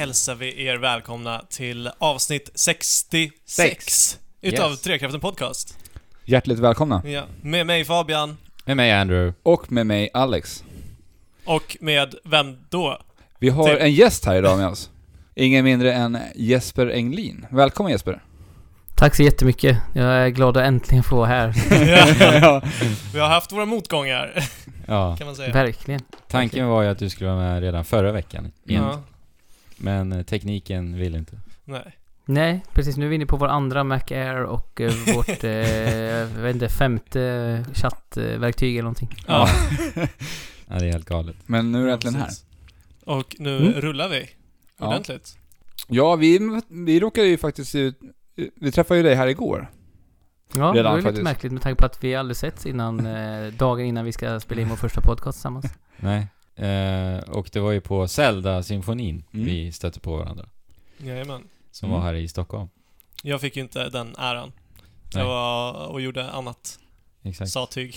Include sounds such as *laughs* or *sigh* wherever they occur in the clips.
hälsar vi er välkomna till avsnitt 66 utav Yes. Trekraften Podcast. Hjärtligt välkomna. Ja, med mig Fabian Med mig Andrew. Och med mig Alex. och med vem då? Vi har Till- en gäst här idag med oss. Ingen mindre än Jesper Englin. Välkommen Jesper. Tack så jättemycket. Jag är glad att äntligen få vara här. *laughs* *laughs* Ja, vi har haft våra motgångar, Ja, kan man säga. Verkligen. tanken var ju att du skulle vara med redan förra veckan. egentligen. Ja, Men eh, tekniken vill inte. nej. Nej, precis. Nu är vi inne på vår andra Mac Air och eh, *laughs* vårt, eh, jag vet inte, femte chattverktyg eller någonting. Ja, Ja, *laughs* det är helt galet. Men nu är du äntligen här. Och nu Mm. rullar vi Ja. ordentligt. Ja, vi, vi råkade ju faktiskt ut... Vi träffade ju dig här igår. Ja, Redan det var ju lite märkligt med tanke på att vi aldrig setts innan, eh, dagen innan vi ska spela in vår första podcast tillsammans. Nej. Eh, och det var ju på Zelda-symfonin Mm. vi stötte på varandra. Jajamän. Som Mm. var här i Stockholm. Jag fick ju inte den äran. Nej. Jag var och gjorde annat Exakt. sattyg.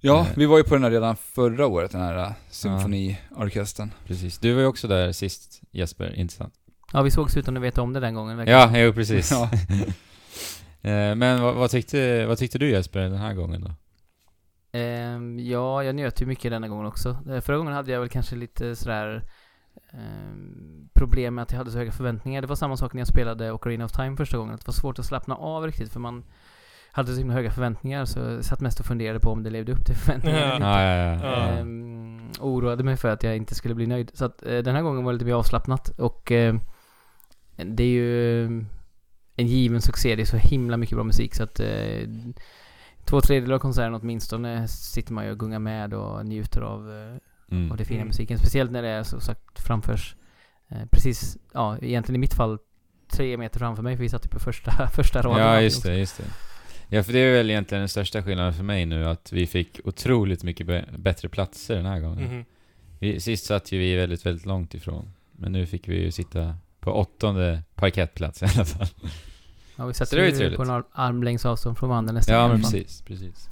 Ja, Nej. vi var ju på den här redan förra året, den här äh, symfoniorkestern. Precis. Du var ju också där sist Jesper, inte sant? Ja, vi sågs utan att veta om det den gången. verkligen. Ja, jo precis. *laughs* Ja. *laughs* Eh, Men vad, vad, tyckte, vad tyckte du Jesper den här gången då? Ehm, ja, jag njöt ju mycket denna gången också. Eh, Förra gången hade jag väl kanske lite sådär ehm, problem med att jag hade så höga förväntningar. Det var samma sak när jag spelade Ocarina of Time första gången. Det var svårt att slappna av riktigt för man hade så himla höga förväntningar så jag satt mest och funderade på om det levde upp till *laughs* förväntningarna Ja. eller Ja, inte. ja, ja. Ja. Ehm, oroade mig för att jag inte skulle bli nöjd. Så att eh, den här gången var det lite mer avslappnat och eh, det är ju en given succé. Det är så himla mycket bra musik så att eh, två tredjedelar av konserten åtminstone sitter man ju och gungar med och njuter av, eh, Mm. av det fina Mm. musiken. Speciellt när det är så sagt framförs eh, precis, ja egentligen i mitt fall tre meter framför mig för vi satt ju på första, *laughs* första raden. Ja, just det, just det. Ja, för det är väl egentligen den största skillnaden för mig nu, att vi fick otroligt mycket bättre platser den här gången. Mhm. Vi, sist satt ju vi väldigt, väldigt långt ifrån. Men nu fick vi ju sitta på åttonde parkettplats i alla fall. Ja, vi satt Så det ju trevligt. på en ar- armlängds avstånd från varandra nästan. i Ja, men precis, precis.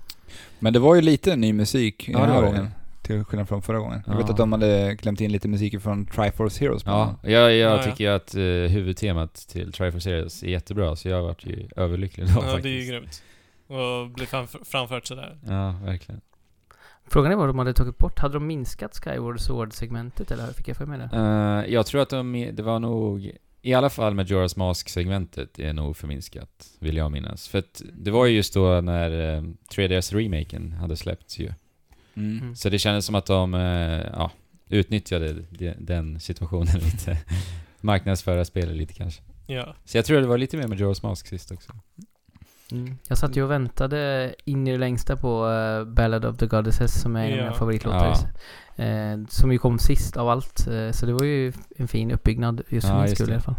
Men det var ju lite ny musik Ja, den det här gången. Till skillnad från förra gången. Jag vet Ja. att de hade klämt in lite musik från Triforce Heroes bland Ja, jag, jag Ja, ja. tycker ju att uh, huvudtemat till Triforce Series är jättebra, så jag varit ju överlycklig då Ja, faktiskt. det är ju grymt. Och bli framför, framfört sådär. Ja, verkligen. Frågan är vad de hade tagit bort. Hade de minskat Skyward Sword-segmentet eller fick jag för mig det? Eh, jag tror att de, det var nog, i alla fall Majora's Mask-segmentet är nog förminskat, vill jag minnas. För att det var ju just då när uh, 3DS-remaken hade släppts ju. Mm. Mm. Så det kändes som att de, eh, ja, utnyttjade de, den situationen *laughs* lite. Marknadsföra spelet lite kanske. Ja. Så jag tror det var lite mer Majora's Mask sist också. Mm. Jag satt ju och väntade in i det längsta på uh, Ballad of the Goddesses som är en av Ja. mina favoritlåtar. Eh, som ju kom sist av allt. Eh, så det var ju en fin uppbyggnad just för Ja, min just skull det. i alla fall.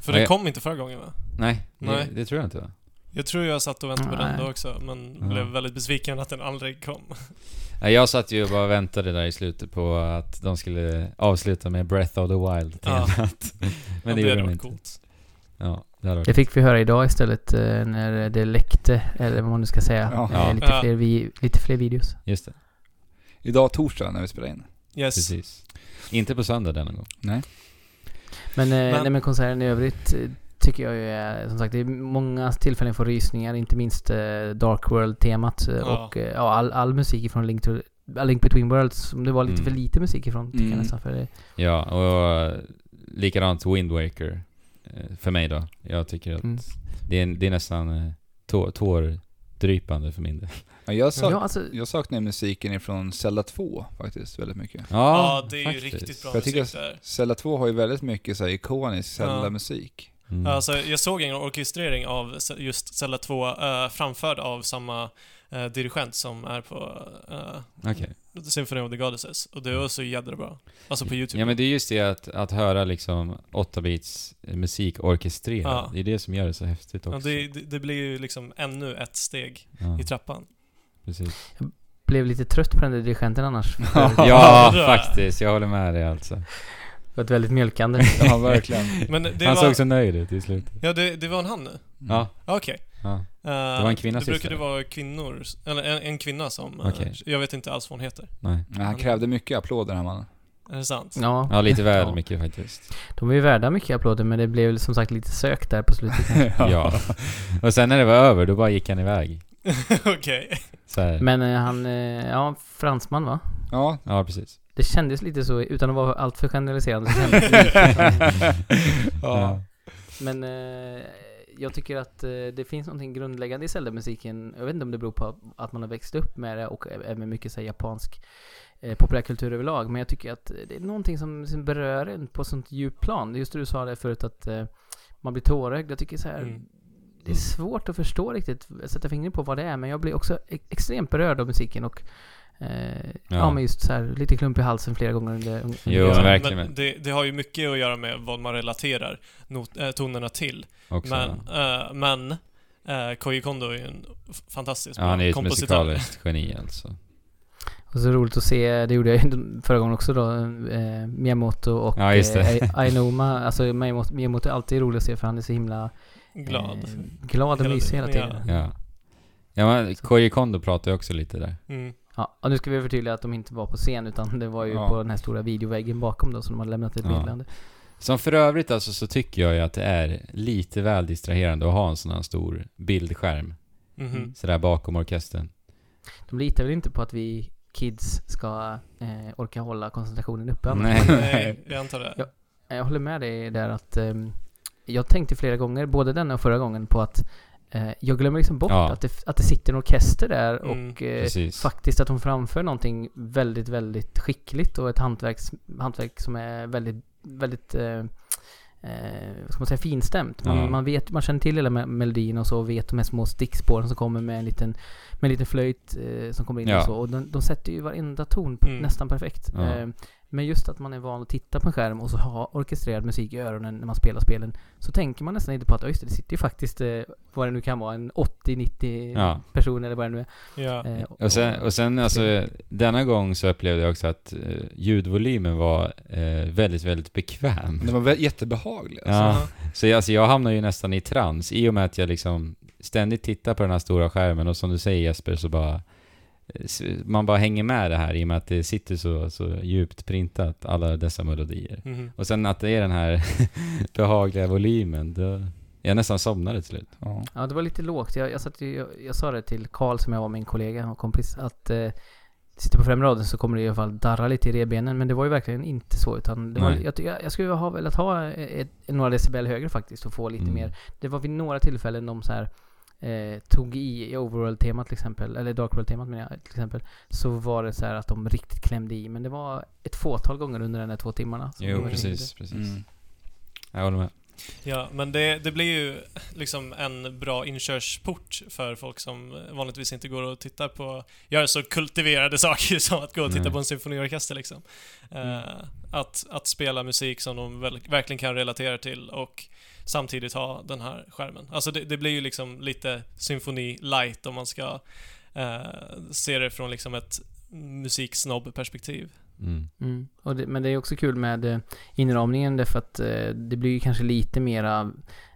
För Ja, den kom inte förra gången va? Nej, Nej. Det, det tror jag inte? Jag tror jag satt och väntade på den då också, men Ja. blev väldigt besviken att den aldrig kom. *laughs* Jag satt ju och bara väntade där i slutet på att de skulle avsluta med Breath of the Wild Ja. temat. *laughs* Men det gjorde de inte. coolt. Ja, det Det fick vi höra idag istället eh, när det läckte, eller vad man nu ska säga. Ja. Eh, Ja. lite, Ja. Fler vi, lite fler videos. Just det, Idag torsdag när vi spelar in. Yes. precis. Inte på söndag denna gång. Nej. Men, eh, Men- nej, men konserten i övrigt tycker jag ju är, som sagt, det är många tillfällen för rysningar, inte minst Dark World-temat Ja. och ja, all, all musik ifrån Link, to, A Link Between Worlds, som det var lite Mm. för lite musik ifrån, tycker jag Mm. nästan. För det, Ja, och likadant Wind Waker. Eh, För mig då. Jag tycker att Mm. det, är, det är nästan eh, tå, tårdrypande för min del. Ja, jag, sak, ja, alltså, jag saknar musiken ifrån Zelda 2 faktiskt väldigt mycket. Ja, det är ju faktiskt. riktigt bra jag musik där. Zelda 2 har ju väldigt mycket så här ikonisk Ja. Zelda-musik. Mm. Alltså, jag såg en orkestrering av just Zelda 2 eh, framförd av samma eh, dirigent som är på uh, Okej. Symphony of the Goddesses. Och det var så jädra bra. Alltså på YouTube. Ja men det är just det att, att höra liksom 8-bits musik orkestrerad. Ja. Det är det som gör det så häftigt ja, också. det, det, det blir ju liksom ännu ett steg ja, i trappan. precis. blev lite trött på den där dirigenten annars. *laughs* Ja. *laughs* Ja, faktiskt. Jag håller med dig alltså. det var ett väldigt mjölkande. *laughs* Ja, verkligen. Men det Han var... såg så nöjd ut i slutet. Ja, det, det var en han nu? Ja, Ja, Okej. Ja. Eh, Det var en kvinna Det brukade vara kvinnor, eller en, en kvinna som... eh, Okej. jag vet inte alls vad hon heter. Nej. Ja, han krävde mycket applåder den här mannen. Är det sant? Ja, Ja, lite väl Ja. mycket faktiskt. de är ju värda mycket applåder men det blev som sagt lite sökt där på slutet. *laughs* Ja. Och sen när det var över, då bara gick han iväg. *laughs* Okej. Så här. Men eh, han, eh, ja, fransman va? Ja. Ja, precis. Det kändes lite så, utan att vara alltför generaliserande, så *laughs* lite ja. Men eh, jag tycker att eh, det finns någonting grundläggande i Zelda-musiken. Jag vet inte om det beror på att man har växt upp med det och även mycket så här, japansk eh, populärkultur överlag. Men jag tycker att det är någonting som, som berör en på sånt djupt plan. Just det du sa det förut att eh, man blir tårögd. Jag tycker så här, Mm. det är svårt att förstå riktigt, sätta fingret på vad det är. Men jag blir också e- extremt berörd av musiken och eh, ja. Ja. men just så här, lite klump i halsen flera gånger under, under Jo, Ja, men verkligen. Men det, det har ju mycket att göra med vad man relaterar not, äh, tonerna till. Också. Men, äh, men äh, Koji Kondo är ju en fantastisk ja, han är ju ett kompositör. musikaliskt geni alltså. Och så roligt att se, det gjorde jag ju förra gången också då, eh, Miyamoto och Ja, eh, Ainoma. Alltså Miyamoto, Miyamoto är alltid rolig att se för han är så himla Glad. eh, glad och Hela mysig hela tiden. ja. Ja. Ja, men Koji Kondo pratar ju också lite där. Mm. Ja, och nu ska vi förtydliga att de inte var på scen utan det var ju Ja. på den här stora videoväggen bakom då som de hade lämnat ett Ja. meddelande. Som för övrigt alltså så tycker jag ju att det är lite väl distraherande att ha en sån här stor bildskärm Mhm. sådär bakom orkestern. De litar väl inte på att vi kids ska eh, orka hålla koncentrationen uppe. Nej. Nej, jag antar det. Ja. Jag håller med dig där att ehm, jag tänkte flera gånger, både denna och förra gången, på att eh, jag glömmer liksom bort Ja. att, det, att det sitter en orkester där Mm, och eh, faktiskt att de framför någonting väldigt, väldigt skickligt och ett hantverks, hantverk som är väldigt, väldigt eh, eh, vad ska man säga, finstämt. Man, Ja. man vet, man känner till hela me- melodin och så och vet de här små stickspåren som kommer med en liten, med en liten flöjt eh, som kommer in Ja. och så. Och de, de sätter ju varenda ton Mm. nästan perfekt. Ja. Men just att man är van att titta på en skärm och så ha orkestrerad musik i öronen när man spelar spelen. Så tänker man nästan inte på att, "Ja, just det, det sitter ju faktiskt, eh, vad det nu kan vara, en 80-90 Ja. person eller vad det nu är. Ja. Eh, Och sen, och sen alltså, denna gång så upplevde jag också att eh, ljudvolymen var eh, väldigt, väldigt bekväm. Den var jättebehaglig alltså. Ja, så jag, alltså, jag hamnar ju nästan i trans i och med att jag liksom ständigt tittar på den här stora skärmen och som du säger Jesper så bara man bara hänger med det här i och med att det sitter så, så djupt printat, alla dessa melodier. Mhm. Och sen att det är den här *laughs* behagliga volymen, då jag nästan somnade till slut. Ja. Ja, det var lite lågt. Jag, jag, satt jag, jag sa det till Karl som jag var min kollega och kompis att eh, sitter på främre raden så kommer det i alla fall darra lite i revbenen. Men det var ju verkligen inte så utan det var, jag, jag, jag skulle ha velat ha ett, några decibel högre faktiskt och få lite Mm. mer. Det var vid några tillfällen de så här eh, tog i i Overworld-temat till exempel, eller Dark World-temat menar jag till exempel. Så var det så här att de riktigt klämde i. Men det var ett fåtal gånger under de där två timmarna. Jo, precis, precis. Mm. Jag håller med. Ja, men det, det blir ju liksom en bra inkörsport för folk som vanligtvis inte går och tittar på, gör så kultiverade *laughs* saker som att gå och titta Nej. på en symfoniorkester liksom. Mm. Eh, att, att spela musik som de väl, verkligen kan relatera till och samtidigt ha den här skärmen. Alltså det, det blir ju liksom lite symfoni light om man ska eh, se det från liksom ett musiksnobb-perspektiv. Mm. Mm. Och det, men det är också kul med eh, inramningen därför att eh, det blir ju kanske lite mera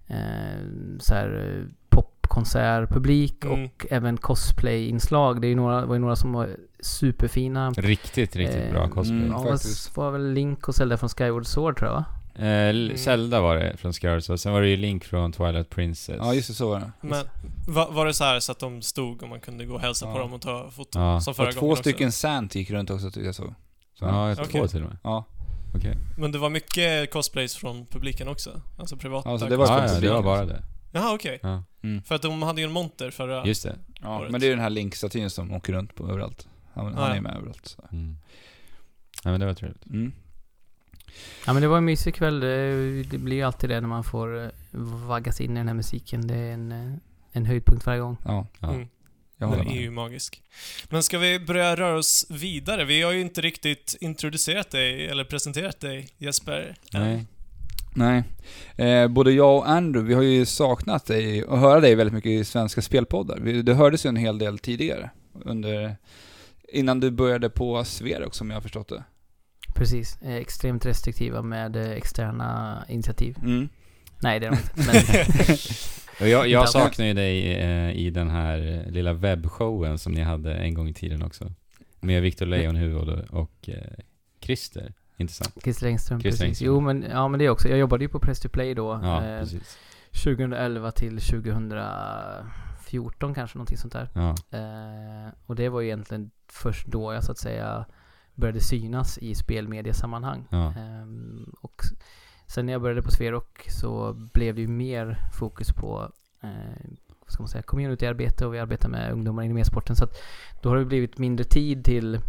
eh, så här eh, popkonsertpublik Mm. och även cosplay-inslag. Det är ju några, var ju några som var superfina. Riktigt, riktigt bra Eh, cosplay. mm. Ja, faktiskt. var väl Link och Zelda från Skyward Sword tror jag va? Eh, Mm. Zelda var det från Scarlet och sen var det ju Link från Twilight Princess. ja, just det, så var det. Men var, var det så här så att de stod och man kunde gå och hälsa Ja. på dem och ta foton? Ja. Som förra Och två gången också? stycken Sant gick runt också jag så. så. Ja, jag tror Okej. två till och med. Ja. Okej. Men det var mycket cosplays från publiken också? Alltså privata Alltså, det var Ja, ja, det var bara också. det. Jaha, okej. Ja, Mm. För att de hade ju en monter förra... just det. Ja, året. men det är ju den här Link-statyn som åker runt på överallt. Han, han Ja, är med överallt. Så. Mm. Ja, men det var trevligt. Mm. Ja men det var en mysig kväll. Det, det blir ju alltid det när man får eh, vaggas in i den här musiken. Det är en, eh, en höjdpunkt varje gång. Ja, Ja. Mm. Den är med. ju magisk. Men ska vi börja röra oss vidare? Vi har ju inte riktigt introducerat dig, eller presenterat dig, Jesper. Nej. Nej. Eh, både jag och Andrew, vi har ju saknat dig och höra dig väldigt mycket i svenska spelpoddar. Vi, det hördes ju en hel del tidigare. Under, innan du började på Sverok som jag har förstått det. Precis. Eh, extremt restriktiva med eh, externa initiativ. Mm. Nej det är de inte. Men, *laughs* jag, jag saknar ju dig eh, i den här lilla webbshowen som ni hade en gång i tiden också. Med Victor Leonhufvud och, och eh, Christer Intressant. Christer Engström, Christer precis. Engström. Jo men, ja men det också. Jag jobbade ju på Press to Play då. Ja, eh, precis. 2011 till 2014 kanske, någonting sånt där. Ja. Eh, och det var ju egentligen först då jag så att säga började synas i spelmediasammanhang. Ja. Ehm, och sen när jag började på Sverok så blev det ju mer fokus på eh, ska man säga, communityarbete och vi arbetar med ungdomar inom e-sporten. Så att då har det blivit mindre tid till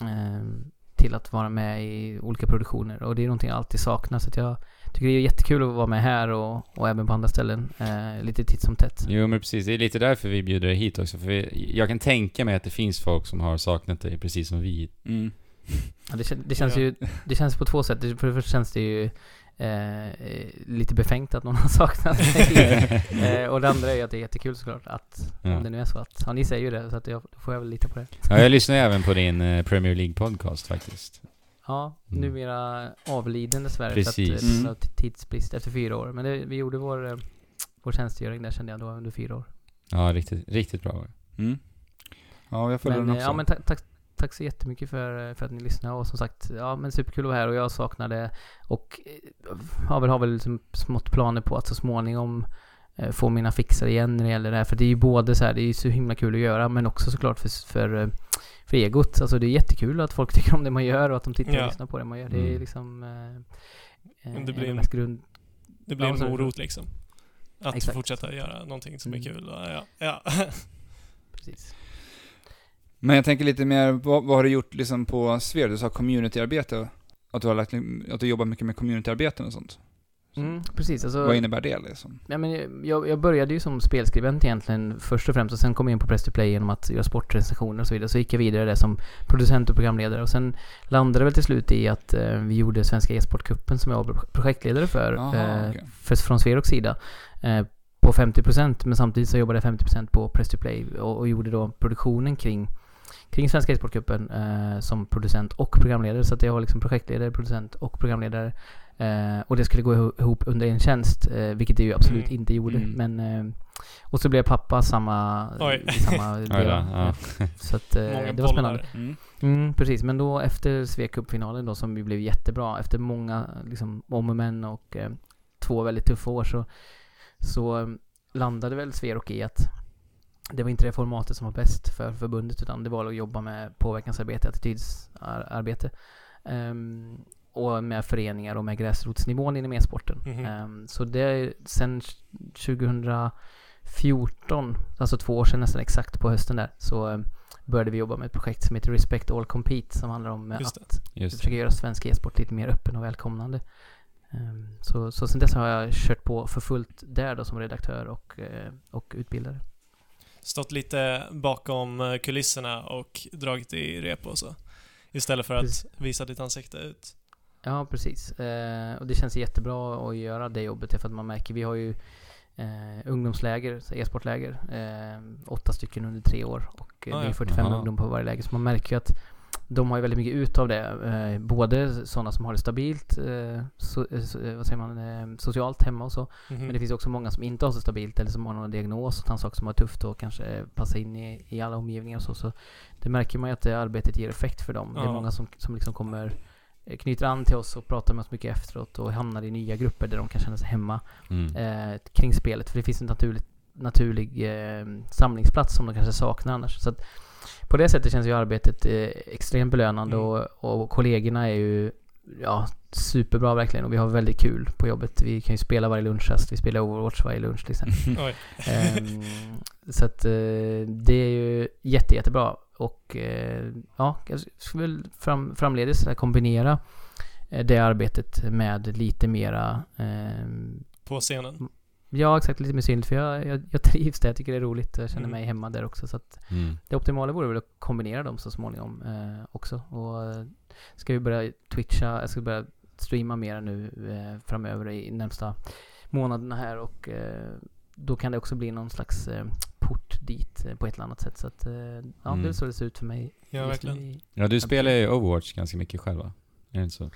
ehm, till att vara med i olika produktioner och det är någonting jag alltid saknar så att jag tycker det är jättekul att vara med här och, och även på andra ställen eh, lite titt som tätt. Jo men precis, det är lite därför vi bjuder dig hit också. För vi, jag kan tänka mig att det finns folk som har saknat dig precis som vi. Mm. Ja, det, kän- det känns Ja. ju, det känns på två sätt. För det första känns det ju eh, eh, lite befängt att någon har *laughs* saknat mig. *laughs* eh, och det andra är ju att det är jättekul såklart att, Ja. om det nu är så att, ja ni säger ju det så att jag, då får jag väl lita på det. Ja, jag lyssnar även på din eh, Premier League podcast faktiskt. Ja, Mm. numera avliden dessvärre Precis. för att eh, Mm. mm. tidsbrist efter fyra år. Men det, vi gjorde vår, eh, vår tjänstgöring där kände jag då under fyra år. Ja, riktigt, riktigt bra. Mm. Ja, jag följer den också. ja, men tack, tack, tack så jättemycket för, för att ni lyssnade och som sagt, ja men superkul att vara här och jag saknade och eh, har väl, har väl liksom smått planer på att så småningom eh, få mina fixar igen när det gäller det här. För det är ju både så här, det är ju så himla kul att göra men också såklart för, för, eh, för egot. Alltså det är jättekul att folk *laughs* tycker om det man gör och att de tittar och Ja. lyssnar på det man gör. Det är Mm. liksom eh, eh, det blir en grund... Det blir en morot liksom. Att Exakt. fortsätta göra någonting som är Mm. kul. Ja, ja. *laughs* Precis. Men jag tänker lite mer, vad, vad har du gjort liksom på Sver? Du sa communityarbete. Att du har lagt, att du jobbar mycket med communityarbeten och sånt. Mm, precis, alltså... Vad innebär det liksom? Ja, men jag, jag började ju som spelskribent egentligen först och främst och sen kom jag in på Press to Play genom att göra sportrecensioner och så vidare. Så gick jag vidare där som producent och programledare och sen landade väl till slut i att eh, vi gjorde Svenska e-sportcupen som jag var projektledare för, Jaha, eh, okej. för från Sveroks sida. Eh, på 50% men samtidigt så jobbade jag 50% på Press to Play och, och gjorde då produktionen kring kring Svenska e-sportcupen eh, som producent och programledare. Så att jag var liksom projektledare, producent och programledare. Eh, och det skulle gå iho- ihop under en tjänst, eh, vilket det ju absolut Mm. inte gjorde. Mm. Men, eh, och så blev jag pappa samma, Oj. samma *laughs* veva. ja. Så att, eh, det var spännande. Mm. Mm, precis, men då efter Svea-cupfinalen då som ju blev jättebra, efter många liksom om och men och eh, två väldigt tuffa år så, så landade väl Sverok i att det var inte det formatet som var bäst för förbundet utan det var att jobba med påverkansarbete, attitydsarbete. Ehm, och med föreningar och med gräsrotsnivån inom e-sporten. Mhm. Ehm, så det, sen 2014, alltså två år sedan nästan exakt på hösten där, så eh, började vi jobba med ett projekt som heter Respect All Compete som handlar om eh, Just att Just försöka det. göra svensk e-sport lite mer öppen och välkomnande. Ehm, så, så sen dess har jag kört på för fullt där då som redaktör och, eh, och utbildare. Stått lite bakom eh, kulisserna och dragit i rep och så. Istället för att Precis. visa ditt ansikte ut. Ja, precis. Eh, och det känns jättebra att göra det jobbet för att man märker, vi har ju eh, ungdomsläger, e-sportläger, eh, åtta stycken under tre år och Ah, det är ja. 45 Aha. ungdomar på varje läger. Så man märker ju att de har ju väldigt mycket ut av det. Eh, både sådana som har det stabilt, eh, so, eh, eh, vad säger man, eh, socialt hemma och så. Mhm. Men det finns också många som inte har så stabilt eller som har någon diagnos och saker som har tufft och kanske passa in i, i alla omgivningar och så. Så det märker man ju att det arbetet ger effekt för dem. Det är Ja. många som, som liksom kommer eh, knyter an till oss och pratar med oss mycket efteråt och hamnar i nya grupper där de kan känna sig hemma Mm. eh, kring spelet. För det finns en naturlig, naturlig eh, samlingsplats som de kanske saknar annars. Så att på det sättet känns ju arbetet eh, extremt belönande Mm. och, och kollegorna är ju ja, superbra verkligen och vi har väldigt kul på jobbet. Vi kan ju spela varje lunchrast, vi spelar Overwatch varje lunch till exempel. Oj. Ehm, så att eh, det är ju jätte, jättebra. Och eh, ja, jag skulle väl fram, framledes kombinera det arbetet med lite mera ehm, På scenen. Ja, exakt. Lite mer synligt. För jag, jag, jag trivs där. Jag tycker det är roligt. Jag känner Mm. mig hemma där också. Så att Mm. det optimala vore väl att kombinera dem så småningom eh, också. Och eh, ska vi börja twitcha, jag ska börja streama mer nu eh, framöver i närmsta månaderna här och eh, då kan det också bli någon slags eh, port dit eh, på ett eller annat sätt. Så att eh, ja, Mm. det är så det ser ut för mig. Ja, verkligen. Ja, du spelar ju Overwatch ganska mycket själv va? Är det inte så?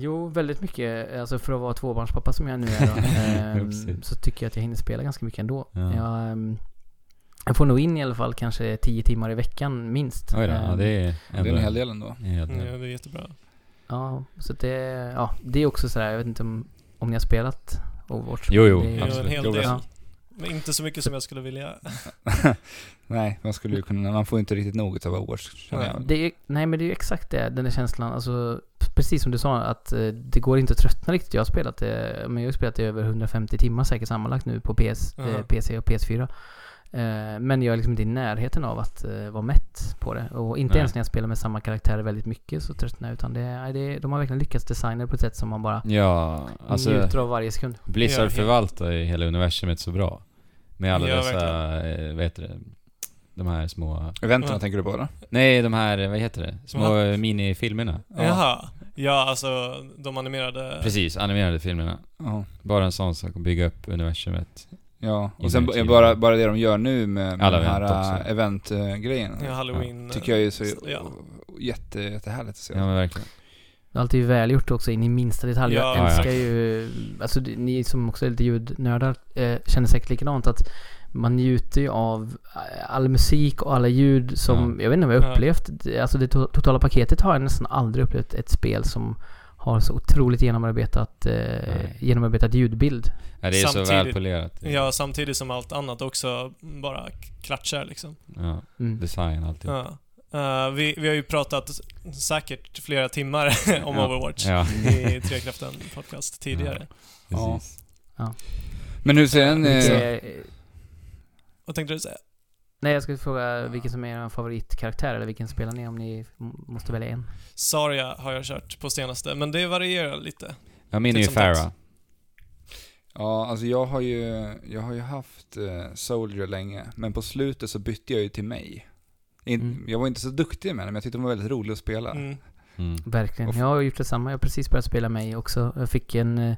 Jo, väldigt mycket. Alltså för att vara tvåbarnspappa som jag nu är då, *laughs* ehm, så tycker jag att jag hinner spela ganska mycket ändå. Ja. Jag, ehm, jag får nog in i alla fall kanske 10 timmar i veckan minst. Oj då, ja, Ehm, det är Det är en hel del ändå. Ja, det är jättebra. Ja, så det, ja, det är också sådär, jag vet inte om, om ni har spelat Overwatch? Jo, jo, Det är ju en absolut. hel Jo, del. ja. Men inte så mycket som jag skulle vilja. *laughs* Nej, man skulle ju kunna, man får inte riktigt nog av Overwatch Nej. Det är, nej men det är ju exakt det, den där känslan. Alltså, precis som du sa, att eh, det går inte att tröttna riktigt. Jag har spelat det, men jag har spelat det över 150 timmar säkert sammanlagt nu på PS, eh, Aha. PC och PS4. Eh, men jag är liksom inte i närheten av att eh, vara mätt på det. Och inte Nej. ens när jag spelar med samma karaktärer väldigt mycket så tröttnar jag. Utan det, det, de har verkligen lyckats designa det på ett sätt som man bara Ja, alltså njuter av varje sekund. Blizzard förvaltar hela universumet så bra. Med alla Ja, dessa, eh, vad heter det? De här små... Eventen Ja. tänker du på eller? Nej, de här, vad heter det? Små eh, minifilmerna. Ja. Jaha. Ja, alltså de animerade... Precis, animerade filmerna. Ja. Bara en sån sak att bygga upp universumet. Ja, och sen b- bara, bara det de gör nu med, med Alla den här event också. äh, event-grejen. Ja, halloween. Tycker jag är så Ja. jätte, jättehärligt att se. Ja men verkligen. Det är alltid välgjort också in i minsta detalj. Ja, jag älskar ja. ju, alltså ni som också är lite ljudnördar eh, känner säkert likadant att man njuter ju av eh, all musik och alla ljud som, jag vet inte vad jag Ja. upplevt. Det- Alltså det to- totala paketet har jag nästan aldrig upplevt ett spel som har så otroligt genomarbetat, eh, Nej. genomarbetat ljudbild. Ja, det är så Samtidigt- välpolerat. Ja, samtidigt som allt annat också bara klatschar liksom. Ja, Mm. design alltid. Ja. Eh, vi, vi har ju pratat säkert flera timmar *laughs* om Ja. Overwatch Ja, i Trekraften podcast tidigare. precis. Men hur ser den... Eh, Vad tänkte du säga? nej jag skulle fråga vilken som är er favoritkaraktär eller vilken spelar ni om ni måste välja en? Saria har jag kört på senaste, men det varierar lite. Ja, min är ju tätt. Farah. ja, alltså jag har ju, jag har ju haft eh, Soldier länge, men på slutet så bytte jag ju till mig. In, Mm. Jag var inte så duktig med den, men jag tyckte den var väldigt rolig att spela. Mm. Mm. Verkligen. Jag har gjort detsamma. Jag har precis börjat spela mig också. Jag fick en, eh,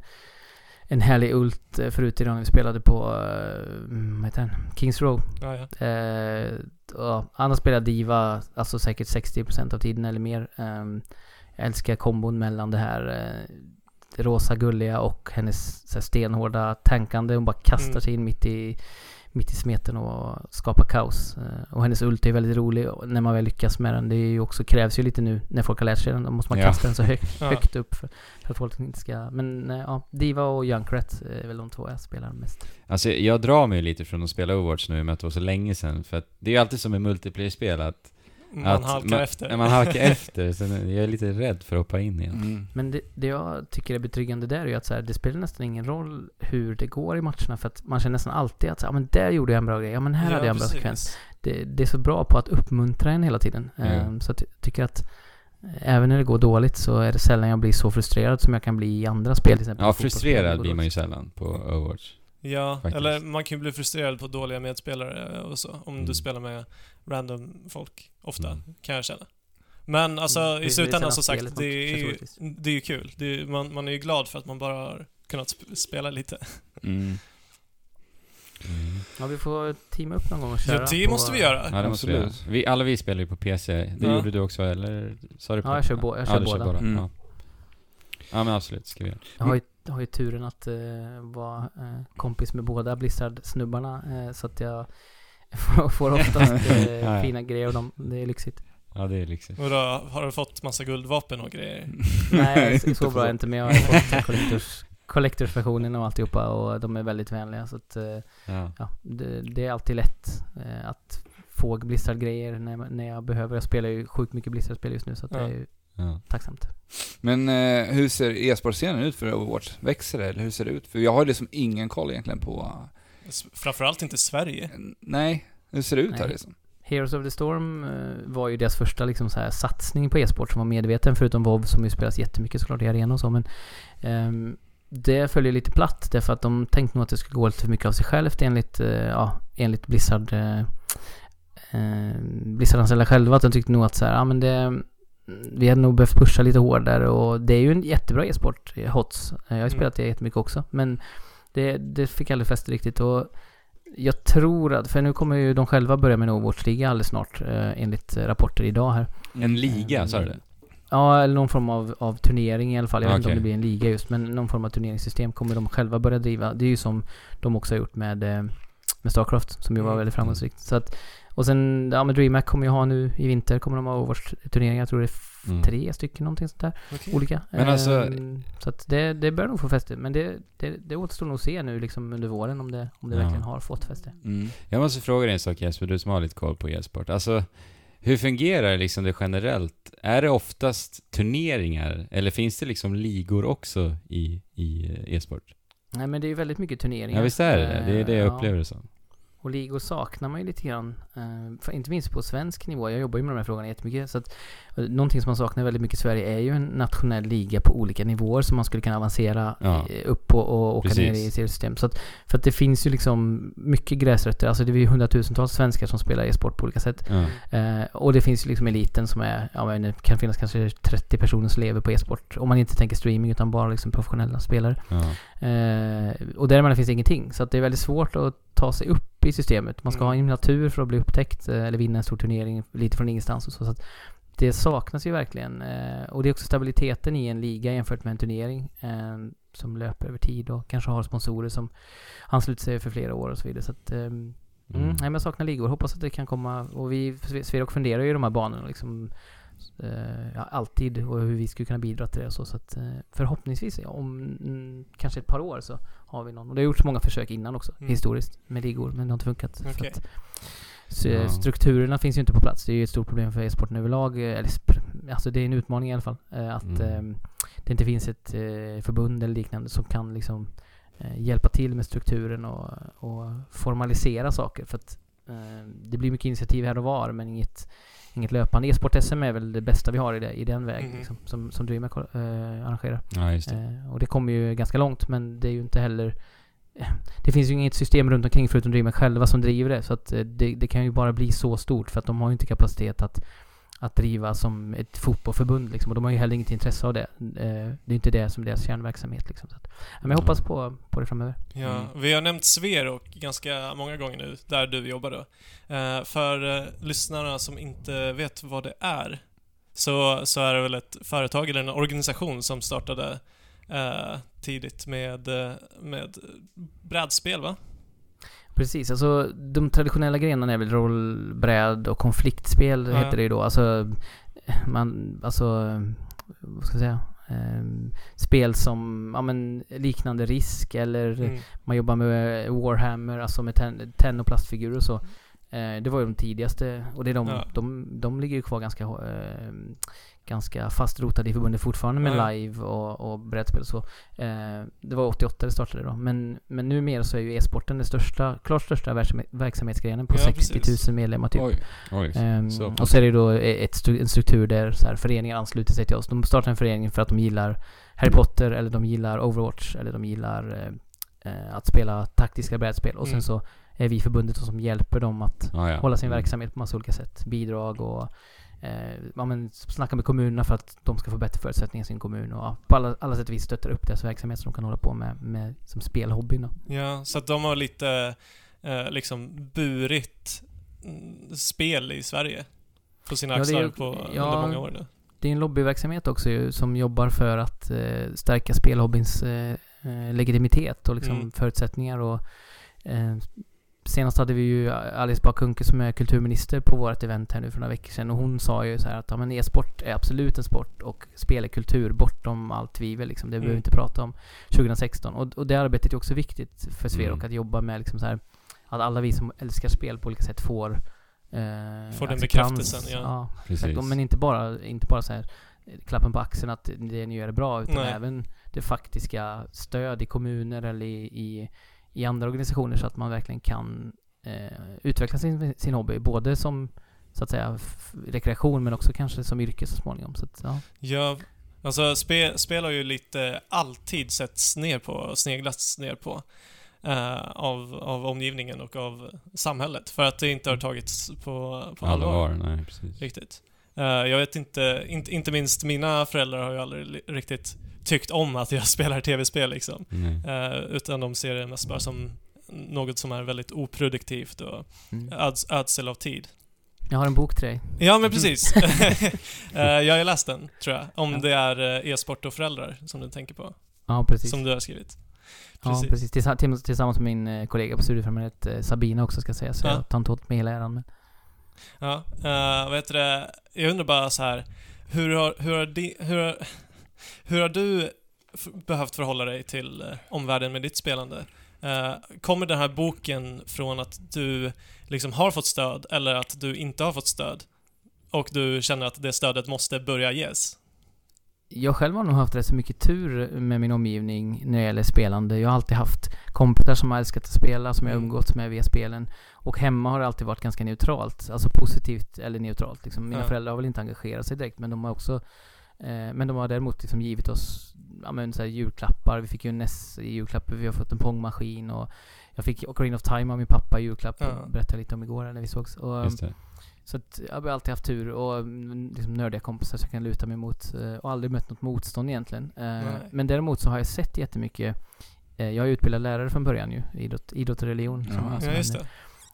en härlig ult eh, förut idag när vi spelade på, eh, vad heter den? Kings Row. Ja, ja. Eh, och annars spelar jag Diva, alltså säkert 60% av tiden eller mer. Ehm, jag älskar kombon mellan det här eh, det rosa gulliga och hennes så här, stenhårda tankande. Hon bara kastar Mm. sig in mitt i, mitt i smeten och skapar kaos. Eh, och hennes ult är väldigt rolig och när man väl lyckas med den. Det är ju också, krävs ju lite nu när folk har lärt sig den. Då måste man Ja. kasta den så högt, Ja. högt upp för, för att folk inte ska... Men eh, ja, Diva och Junkrat är väl de två jag spelar mest. Alltså jag drar mig lite från att spela Overwatch nu med att det var så länge sedan. För att det är ju alltid som med multiplayer-spel att... Man att halkar man, efter. Ja, man halkar efter. Så jag är lite rädd för att hoppa in igen. Mm. Men det, det jag tycker är betryggande där är ju att så här, det spelar nästan ingen roll hur det går i matcherna för att man känner nästan alltid att så, här, ja men där gjorde jag en bra grej, ja men här hade jag en bra sekvens. Det, det är så bra på att uppmuntra en hela tiden. Ja. Ehm, så att jag tycker att eh, även när det går dåligt så är det sällan jag blir så frustrerad som jag kan bli i andra spel till exempel. Ja, frustrerad blir man ju sällan på Overwatch. Ja, Faktiskt. eller man kan ju bli frustrerad på dåliga medspelare och så. Om Mm. du spelar med random folk, ofta, Mm. kan jag känna. Men alltså Mm, i slutändan som sagt, det är, ju, det är ju kul. Det är, man, man är ju glad för att man bara har kunnat sp- spela lite. Mm. *laughs* Mm. Ja, vi får teama upp någon gång och köra. Ja, det på- måste vi göra. Ja, det måste vi göra. Absolut. Vi, alla vi spelar ju på PC. Det Ja. gjorde du också, eller? Sa du på Ja, jag kör bå- jag ja, kör du båda. Mm. Ja. ja, men absolut. Ska vi göra. Jag har ju, jag har ju turen att eh, vara eh, kompis med båda Blizzard-snubbarna eh, så att jag får, får oftast *laughs* eh, Ja, ja. fina grejer av dem. Det är lyxigt. Ja, det är lyxigt. Och då har du fått massa guldvapen och grejer? *laughs* Nej, så, så bra är jag inte men jag har fått *laughs* collectors, collectors-versionen och alltihopa och de är väldigt vänliga så att eh, Ja. ja, det, det är alltid lätt eh, att få Blizzard-grejer när, när jag behöver. Jag spelar ju sjukt mycket Blizzard-spel just nu så att det Ja. är ju Ja. tacksamt. Men eh, hur ser e-sportscenen ut för Overwatch? Växer det, eller hur ser det ut? För jag har liksom ingen koll egentligen på... Framförallt inte Sverige. nej, hur ser det ut här Nej. liksom? Heroes of the Storm eh, var ju deras första liksom, så här, satsning på e-sport som var medveten, förutom WoW som ju spelas jättemycket såklart i arena och så, men ehm, det följer lite platt därför att de tänkte nog att det skulle gå lite för mycket av sig självt enligt, eh, ja, enligt Blizzard eh, Blizzard-anställda själva. Att de tyckte nog att så här, ja men det vi hade nog behövt pusha lite hårdare och det är ju en jättebra e-sport, HOTS. Jag har ju Mm. spelat det jättemycket också, men det, det fick aldrig fäste riktigt och jag tror att, för nu kommer ju de själva börja med en Overwatch-liga alldeles snart eh, enligt rapporter idag här. En liga, sa du det? Ja, eller någon form av, av turnering i alla fall. Jag vet inte om det blir en liga just, men någon form av turneringssystem kommer de själva börja driva. Det är ju som de också har gjort med, eh, med Starcraft, som ju var Mm. väldigt framgångsrikt. Så att, och sen, ja men DreamHack kommer ju ha nu i vinter, kommer de ha Overwatch-turneringar. Jag tror det är Mm. tre stycken någonting sånt där. Okej. Olika. Men alltså- Ehm, så att det, det bör nog få fäste. Men det, det, det återstår nog att se nu liksom under våren om det, om det Ja. verkligen har fått fäste. Mm. Jag måste fråga dig en sak Jesper, du som har lite koll på e-sport. Alltså, hur fungerar liksom det generellt? Är det oftast turneringar, eller finns det liksom ligor också i, i eh, e-sport? Nej men det är väldigt mycket turneringar. Ja visst är det det? Det är det jag Eh, upplever det som. Och ligor saknar man ju lite grann. Eh, inte minst på svensk nivå. Jag jobbar ju med de här frågorna jättemycket. Så att, eh, någonting som man saknar väldigt mycket i Sverige är ju en nationell liga på olika nivåer som man skulle kunna avancera Ja. eh, upp på och åka Precis. ner i seriesystem. Så att, för att det finns ju liksom mycket gräsrötter. Alltså det är ju hundratusentals svenskar som spelar e-sport på olika sätt. Ja. Eh, och det finns ju liksom eliten som är, ja men det kan finnas kanske 30 personer som lever på e-sport. Om man inte tänker streaming utan bara liksom professionella spelare. Ja. Eh, och däremellan finns det ingenting. Så att det är väldigt svårt att ta sig upp i systemet. Man ska Mm. ha en himla tur för att bli upptäckt eh, eller vinna en stor turnering lite från ingenstans och så. så det saknas ju verkligen. Eh, och det är också stabiliteten i en liga jämfört med en turnering. Eh, som löper över tid och kanske har sponsorer som ansluter sig för flera år och så vidare. Så att, Mm. Nej, men jag saknar ligor. Hoppas att det kan komma. Och vi, Sverok funderar ju i de här banorna liksom. Ja, alltid och hur vi skulle kunna bidra till det och så. Så att förhoppningsvis om mm, kanske ett par år så har vi någon. Och det har gjorts många försök innan också, Mm. historiskt, med ligor. Men det har inte funkat. För Okej. att, så, Ja. Strukturerna finns ju inte på plats. Det är ju ett stort problem för e-sporten överlag. eh, Eller, alltså det är en utmaning i alla fall. eh, Att Mm. eh, det inte finns ett eh, förbund eller liknande som kan liksom hjälpa till med strukturen och, och formalisera saker. För att eh, det blir mycket initiativ här och var men inget, inget löpande. E-sport-SM är väl det bästa vi har i, det, i den vägen Mhm. liksom, som, som DreamHack eh, arrangerar. ja, just det. Eh, och det kommer ju ganska långt men det är ju inte heller eh, det finns ju inget system runt omkring förutom DreamHack själva som driver det. Så att eh, det, det kan ju bara bli så stort för att de har ju inte kapacitet att, att driva som ett fotbollförbund liksom. Och de har ju heller inget intresse av det. Eh, det är inte det som är deras kärnverksamhet liksom. Så att, men jag hoppas på, på det framöver. Ja, Mm. vi har nämnt Sverok ganska många gånger nu, där du jobbar då. Eh, för eh, lyssnarna som inte vet vad det är, så, så är det väl ett företag eller en organisation som startade eh, tidigt med, med brädspel, va? Precis, alltså de traditionella grenarna är väl roll, bräd och konfliktspel Ja. heter det ju då. Alltså, man, alltså, vad ska jag säga? Ehm, spel som, ja men liknande risk eller Mm. man jobbar med Warhammer, alltså med ten- tenn och plastfigurer och så. Eh, det var ju de tidigaste och det är de, Ja. de, de ligger ju kvar ganska, eh, ganska fastrotade i förbundet fortfarande med Ja. live och, och brädspel och så. Eh, det var 88 det startade då. Men, men numera så är ju e-sporten den största, klart största verksam- verksamhetsgrenen på Ja, 60 precis. 000 medlemmar typ. Oj. Oj. Ehm, Så och så är det ju då ett stu- en struktur där så här, föreningar ansluter sig till oss. De startar en förening för att de gillar Harry Potter eller de gillar Overwatch eller de gillar eh, eh, att spela taktiska brädspel. Och Mm. sen så är vi förbundet som hjälper dem att Ja, ja. hålla sin Mm. verksamhet på massa olika sätt. Bidrag och eh, ja, men snacka med kommunerna för att de ska få bättre förutsättningar i sin kommun. Och ja, på alla, alla sätt och vis stöttar upp deras verksamhet så de kan hålla på med, med som spelhobbyn. då. Ja, så att de har lite eh, liksom burit mm, spel i Sverige på sina Ja, det är axlar ju- på, ja, under många år nu. Det är en lobbyverksamhet också ju, som jobbar för att eh, stärka spelhobbyns eh, eh, legitimitet och liksom Mm. förutsättningar. Och, eh, senast hade vi ju Alice Bah Kuhnke som är kulturminister på vårt event här nu för några veckor sedan och hon sa ju så här att ja, men e-sport är absolut en sport och spel är kultur bortom allt tvivel liksom. Det behöver vi Mm. inte prata om 2016. Och, och det arbetet är också viktigt för Sverok Mm. att jobba med liksom så här att alla vi som älskar spel på olika sätt får eh, Får den bekräftelsen, ja. ja Precis. Exakt, men inte bara, inte bara så här eh, klappen på axeln att det ni gör är bra, utan Nej. även det faktiska stöd i kommuner eller i, i, i andra organisationer så att man verkligen kan eh, utveckla sin, sin hobby, både som så att säga rekreation men också kanske som yrke så småningom. Så att, ja. Ja, alltså spe, spel har ju lite alltid setts ner på, och sneglats ner på. eh, av, av omgivningen och av samhället. För att det inte har tagits på, på allvar. Allvar, nej precis. Riktigt. Eh, jag vet inte, inte, inte minst mina föräldrar har ju aldrig li- riktigt tyckt om att jag *laughs* spelar tv-spel liksom. Nej. Eh, utan de ser det mest bara som något som är väldigt oproduktivt och Mm. öds, ödsel av tid. Jag har en bok till dig. Ja, men precis. *laughs* Eh, jag har läst den, tror jag. Om Ja. det är eh, e-sport och föräldrar som du tänker på. Ja, precis. Som du har skrivit. Ja, precis. precis. Tillsa- till- Tillsammans med min kollega på Studiefrämjandet, Sabina också ska sägas. Så Ja. jag tar inte åt mig hela äran. Men... Ja, uh, vad heter det? Jag undrar bara så här. hur har, hur har, di, hur har, hur har du behövt förhålla dig till eh, omvärlden med ditt spelande? Eh, kommer den här boken från att du liksom har fått stöd eller att du inte har fått stöd? Och du känner att det stödet måste börja ges? Jag själv har nog haft rätt så mycket tur med min omgivning när det gäller spelande. Jag har alltid haft kompisar som har älskat att spela, som jag Mm. umgåtts med via spelen. Och hemma har det alltid varit ganska neutralt. Alltså positivt eller neutralt. Liksom. Mina Ja. föräldrar har väl inte engagerat sig direkt, men de har också men de har däremot liksom givit oss ja, men, så här, julklappar. Vi fick ju en NES i julklapp, vi har fått en pongmaskin och jag fick Ocarina of Time av min pappa i julklapp. Ja. Berättade lite om igår när vi sågs. Och, så att jag har alltid haft tur och mm, liksom nördiga kompisar som jag kan luta mig mot eh, och aldrig mött något motstånd egentligen. Eh, Nej. Men däremot så har jag sett jättemycket eh, jag är utbildad lärare från början ju, idrott, idrott och religion. Som, Ja. som Ja, just det.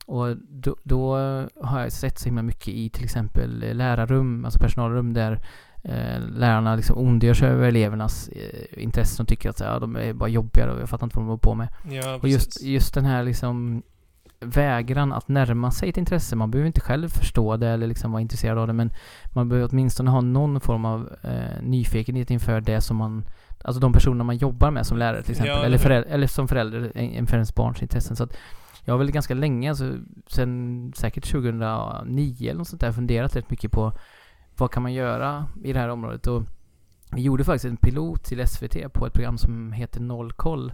Och då, då har jag sett så himla mycket i till exempel eh, lärarrum, alltså personalrum där eh, lärarna liksom ondgör sig över elevernas eh, intressen och tycker att ja, de är bara jobbiga och jag fattar inte vad de håller på med. Ja, Och just, just den här liksom vägran att närma sig ett intresse. Man behöver inte själv förstå det eller liksom vara intresserad av det men man behöver åtminstone ha någon form av eh, nyfikenhet inför det som man Alltså de personer man jobbar med som lärare till exempel. Ja, eller, föräldrar, eller som förälder eh, inför ens barns intressen. Så att jag har väl ganska länge, alltså sen säkert 2009 eller något sånt där, funderat rätt mycket på vad kan man göra i det här området. Och vi gjorde faktiskt en pilot till SVT på ett program som heter Noll koll.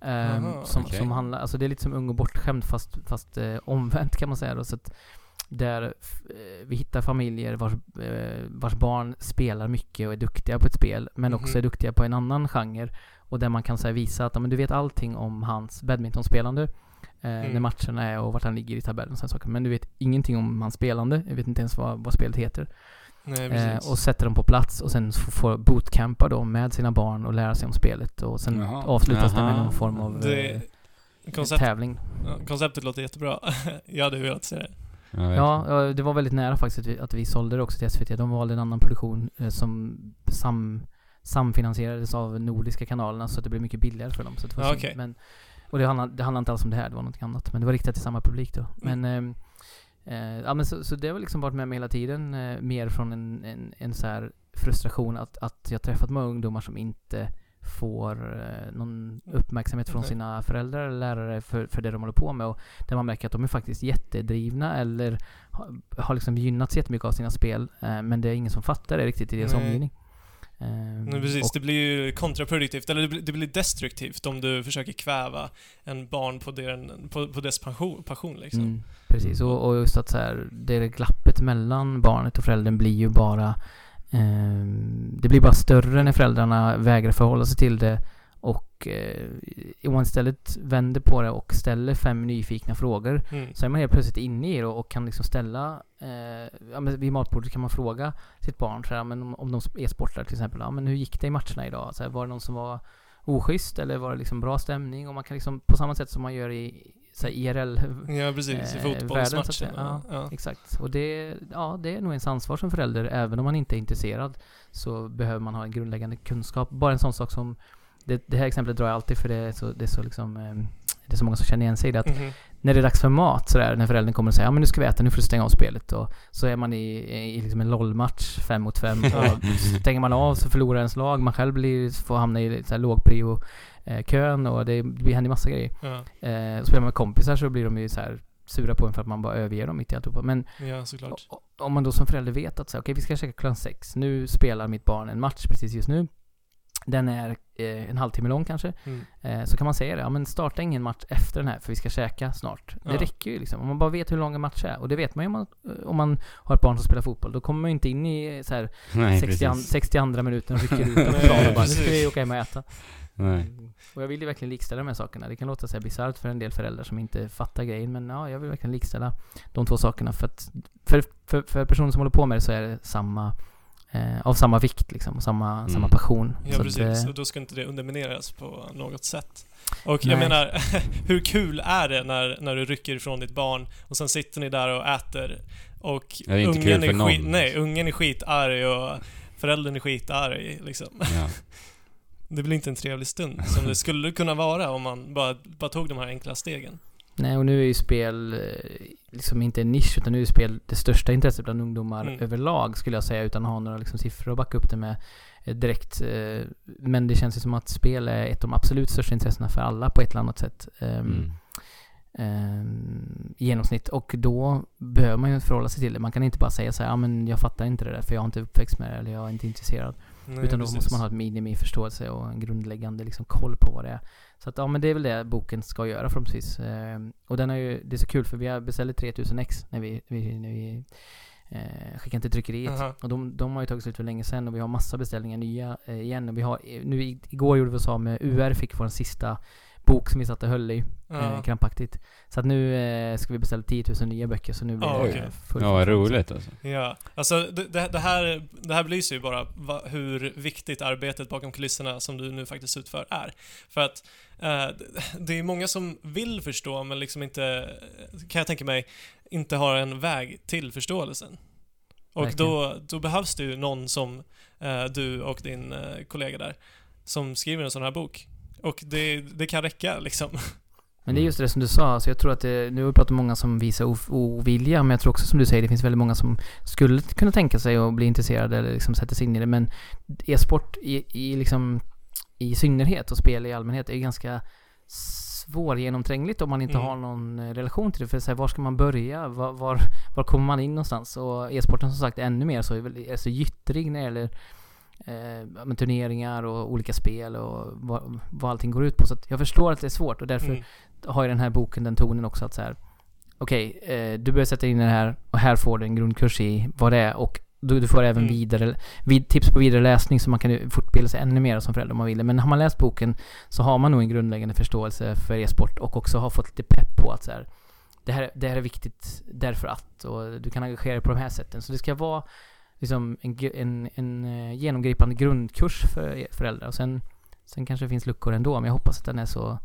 Ehm, Aha, som, okej. som handlar, alltså det är lite som Ung och bortskämd fast, fast eh, omvänt kan man säga då. Så att där eh, vi hittar familjer vars, eh, vars barn spelar mycket och är duktiga på ett spel men också Mhm. är duktiga på en annan genre. Och där man kan så här, visa att men du vet allting om hans badmintonspelande. Eh, Mm. När matcherna är och vart han ligger i tabellen och sådana saker. Men du vet ingenting om hans spelande. Jag vet inte ens vad, vad spelet heter. Nej, Eh, och sätter dem på plats och sen får bootcampa då med sina barn och lära sig om spelet. Och sen Jaha. avslutas det med Jaha. någon form av det, eh, koncept, tävling. konceptet låter jättebra. *laughs* jag hade velat se det. Ja. Ja, det var väldigt nära faktiskt att vi, att vi sålde det också till SVT. De valde en annan produktion eh, som sam, samfinansierades av Nordiska kanalerna så att det blev mycket billigare för dem. Så det var Ja, okej. men, och det handlade, det handlade inte alls om det här, det var något annat. Men det var riktat till samma publik då. Men, Mm. Eh, ja, men så, så det har liksom varit med mig hela tiden. Eh, mer från en, en, en så frustration att, att jag träffat många ungdomar som inte får eh, någon uppmärksamhet från Nej. sina föräldrar eller lärare för, för det de håller på med. Och där man märker att de är faktiskt jättedrivna eller har, har liksom gynnats jättemycket av sina spel. Eh, men det är ingen som fattar det riktigt i deras Nej. omgivning. Eh, Nej, precis. och- Det blir ju kontraproduktivt, eller det blir, det blir destruktivt om du försöker kväva en barn på, den, på, på dess passion, passion liksom. Mm, precis, och, och just att så här, det glappet mellan barnet och föräldern blir ju bara ehm, Det blir bara större när föräldrarna vägrar förhålla sig till det och eh, man istället vänder på det och ställer fem nyfikna frågor Mm. så är man helt plötsligt inne i det och kan liksom ställa eh, ja, men Vid matbordet kan man fråga sitt barn så här, men om, om de är sportare till exempel, ja, men hur gick det i matcherna idag? Så här, var det någon som var oschysst eller var det liksom bra stämning? Och man kan liksom på samma sätt som man gör i så här, IRL *laughs* Ja, precis. I eh, att fotbollsmatchen. Ja. Ja. Exakt. Och det, ja, det är nog ens ansvar som förälder. Även om man inte är intresserad så behöver man ha en grundläggande kunskap. Bara en sån sak som det, det här exemplet drar jag alltid för det är så, det är så liksom eh, det är så många som känner igen sig i det. Att Mhm. när det är dags för mat sådär, när föräldern kommer och säger ja men nu ska vi äta, nu får du stänga av spelet. Och så är man i, i, liksom en LOL-match, fem mot fem. Och stänger man av så förlorar ens lag. Man själv blir, får hamna i så här lågprio eh, och det, det händer massa grejer. Ja. Eh, spelar man med kompisar så blir de ju så här sura på en för att man bara överger dem mitt i alltihopa. Men ja, om man då som förälder vet att så, okej vi ska käka klockan sex. Nu spelar mitt barn en match precis just nu. Den är en halvtimme lång kanske. Mm. Eh, så kan man säga det, ja men starta ingen match efter den här för vi ska käka snart. Det Ja. räcker ju liksom. Om man bara vet hur lång en match är. Och det vet man ju om man, eh, om man har ett barn som spelar fotboll. Då kommer man ju inte in i så här *laughs* Nej, 60, an, precis. 62 minuten och rycker ut *laughs* en Nej, plan och bara nu ska vi åka hem och äta. Nej. Och jag vill ju verkligen likställa de här sakerna. Det kan låta så här bisarrt för en del föräldrar som inte fattar grejen, men ja, jag vill verkligen likställa de två sakerna för att för, för, för personer som håller på med det så är det samma eh, av samma vikt liksom, samma, Mm. samma passion. Ja, så att, precis. eh, Och då ska inte det undermineras på något sätt. Och jag Nej. menar, *laughs* hur kul är det när, när du rycker ifrån ditt barn och sen sitter ni där och äter och är ungen är skit, Nej, ungen är skitarg och föräldern är skitarg liksom. Ja. *laughs* Det blir inte en trevlig stund som det skulle kunna vara om man bara, bara tog de här enkla stegen. Nej, och nu är ju spel... eh, liksom inte en nisch utan nu är spel det största intresset bland ungdomar Mm. överlag skulle jag säga utan att ha några liksom siffror att backa upp det med eh, direkt. Eh, men det känns ju som att spel är ett av de absolut största intressena för alla på ett eller annat sätt. ehm, Mm. I genomsnitt. Och då behöver man ju förhålla sig till det. Man kan inte bara säga så här, ja men jag fattar inte det där för jag har inte uppväxt med det eller jag är inte intresserad. Nej, Utan då precis. måste man ha ett minimiförståelse och en grundläggande liksom koll på vad det är. Så att ja men det är väl det boken ska göra förhoppningsvis. Ehm, och den är ju, det är så kul för vi har beställt 3000 ex när vi, vi, när vi eh, skickade till tryckeriet. Aha. Och de, de har ju tagit slut för länge sedan och vi har massa beställningar nya eh, igen. Och vi har, eh, nu igår gjorde vi oss av med UR, fick vår sista bok som vi satt och höll i Ja. eh, krampaktigt. Så att nu eh, ska vi beställa 10 000 nya böcker så nu blir Ja, det okej. eh, full Ja, vad roligt alltså. Ja, alltså det, det, här, det här belyser ju bara va, hur viktigt arbetet bakom kulisserna som du nu faktiskt utför är. För att eh, det är många som vill förstå men liksom inte, kan jag tänka mig, inte har en väg till förståelsen. Och Verkligen. då, då behövs det ju någon som eh, du och din eh, kollega där, som skriver en sån här bok. Och det, det kan räcka liksom. Men det är just det som du sa, så jag tror att det, nu har vi pratat om många som visar ovilja, men jag tror också som du säger, det finns väldigt många som skulle kunna tänka sig att bli intresserade eller liksom sätta sig in i det, men e-sport i, i liksom i synnerhet och spel i allmänhet är ju ganska svårgenomträngligt om man inte Mm. har någon eh, relation till det. För så här, var ska man börja? Var, var, var kommer man in någonstans? Och e-sporten som sagt ännu mer så är, är så gyttrig när det gäller eh, turneringar och olika spel och vad, vad allting går ut på. Så jag förstår att det är svårt och därför Mm. har ju den här boken den tonen också att så här. Okej, eh, du behöver sätta in det här och här får du en grundkurs i vad det är och du, du får även Mm. vidare, vid, tips på vidare läsning så man kan fortbilda sig ännu mer som förälder om man vill. Men har man läst boken så har man nog en grundläggande förståelse för e-sport och också har fått lite pepp på att så här, det, här, det här är viktigt därför att och du kan engagera dig på de här sätten. Så det ska vara liksom en, en, en eh, genomgripande grundkurs för e- föräldrar. Och sen, sen kanske det finns luckor ändå, men jag hoppas att den är så,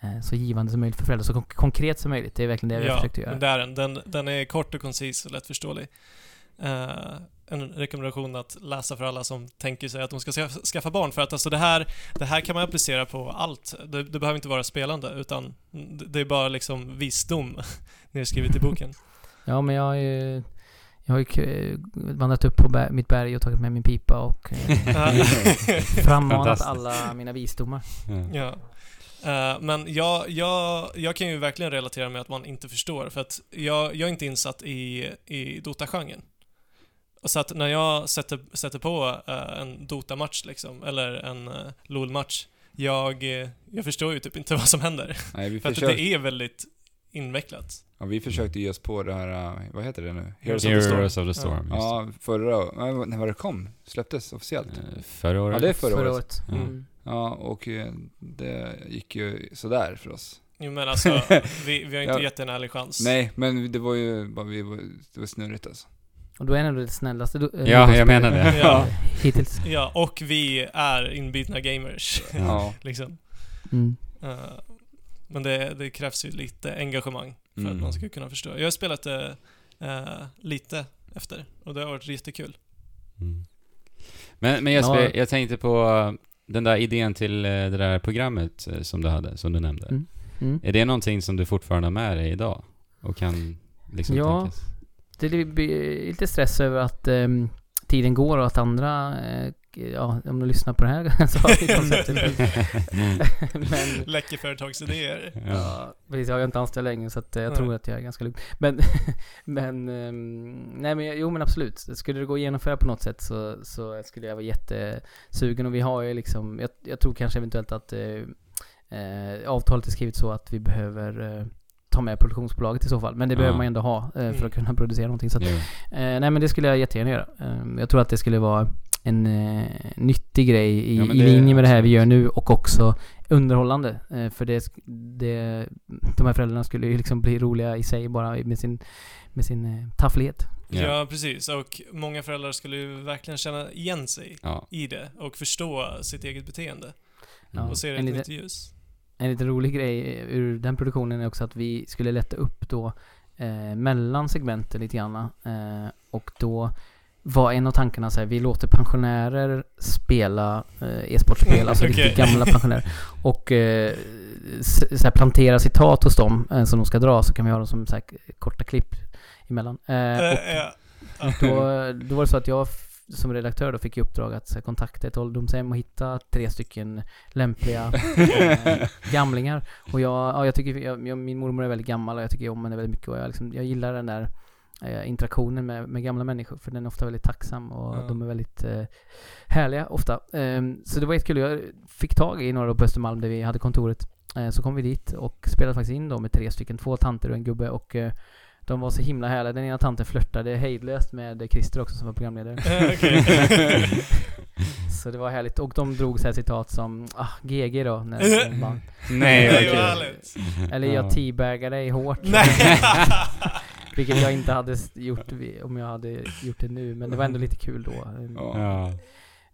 eh, så givande som möjligt för föräldrar. Så kon- konkret som möjligt. Det är verkligen det vi har försökt göra. det är den. den. Den är kort och koncis och lättförståelig. Eh, en rekommendation att läsa för alla som tänker sig att de ska skaffa- barn. För att alltså det här, det här kan man applicera på allt. Det, det behöver inte vara spelande, utan det det är bara liksom visdom *laughs* nedskrivet i boken. Ja, men jag har ju, jag har ju vandrat upp på mitt berg och tagit med min pipa och eh, *laughs* frammanat alla mina visdomar. Ja. Ja. Eh, men jag, jag, jag kan ju verkligen relatera med att man inte förstår, för att jag, jag är inte insatt i, i Dota-genren. Så att när jag sätter, sätter på eh, en Dota-match liksom, eller en uh, LOL-match, jag, jag förstår ju typ inte *laughs* vad som händer. Nej, vi För att det är väldigt invecklat. ja, vi försökte ge oss på det här, uh, vad heter det nu? Heroes of the Storm. Heroes of the Storm, det. Ja, förra, nej, när var det kom? Släpptes officiellt? Eh, Förra året? Ja, det är förra, året. Ja. Mm. Ja, och eh, det gick ju sådär för oss. Jo men alltså, *laughs* vi, vi har inte Ja. gett en ärlig chans. Nej, men det var ju bara, vi var, det var snurrigt alltså. Och då är han ändå det snällaste do- eh, Ja, jag menar det. *laughs* Ja. Hittills. Ja, och vi är inbitna gamers, Ja. Ja. *laughs* liksom. Mm. Eh, men det, det krävs ju lite engagemang för att Mm. man ska kunna förstå. Jag har spelat det eh, lite efter och det har varit jättekul. Mm. Men, men Jesper, Ja. jag tänkte på uh, den där idén till uh, det där programmet som du hade, som du nämnde. Mm. Mm. Är det någonting som du fortfarande har med dig idag? Och kan liksom Ja. tänkas? Det blir lite stress över att ehm, tiden går och att andra, eh, ja, om du lyssnar på det här *laughs* så har vi konceptet. *laughs* Men *laughs* Läcker företagsidéer. ja. Precis. Jag har inte anställd längre så att eh, jag Nej. tror att jag är ganska lugn. Men, men, ehm, nej men jo men absolut. Skulle det gå att genomföra på något sätt så, så skulle jag vara jättesugen och vi har ju liksom, jag, jag tror kanske eventuellt att eh, eh, avtalet är skrivet så att vi behöver eh, ta med produktionsbolaget i så fall. Men det Ja. behöver man ju ändå ha eh, för Mm. att kunna producera någonting. Så att, eh, nej men det skulle jag jättegärna göra. Eh, jag tror att det skulle vara en eh, nyttig grej i, Ja, i linje med det här vi gör nu och också underhållande. Eh, för det, det, de här föräldrarna skulle ju liksom bli roliga i sig bara med sin, med sin eh, tafflighet. Ja. Ja. precis. Och många föräldrar skulle ju verkligen känna igen sig Ja. i det och förstå sitt eget beteende Mm. och se det i ett nytt ljus. En liten rolig grej ur den produktionen är också att vi skulle lätta upp då eh, mellan segmenten lite grann. Eh, och då var en av tankarna så här, vi låter pensionärer spela eh, e-sportspel, alltså *laughs* Okej. riktigt gamla pensionärer. Och eh, så här, plantera citat hos dem eh, som de ska dra, så kan vi ha dem som så här, korta klipp emellan. Eh, Eh, och då, då var det så att jag som redaktör då fick i uppdrag att här, kontakta ett ålderdomshem och hitta tre stycken lämpliga eh, *laughs* gamlingar. Och jag, ja, jag tycker, jag, jag, min mormor är väldigt gammal och jag tycker om henne väldigt mycket och jag, liksom, jag gillar den där eh, interaktionen med, med gamla människor för den är ofta väldigt tacksam och Ja. de är väldigt eh, härliga ofta. Ehm, så det var jättekul. Jag fick tag i några på Östermalm där vi hade kontoret. Eh, så kom vi dit och spelade faktiskt in då med tre stycken, två tanter och en gubbe och eh, de var så himla härliga. Den ena tanten flörtade hejdlöst med Christer också som var programledare. *laughs* Eh. *laughs* Så det var härligt. Och de drog så här citat som ah, GG då. När, man, Nej, vad härligt. eller jag teabaggar dig hårt. *laughs* Vilket jag inte hade gjort om jag hade gjort det nu. Men det var ändå lite kul då. En, Ja.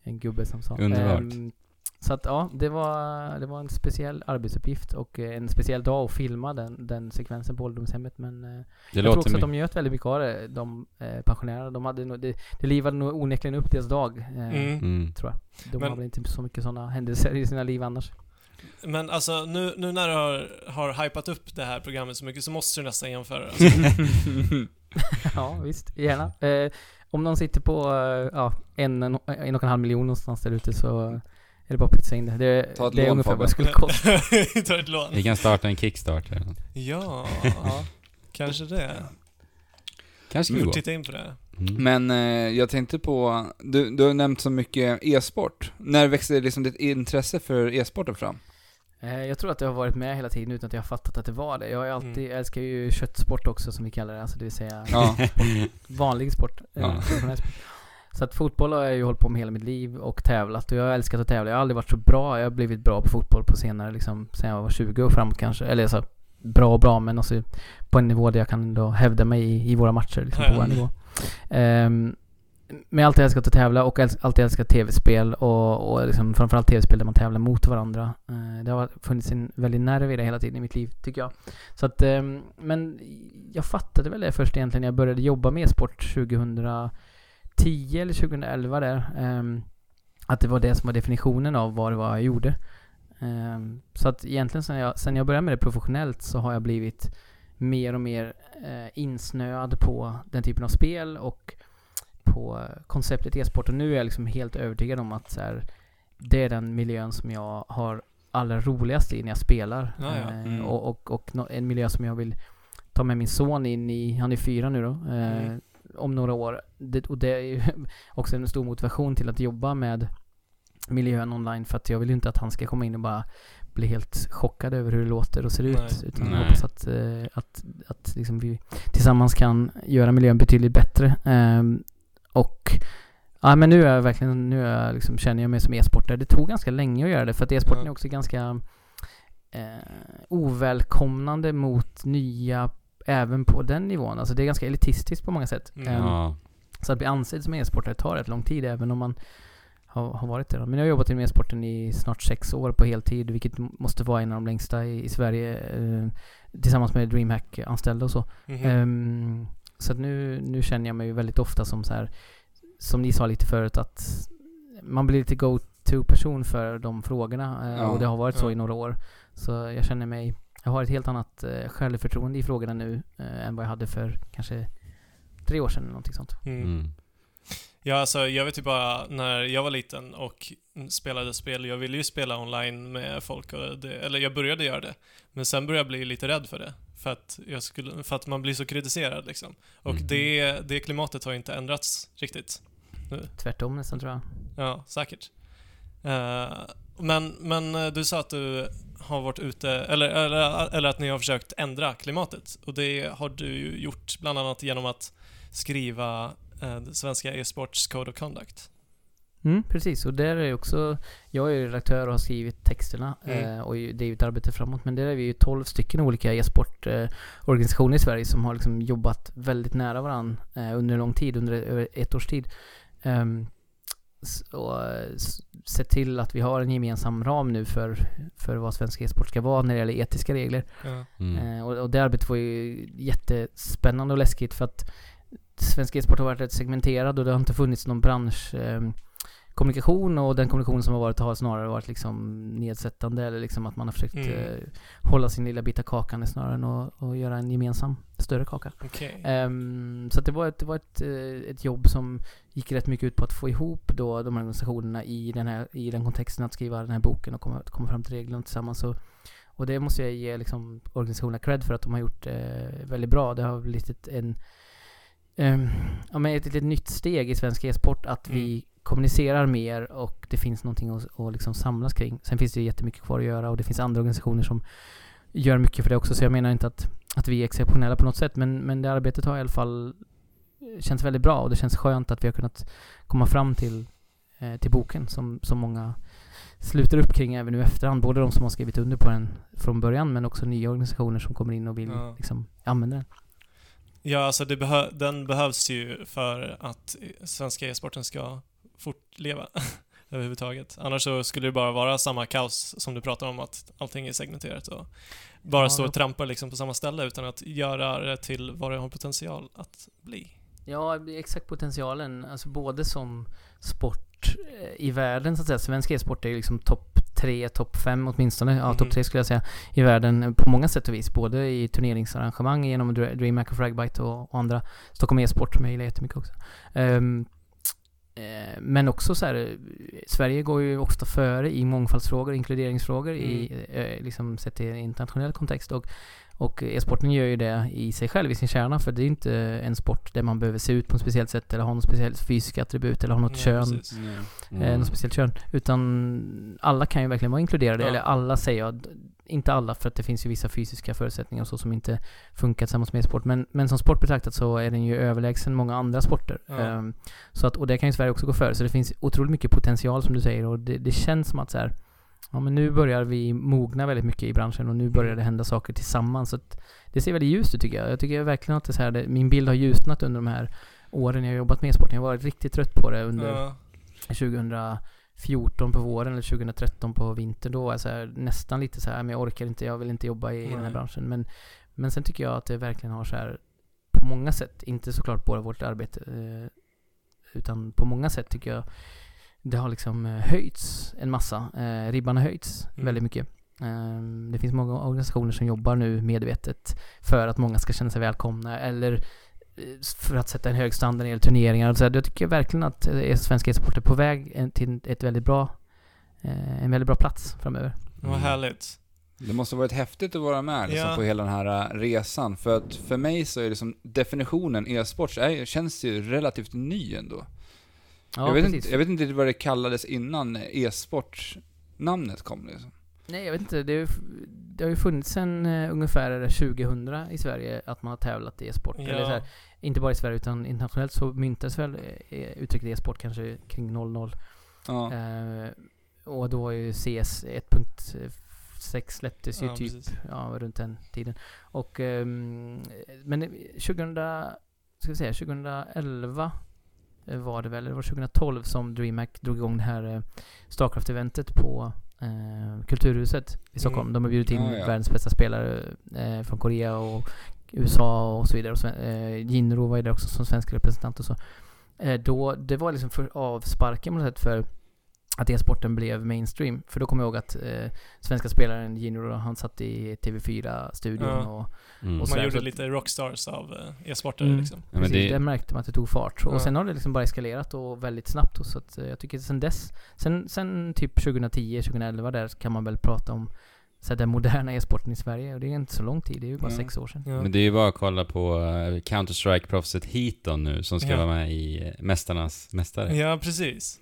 En gubbe som sa. Underbart. Ehm, så att ja, det var, det var en speciell arbetsuppgift och eh, en speciell dag att filma den, den sekvensen på ålderdomshemmet. Men eh, Det jag tror också att de njöt väldigt mycket av det, de eh, pensionärerna. De hade nog, det, det livade nog onekligen upp deras dag. Eh, Mm. Mm. Tror jag. De Men- har väl inte så mycket sådana händelser i sina liv annars. Men alltså, nu, nu när du har, har hypat upp det här programmet så mycket så måste du nästan jämföra. Alltså. *laughs* ja, visst. Gärna. Eh, om någon sitter på eh, ja, en, en, en och en halv miljon någonstans där ute så är det bara att pytsa in det. Det, Ta ett det är lån, ungefär vad det skulle kosta. *laughs* Ta ett lån. Vi kan starta en Kickstarter. Ja, Ja. kanske det. Kanske Vi får gå. titta in på det. Mm. Men eh, jag tänkte på, du, du har nämnt så mycket e-sport. När växte liksom ditt intresse för e-sporten fram? Eh, Jag tror att det har varit med hela tiden utan att jag har fattat att det var det. Jag har alltid, Mm. jag älskar ju köttsport också som vi kallar det, alltså det vill säga Ja. *laughs* vanlig sport. eh, Ja. sport. *laughs* Så att fotboll har jag ju hållit på med hela mitt liv och tävlat och jag har älskat att tävla. Jag har aldrig varit så bra. Jag har blivit bra på fotboll på senare liksom, sen jag var 20 och framåt kanske. Eller så bra och bra men alltså på en nivå där jag kan ändå hävda mig i, i våra matcher liksom, på ja. vår nivå. Ehm, men jag har alltid älskat att tävla och alltid älskat tv-spel och, och liksom framförallt tv-spel där man tävlar mot varandra. Eh, det har funnits en väldig nerv i det hela tiden i mitt liv, tycker jag. Så att, eh, men jag fattade väl det först egentligen när jag började jobba med e-sport 2010 eller 2011 där. Ehm, att det var det som var definitionen av vad det var jag gjorde. Ehm, så att egentligen sen jag, sen jag började med det professionellt så har jag blivit mer och mer eh, insnöad på den typen av spel och på eh, konceptet e-sport. Och nu är jag liksom helt övertygad om att så här, det är den miljön som jag har allra roligast i när jag spelar. Ja, ja. Eh, Mm. och, och, och en miljö som jag vill ta med min son in i, han är fyra nu då, eh, Mm. om några år. Det, och det är ju *laughs* också en stor motivation till att jobba med miljön online för att jag vill ju inte att han ska komma in och bara bli helt chockad över hur det låter och ser Nej. ut. Utan jag Nej. hoppas att, eh, att, att liksom vi tillsammans kan göra miljön betydligt bättre. Ehm, och Ja men nu är jag verkligen, nu är jag liksom, känner jag mig som e-sportare. Det tog ganska länge att göra det för att e-sporten Ja. är också ganska eh, ovälkomnande mot nya även på den nivån. Alltså det är ganska elitistiskt på många sätt. Mm. Ehm, Ja. så att bli ansedd som e-sportare tar rätt lång tid även om man har, har varit det. då. Men jag har jobbat inom e-sporten i snart sex år på heltid, vilket måste vara en av de längsta i, i Sverige. Eh, tillsammans med DreamHack-anställda och så. Mhm. Ehm, så att nu, nu känner jag mig ju väldigt ofta som så här, som ni sa lite förut, att man blir lite go-to-person för de frågorna. eh, Ja. och det har varit så Ja. i några år. Så jag känner mig, jag har ett helt annat eh, självförtroende i frågorna nu eh, än vad jag hade för kanske tre år sedan eller någonting sånt. Mm. Mm. Ja, alltså jag vet ju bara när jag var liten och spelade spel, jag ville ju spela online med folk och det, eller jag började göra det. Men sen började jag bli lite rädd för det. För att, jag skulle, för att man blir så kritiserad liksom. Och Mm. det, det klimatet har inte ändrats riktigt. Tvärtom nästan tror jag. Ja, säkert. Eh, men, men eh, du sa att du har varit ute, eller, eller, eller att ni har försökt ändra klimatet. Och det har du ju gjort bland annat genom att skriva det svenska e-sports Code of Conduct. Mm, precis, och där är också, jag är ju redaktör och har skrivit texterna Mm. eh, och det är ju ett arbete framåt. Men där är vi ju 12 stycken olika e-sportorganisationer i Sverige som har liksom jobbat väldigt nära varandra eh, under lång tid, under ett års tid. Ehm, och s- sett till att vi har en gemensam ram nu för, för vad svensk e-sport ska vara när det gäller etiska regler. Ja. Mm. Eh, och, och det arbetet var ju jättespännande och läskigt för att svensk e-sport har varit rätt segmenterad och det har inte funnits någon bransch eh, kommunikation och den kommunikation som har varit har snarare varit liksom nedsättande eller liksom att man har försökt Mm. eh, hålla sin lilla bit av kakan snarare än att, att göra en gemensam större kaka. Okej. Ehm, så det var, ett, det var ett, eh, ett jobb som gick rätt mycket ut på att få ihop då de här organisationerna i den, här, i den kontexten att skriva den här boken och komma, komma fram till reglerna tillsammans. Och, och det måste jag ge liksom, organisationerna cred för att de har gjort eh, väldigt bra. Det har blivit ett, en, ehm, ja, men ett litet nytt steg i svensk e-sport att vi Mm. Kommunicerar mer och det finns någonting att, att liksom samlas kring. Sen finns det ju jättemycket kvar att göra och det finns andra organisationer som gör mycket för det också. Så jag menar inte att, att vi är exceptionella på något sätt men, men det arbetet har i alla fall känns väldigt bra och det känns skönt att vi har kunnat komma fram till, eh, till boken som, som många sluter upp kring även nu efterhand. Både de som har skrivit under på den från början men också nya organisationer som kommer in och vill Ja. liksom, använda den. Ja, alltså behö- den behövs ju för att svenska e-sporten ska fortleva *laughs* överhuvudtaget. Annars så skulle det bara vara samma kaos som du pratar om, att allting är segmenterat och bara Ja, stå och trampa liksom på samma ställe utan att göra det till vad det har potential att bli. Ja, exakt potentialen. Alltså både som sport eh, i världen så att säga. Svensk e-sport är ju liksom topp tre, topp fem åtminstone. Ja, Mhm. topp tre skulle jag säga. I världen på många sätt och vis. Både i turneringsarrangemang genom DreamHack och Fragbite och, och andra. Stockholm e-sport som jag gillar jättemycket också. Eh, men också så här, eh, Sverige går ju ofta före i mångfaldsfrågor, inkluderingsfrågor i, eh, liksom sett i internationell kontext. Och, och e-sporten gör ju det i sig själv, i sin kärna, för det är inte en sport där man behöver se ut på ett speciellt sätt eller ha något speciellt fysiska attribut eller ha något Ja, kön, precis. eh, något speciellt kön. Utan alla kan ju verkligen vara inkluderade, Ja. eller alla säger jag, inte alla för att det finns ju vissa fysiska förutsättningar och så som inte funkar tillsammans med e-sport. Men, men som sport betraktat så är den ju överlägsen många andra sporter. Ja. Ehm, så att, och det kan ju Sverige också gå före. Så det finns otroligt mycket potential som du säger och det, det känns som att så här, ja men nu börjar vi mogna väldigt mycket i branschen och nu börjar det hända saker tillsammans. Så att det ser väldigt ljust ut tycker jag. Jag tycker verkligen att det så här, min bild har ljusnat under de här åren jag har jobbat med e-sport. Jag har varit riktigt trött på det under Ja. 2014 på våren eller 2013 på vintern. Då var jag så här, nästan lite så här, men jag orkar inte, jag vill inte jobba i, i den här branschen. Men, men sen tycker jag att det verkligen har så här på många sätt, inte såklart bara vårt arbete, eh, utan på många sätt tycker jag det har liksom eh, höjts en massa. Eh, ribban har höjts Mm. väldigt mycket. Ehm, det finns många organisationer som jobbar nu medvetet för att många ska känna sig välkomna eller eh, för att sätta en hög standard när det gäller turneringar. Så jag tycker verkligen att eh, svenska e-sport är på väg till ett väldigt bra, eh, en väldigt bra plats framöver. Vad härligt. Det måste ha varit häftigt att vara med liksom, Ja. på hela den här resan. För att för mig så är det som definitionen e-sport känns ju relativt ny ändå. Ja, jag, vet precis. inte, jag vet inte vad det kallades innan e-sport namnet kom liksom. Nej, jag vet inte. Det, är, det har ju funnits sen uh, ungefär 2000 i Sverige att man har tävlat i e-sport. Eller så här, Ja. inte bara i Sverige utan internationellt så myntades väl eh, uttrycket e-sport kanske kring 00. Ja. Eh, och då var ju CS 1.6 släpptes ju Ja, typ precis. ja, runt den tiden. Och ehm, men 2000, ska vi säga 2011 eh, var det väl, eller var det 2012 som DreamHack drog igång det här eh, Starcraft-eventet på eh, Kulturhuset i Stockholm. Mm. De har bjudit in Ja, ja. världens bästa spelare eh, från Korea och USA och så vidare. Och Sven- eh, Jinro var ju där också som svensk representant och så. Eh, då, det var liksom för avsparken på något sätt för att e-sporten blev mainstream. För då kommer jag ihåg att eh, svenska spelaren Jinro, han satt i TV4-studion Ja. och Mm. Och Man gjorde lite rockstars av eh, e-sportare Mm. liksom. Ja, men Precis, det- där märkte man att det tog fart. Och Ja. sen har det liksom bara eskalerat och väldigt snabbt. Och så att, eh, jag tycker sen dess, sen, sen typ 2010, 2011 där kan man väl prata om så den moderna e-sporten i Sverige. Och det är inte så lång tid, det är ju bara Ja. sex år sedan. Ja. Men det är ju bara att kolla på eh, Counter-Strike-proffset Heaton nu, som ska Ja. vara med i Mästarnas Mästare. Ja, precis.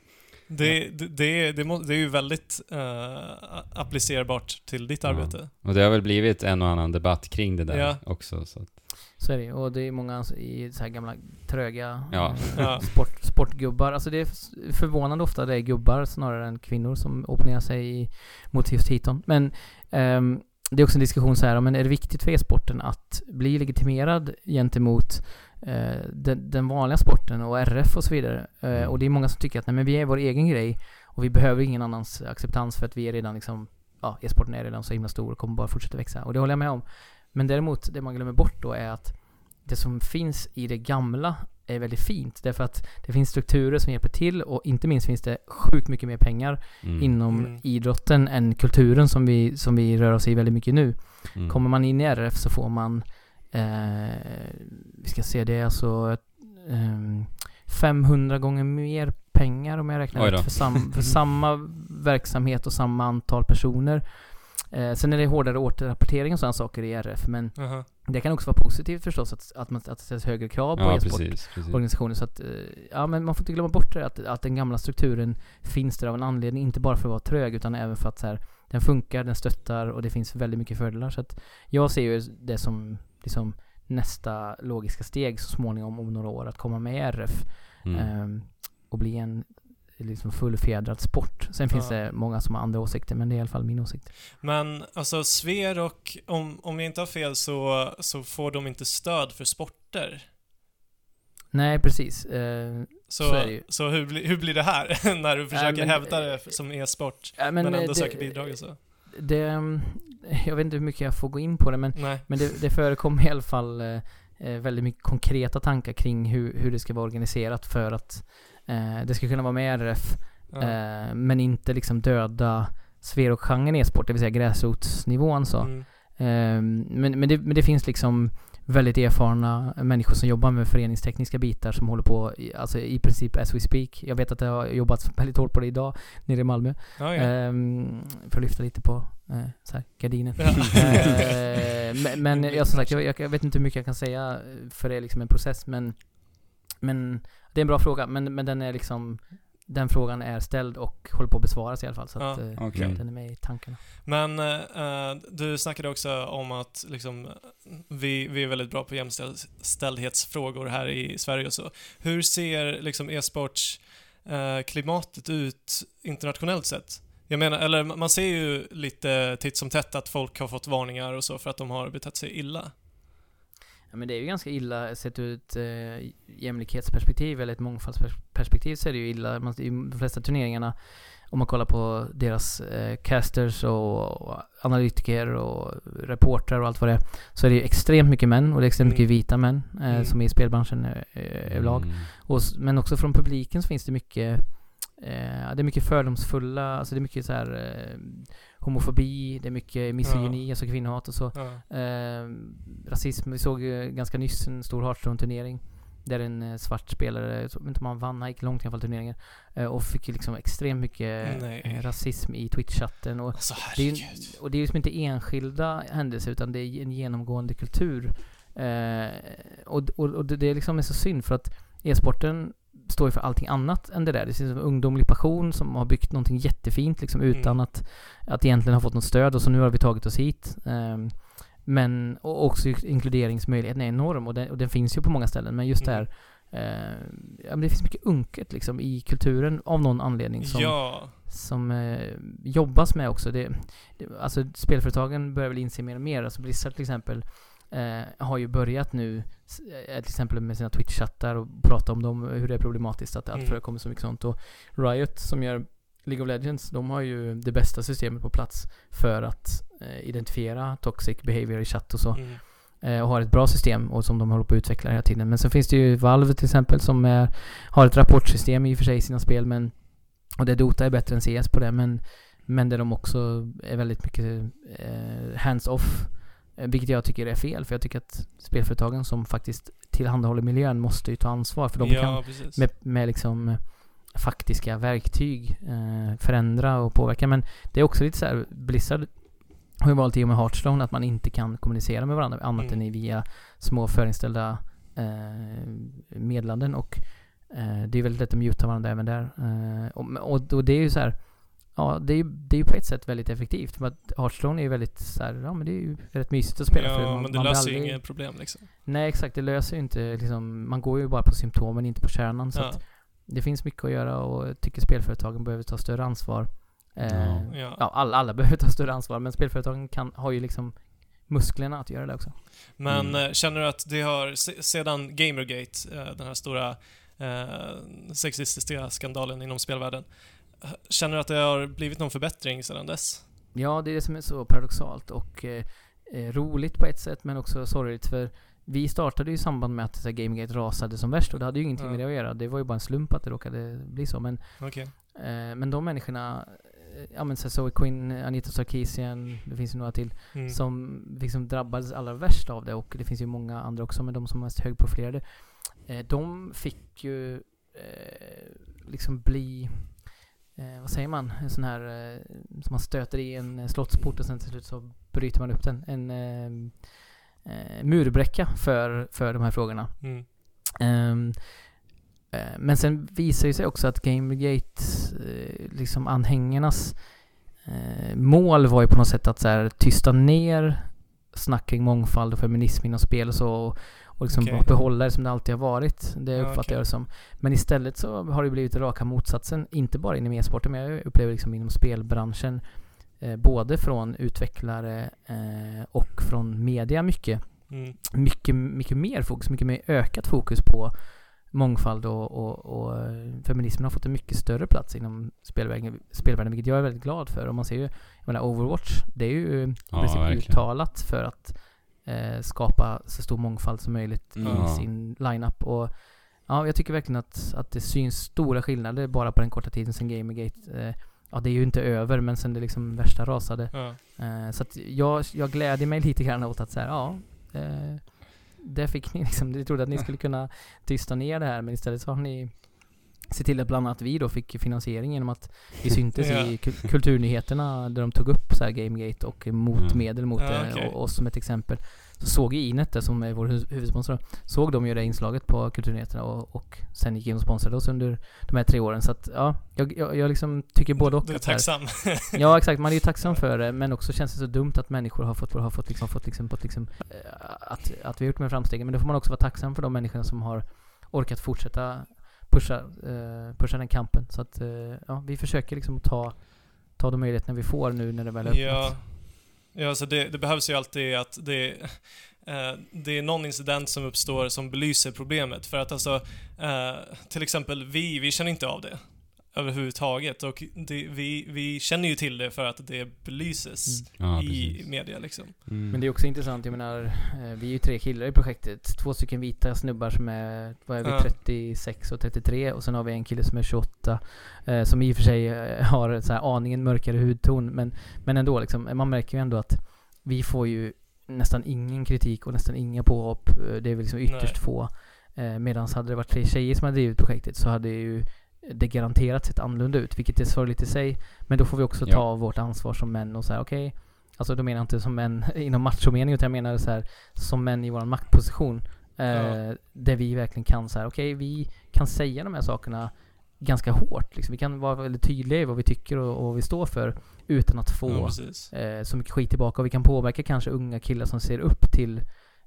Det, det, det, det, må, det är ju väldigt eh, applicerbart till ditt Ja. arbete. Och det har väl blivit en och annan debatt kring det där Ja. också. Så att, Så är det Och det är många i så här gamla tröga Ja. eh, Ja. sport, sportgubbar. Alltså det är f- förvånande ofta det är gubbar snarare än kvinnor som opponerar sig i, mot just Heaton. Men ehm, det är också en diskussion så här, men är det viktigt för e-sporten att bli legitimerad gentemot den, den vanliga sporten och RF och så vidare? Eh, Mm. och det är många som tycker att nej, men vi är vår egen grej och vi behöver ingen annans acceptans för att vi är redan liksom, ja, e-sporten är redan så himla stor och kommer bara fortsätta växa. Och det håller jag med om. Men däremot, det man glömmer bort då är att det som finns i det gamla är väldigt fint. Därför att det finns strukturer som hjälper till och inte minst finns det sjukt mycket mer pengar Mm. inom Mm. idrotten än kulturen som vi, som vi rör oss i väldigt mycket nu. Mm. Kommer man in i RF så får man, eh, vi ska se, det är alltså ehm, 500 gånger mer pengar om jag räknar rätt för, sam, för *laughs* samma verksamhet och samma antal personer. Eh, sen är det hårdare återrapportering och sådana saker i RF, men Aha. det kan också vara positivt förstås att, att, man, att det ställs högre krav på Ja, e-sport precis. precis. organisationer. Så att, eh, ja men man får inte glömma bort det, att, att den gamla strukturen finns där av en anledning. Inte bara för att vara trög, utan även för att så här, den funkar, den stöttar och det finns väldigt mycket fördelar. Så att jag ser ju det som liksom, nästa logiska steg så småningom om några år, att komma med i RF Mm. ehm, och bli en liksom fullfjädrad sport. Sen finns Ja. det många som har andra åsikter, men det är i alla fall min åsikt. Men alltså Sverok, om, om jag inte har fel så, så får de inte stöd för sporter. Nej, precis. Eh, Så, Så är det ju. så hur, bli, hur blir det här? *laughs* när du försöker men, hävda eh, det som e-sport, ja, men, eh, ändå det- söker bidrag och så? Det, jag vet inte hur mycket jag får gå in på det, men Nej. Men det, det förekommer i alla fall eh, eh, väldigt mycket konkreta tankar kring hur, hur det ska vara organiserat för att eh, det ska kunna vara med i RF, Ja. eh, men inte liksom döda Sverok-genren e-sport, det vill säga gräsrotsnivån så. Mm. Eh, men, men, det, men det finns liksom väldigt erfarna människor som jobbar med föreningstekniska bitar som håller på, alltså i princip as we speak. Jag vet att det har jobbats *laughs* väldigt hårt på det idag nere i Malmö. Ja, ja. Ehm, för att lyfta lite på eh, så här, gardinen. Ja. *laughs* Eh, men *laughs* jag, som sagt, jag, jag, vet inte hur mycket jag kan säga för det är liksom en process men Men det är en bra fråga men, men den är liksom Den frågan är ställd och håller på att besvaras i alla fall så att Ja. eh, Okej. Mm. den är med i tankarna. Men eh, du snackade också om att liksom, vi, vi är väldigt bra på jämställdhetsfrågor här i Sverige och så. Hur ser liksom e-sportsklimatet eh, klimatet ut internationellt sett? Jag menar, eller man ser ju lite titt som tätt att folk har fått varningar och så för att de har betett sig illa. Ja, men det är ju ganska illa sett ur ett eh, jämlikhetsperspektiv eller ett mångfaldsperspektiv så är det ju illa. Man, I de flesta turneringarna, om man kollar på deras eh, casters och, och analytiker och reportrar och allt vad det är, så är det ju extremt mycket män och det är extremt Mm. mycket vita män eh, Mm. som är i spelbranschen eh, eh, överlag. Mm. Och, men också från publiken så finns det mycket eh, det är mycket fördomsfulla, alltså det är mycket så här eh, homofobi, det är mycket misogyni, alltså kvinnohat och så. Ja. Eh, rasism, vi såg ganska nyss en stor Hearthstone-turnering där en eh, svart spelare, jag vet inte om han vann, han gick långt i alla fall turneringen eh, och fick liksom extremt mycket Nej. eh, rasism i Twitch-chatten och Alltså det är, och det är ju liksom inte enskilda händelser utan det är en genomgående kultur. Eh, och, och, och det det är liksom är så synd för att e-sporten står ju för allting annat än det där. Det finns en ungdomlig passion som har byggt någonting jättefint liksom utan Mm. att, att egentligen ha fått något stöd och så nu har vi tagit oss hit. Ehm, men och också inkluderingsmöjligheten är enorm och den, och den finns ju på många ställen men just det här eh, ja, men det finns mycket unket liksom i kulturen av någon anledning som, Ja. som eh, jobbas med också. Det, det, alltså spelföretagen börjar väl inse mer och mer. Alltså Blizzard till exempel eh, har ju börjat nu eh, till exempel med sina Twitch-chattar och prata om dem, hur det är problematiskt att det Mm. mm. förekommer så mycket sånt. Och Riot som gör League of Legends, de har ju det bästa systemet på plats för att eh, identifiera toxic behavior i chatt och så. Mm. Eh, och har ett bra system och som de håller på att utveckla hela tiden. Men så finns det ju Valve till exempel som eh, har ett rapportsystem i och för sig i sina spel men och där Dota är bättre än CS på det men men där de också är väldigt mycket eh, hands-off vilket jag tycker är fel för jag tycker att spelföretagen som faktiskt tillhandahåller miljön måste ju ta ansvar för de ja, kan precis. med, med liksom eh, faktiska verktyg eh, förändra och påverka. Men det är också lite så här, Blizzard har ju valt i och med Hearthstone att man inte kan kommunicera med varandra annat Mm. än via små förinställda eh, meddelanden och eh, det är väldigt lätt att muta varandra även där. Eh, och, och, och det är ju så här Ja, det är ju det är ju på ett sätt väldigt effektivt. För att Hearthstone är ju väldigt så här, ja men det är ju rätt mysigt att spela för Ja, man- men det man löser ju aldrig- inget problem liksom. Nej exakt, det löser ju inte liksom, man går ju bara på symptomen, inte på kärnan. Så Ja. att det finns mycket att göra och jag tycker spelföretagen behöver ta större ansvar. Eh, Ja. ja. Alla, alla behöver ta större ansvar, men spelföretagen kan, har ju liksom musklerna att göra det också. Men Mm. eh, känner du att det har, se- sedan Gamergate, eh, den här stora eh, sexistiska skandalen inom spelvärlden, känner du att det har blivit någon förbättring sedan dess? Ja, det är det som är så paradoxalt och eh, eh, roligt på ett sätt, men också sorgligt för vi startade ju i samband med att så här, Gamergate rasade som värst och det hade ju ingenting Ja. med det att göra. Det var ju bara en slump att det råkade bli så. Men, Okej. eh, men de människorna, eh, ja men så Zoe Quinn, Anita Sarkeesian, det finns ju några till, Mm. som liksom drabbades allra värst av det och det finns ju många andra också, men de som är mest högprofilerade. Eh, de fick ju eh, liksom bli, eh, vad säger man, en sån här eh, som man stöter i en eh, slottsport och sen till slut så bryter man upp den. En eh, eh, murbräcka för, för de här frågorna. Mm. Ehm, eh, men sen visar ju sig också att Gamergate, eh, liksom anhängarnas mål var ju på något sätt att så här, tysta ner snack kring mångfald och feminism inom spel och så och, och liksom Okej. behålla det som det alltid har varit. Det uppfattar okej. jag det som. Men istället så har det blivit raka motsatsen, inte bara inom e-sporten men jag upplever liksom inom spelbranschen eh, både från utvecklare eh, och från media mycket Mm. mycket, mycket mer fokus, mycket mer ökat fokus på mångfald och, och, och eh, feminismen har fått en mycket större plats inom spelvärlden, spelvärlden vilket jag är väldigt glad för. Och man ser ju, jag menar Overwatch, det är ju Ja, uttalat för att eh, skapa så stor mångfald som möjligt Mm. i Ja. sin lineup. Och ja, jag tycker verkligen att, att det syns stora skillnader bara på den korta tiden sedan Gamergate. Eh, ja, det är ju inte över, men sen det liksom värsta rasade. Ja. Eh, så att jag, jag glädjer mig lite grann åt att så här, ja, eh, där fick ni liksom, ni trodde att ni skulle kunna tysta ner det här, men istället så har ni sett till att bland annat vi då fick finansiering genom att vi syntes Ja. i kul- kulturnyheterna där de tog upp så här Gamegate och motmedel mot Ja, det okej. och oss som ett exempel. Så såg ju Inet, där, som är vår hu- huvudsponsor, såg de ju det inslaget på kulturnyheterna och, och sen gick in och sponsrade oss under de här tre åren. Så att ja, jag, jag, jag liksom tycker både och. Du är här- tacksam. *laughs* Ja exakt, man är ju *laughs* tacksam för det men också känns det så dumt att människor har fått, har fått liksom, fått liksom, fått liksom eh, att, att vi har gjort med framstegen. Men då får man också vara tacksam för de människorna som har orkat fortsätta pusha, eh, pusha den kampen. Så att eh, ja, vi försöker liksom ta, ta de möjligheterna vi får nu när det väl är öppnat. Ja, ja så det, det behövs ju alltid att det, eh, det är någon incident som uppstår som belyser problemet. För att alltså, eh, till exempel vi, vi känner inte av det överhuvudtaget. Och det, vi, vi känner ju till det för att det belyses Ja, i precis. media liksom. Mm. Men det är också intressant, jag menar, eh, vi är ju tre killar i projektet. Två stycken vita snubbar som är, vad är vi, Ja. 36 och 33 och sen har vi en kille som är 28. Eh, som i och för sig eh, har så här aningen mörkare hudton men, men ändå liksom, man märker ju ändå att vi får ju nästan ingen kritik och nästan inga påhopp. Eh, Det är väl liksom ytterst Nej. få. Eh, Medan hade det varit tre tjejer som hade drivit projektet så hade ju det garanterat sett annorlunda ut, vilket är sorgligt i sig. Men då får vi också Ja. ta vårt ansvar som män och säga okej, Alltså då menar jag inte som män *laughs* inom machomening utan jag menar så här som män i vår maktposition. Eh, Ja. Där vi verkligen kan så här, okej vi kan säga de här sakerna ganska hårt. Liksom. Vi kan vara väldigt tydliga i vad vi tycker och, och vad vi står för utan att få Ja, eh, så mycket skit tillbaka. Och vi kan påverka kanske unga killar som ser upp till,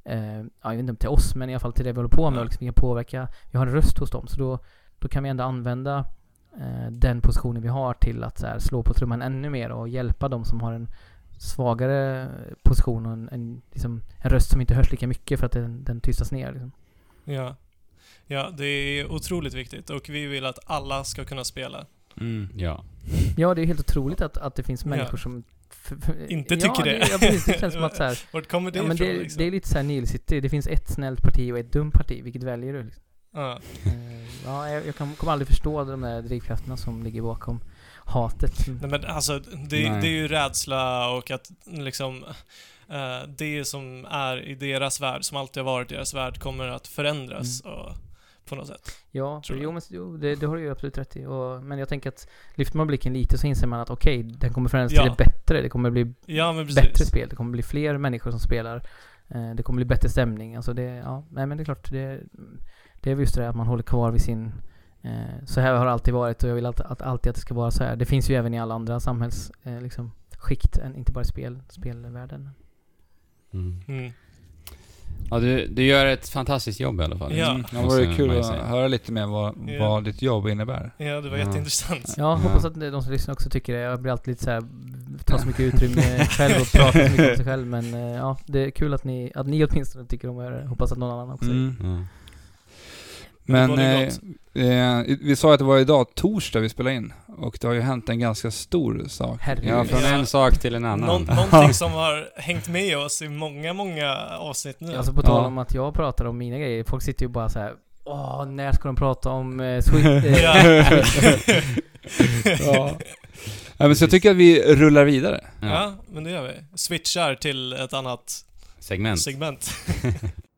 eh, ja, jag vet inte om till oss, men i alla fall till det vi håller på med. Ja. Liksom, vi kan påverka, vi har en röst hos dem. Så då, då kan vi ändå använda eh, den positionen vi har till att så här, slå på trumman ännu mer och hjälpa de som har en svagare position och en, en, liksom, en röst som inte hörs lika mycket för att den, den tystas ner. Liksom. Ja. ja, det är otroligt viktigt och vi vill att alla ska kunna spela. Mm, ja. Ja, det är helt otroligt att, att det finns Ja. människor som f- f- Inte ja, tycker det. Ja, precis. Det känns som att så här, *laughs* Vart kommer det ja, men ifrån det, liksom? det är lite såhär Neil City. Det finns ett snällt parti och ett dumt parti. Vilket väljer du? Liksom? Ja. Eh, ja, jag, jag kan, kommer aldrig förstå de där drivkrafterna som ligger bakom hatet. Nej men alltså, det, Nej. det är ju rädsla och att liksom eh, det som är i deras värld, som alltid har varit deras värld, kommer att förändras och, på något sätt. Ja, jo, men, jo det, det har du ju absolut rätt i. Och, men jag tänker att lyfter man blicken lite så inser man att okej, den kommer förändras Ja. till det bättre. Det kommer bli Ja bättre spel. Det kommer bli fler människor som spelar. Eh, det kommer bli bättre stämning. Alltså det, ja, nej men det är klart. Det, det är väl just det där att man håller kvar vid sin... Eh, så här har det alltid varit och jag vill alltid att, alltid att det ska vara så här. Det finns ju även i alla andra samhälls... Eh, liksom, skikt, inte bara i spel, spelvärlden. Mm. Mm. Ja, du, du gör ett fantastiskt jobb i alla fall. Ja. Mm. Det vore kul att höra lite mer vad, Ja. vad ditt jobb innebär. Ja, det var jätteintressant. Ja, hoppas att de som lyssnar också tycker det. Jag blir alltid lite så här, tar så mycket utrymme själv och pratar så mycket om sig själv. Men eh, ja, det är kul att ni, att ni åtminstone tycker om att göra det. Hoppas att någon annan också gör det. Men eh, eh, vi sa att det var idag, torsdag, vi spelade in. Och det har ju hänt en ganska stor sak. Herregud. Ja, från Ja. en sak till en annan. Någon, någonting som har hängt med oss i många, många avsnitt nu. Alltså på tal Ja. om att jag pratar om mina grejer, folk sitter ju bara så här. Åh, när ska de prata om eh, Sweet... Eh, *laughs* Ja. *laughs* Ja. Ja, men så jag tycker att vi rullar vidare. Ja. ja, men det gör vi. Switchar till ett annat Segment. segment. *laughs*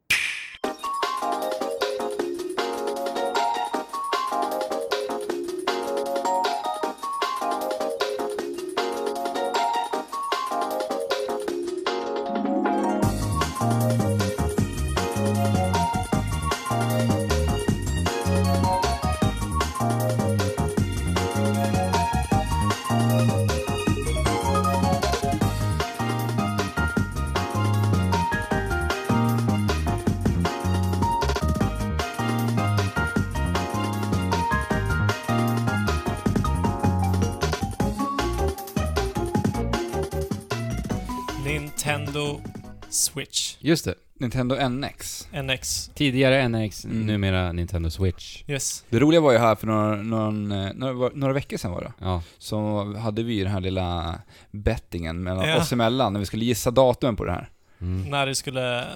Switch. Just det. Nintendo NX. NX. Tidigare NX, Mm. numera Nintendo Switch. Yes. Det roliga var ju här för några, någon, eh, några, några veckor sedan var det. Ja. Så hade vi den här lilla bettingen mellan Ja. oss emellan när vi skulle gissa datumen på det här. Mm. När det skulle... eh,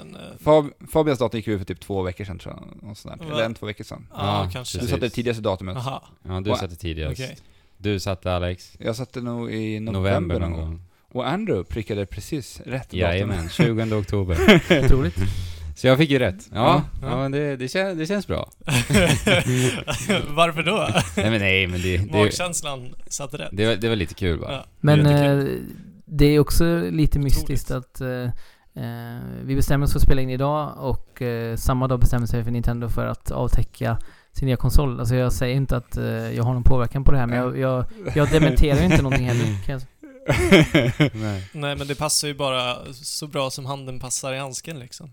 Fab, Fabians datum gick ut för typ två veckor sedan tror jag. Och sådär. Va? Eller en, två veckor sedan. Ja, Ja, kanske. Du precis. satte det tidigaste datumet. Aha, Ja, du satte tidigast. okej. Du satte Alex? Jag satte nog i november, November någon någon gång. Och Andrew prickade precis rätt. Jajamän, 20 oktober. *laughs* Otroligt. *laughs* Så jag fick ju rätt. Ja, Ja. ja men det, det, kän, det känns bra. *laughs* Varför då? Nej men nej, men det, det, Magkänslan satte rätt. det, var, det var lite kul bara. Ja. Men eh, det är också lite mystiskt att eh, eh, vi bestämmer oss för att spela in idag och eh, samma dag bestämmer sig för Nintendo för att avtäcka sin nya konsol. Alltså jag säger inte att eh, jag har någon påverkan på det här men jag, jag, jag dementerar inte någonting heller. Nej. *laughs* Nej men det passar ju bara så bra som handen passar i handsken liksom.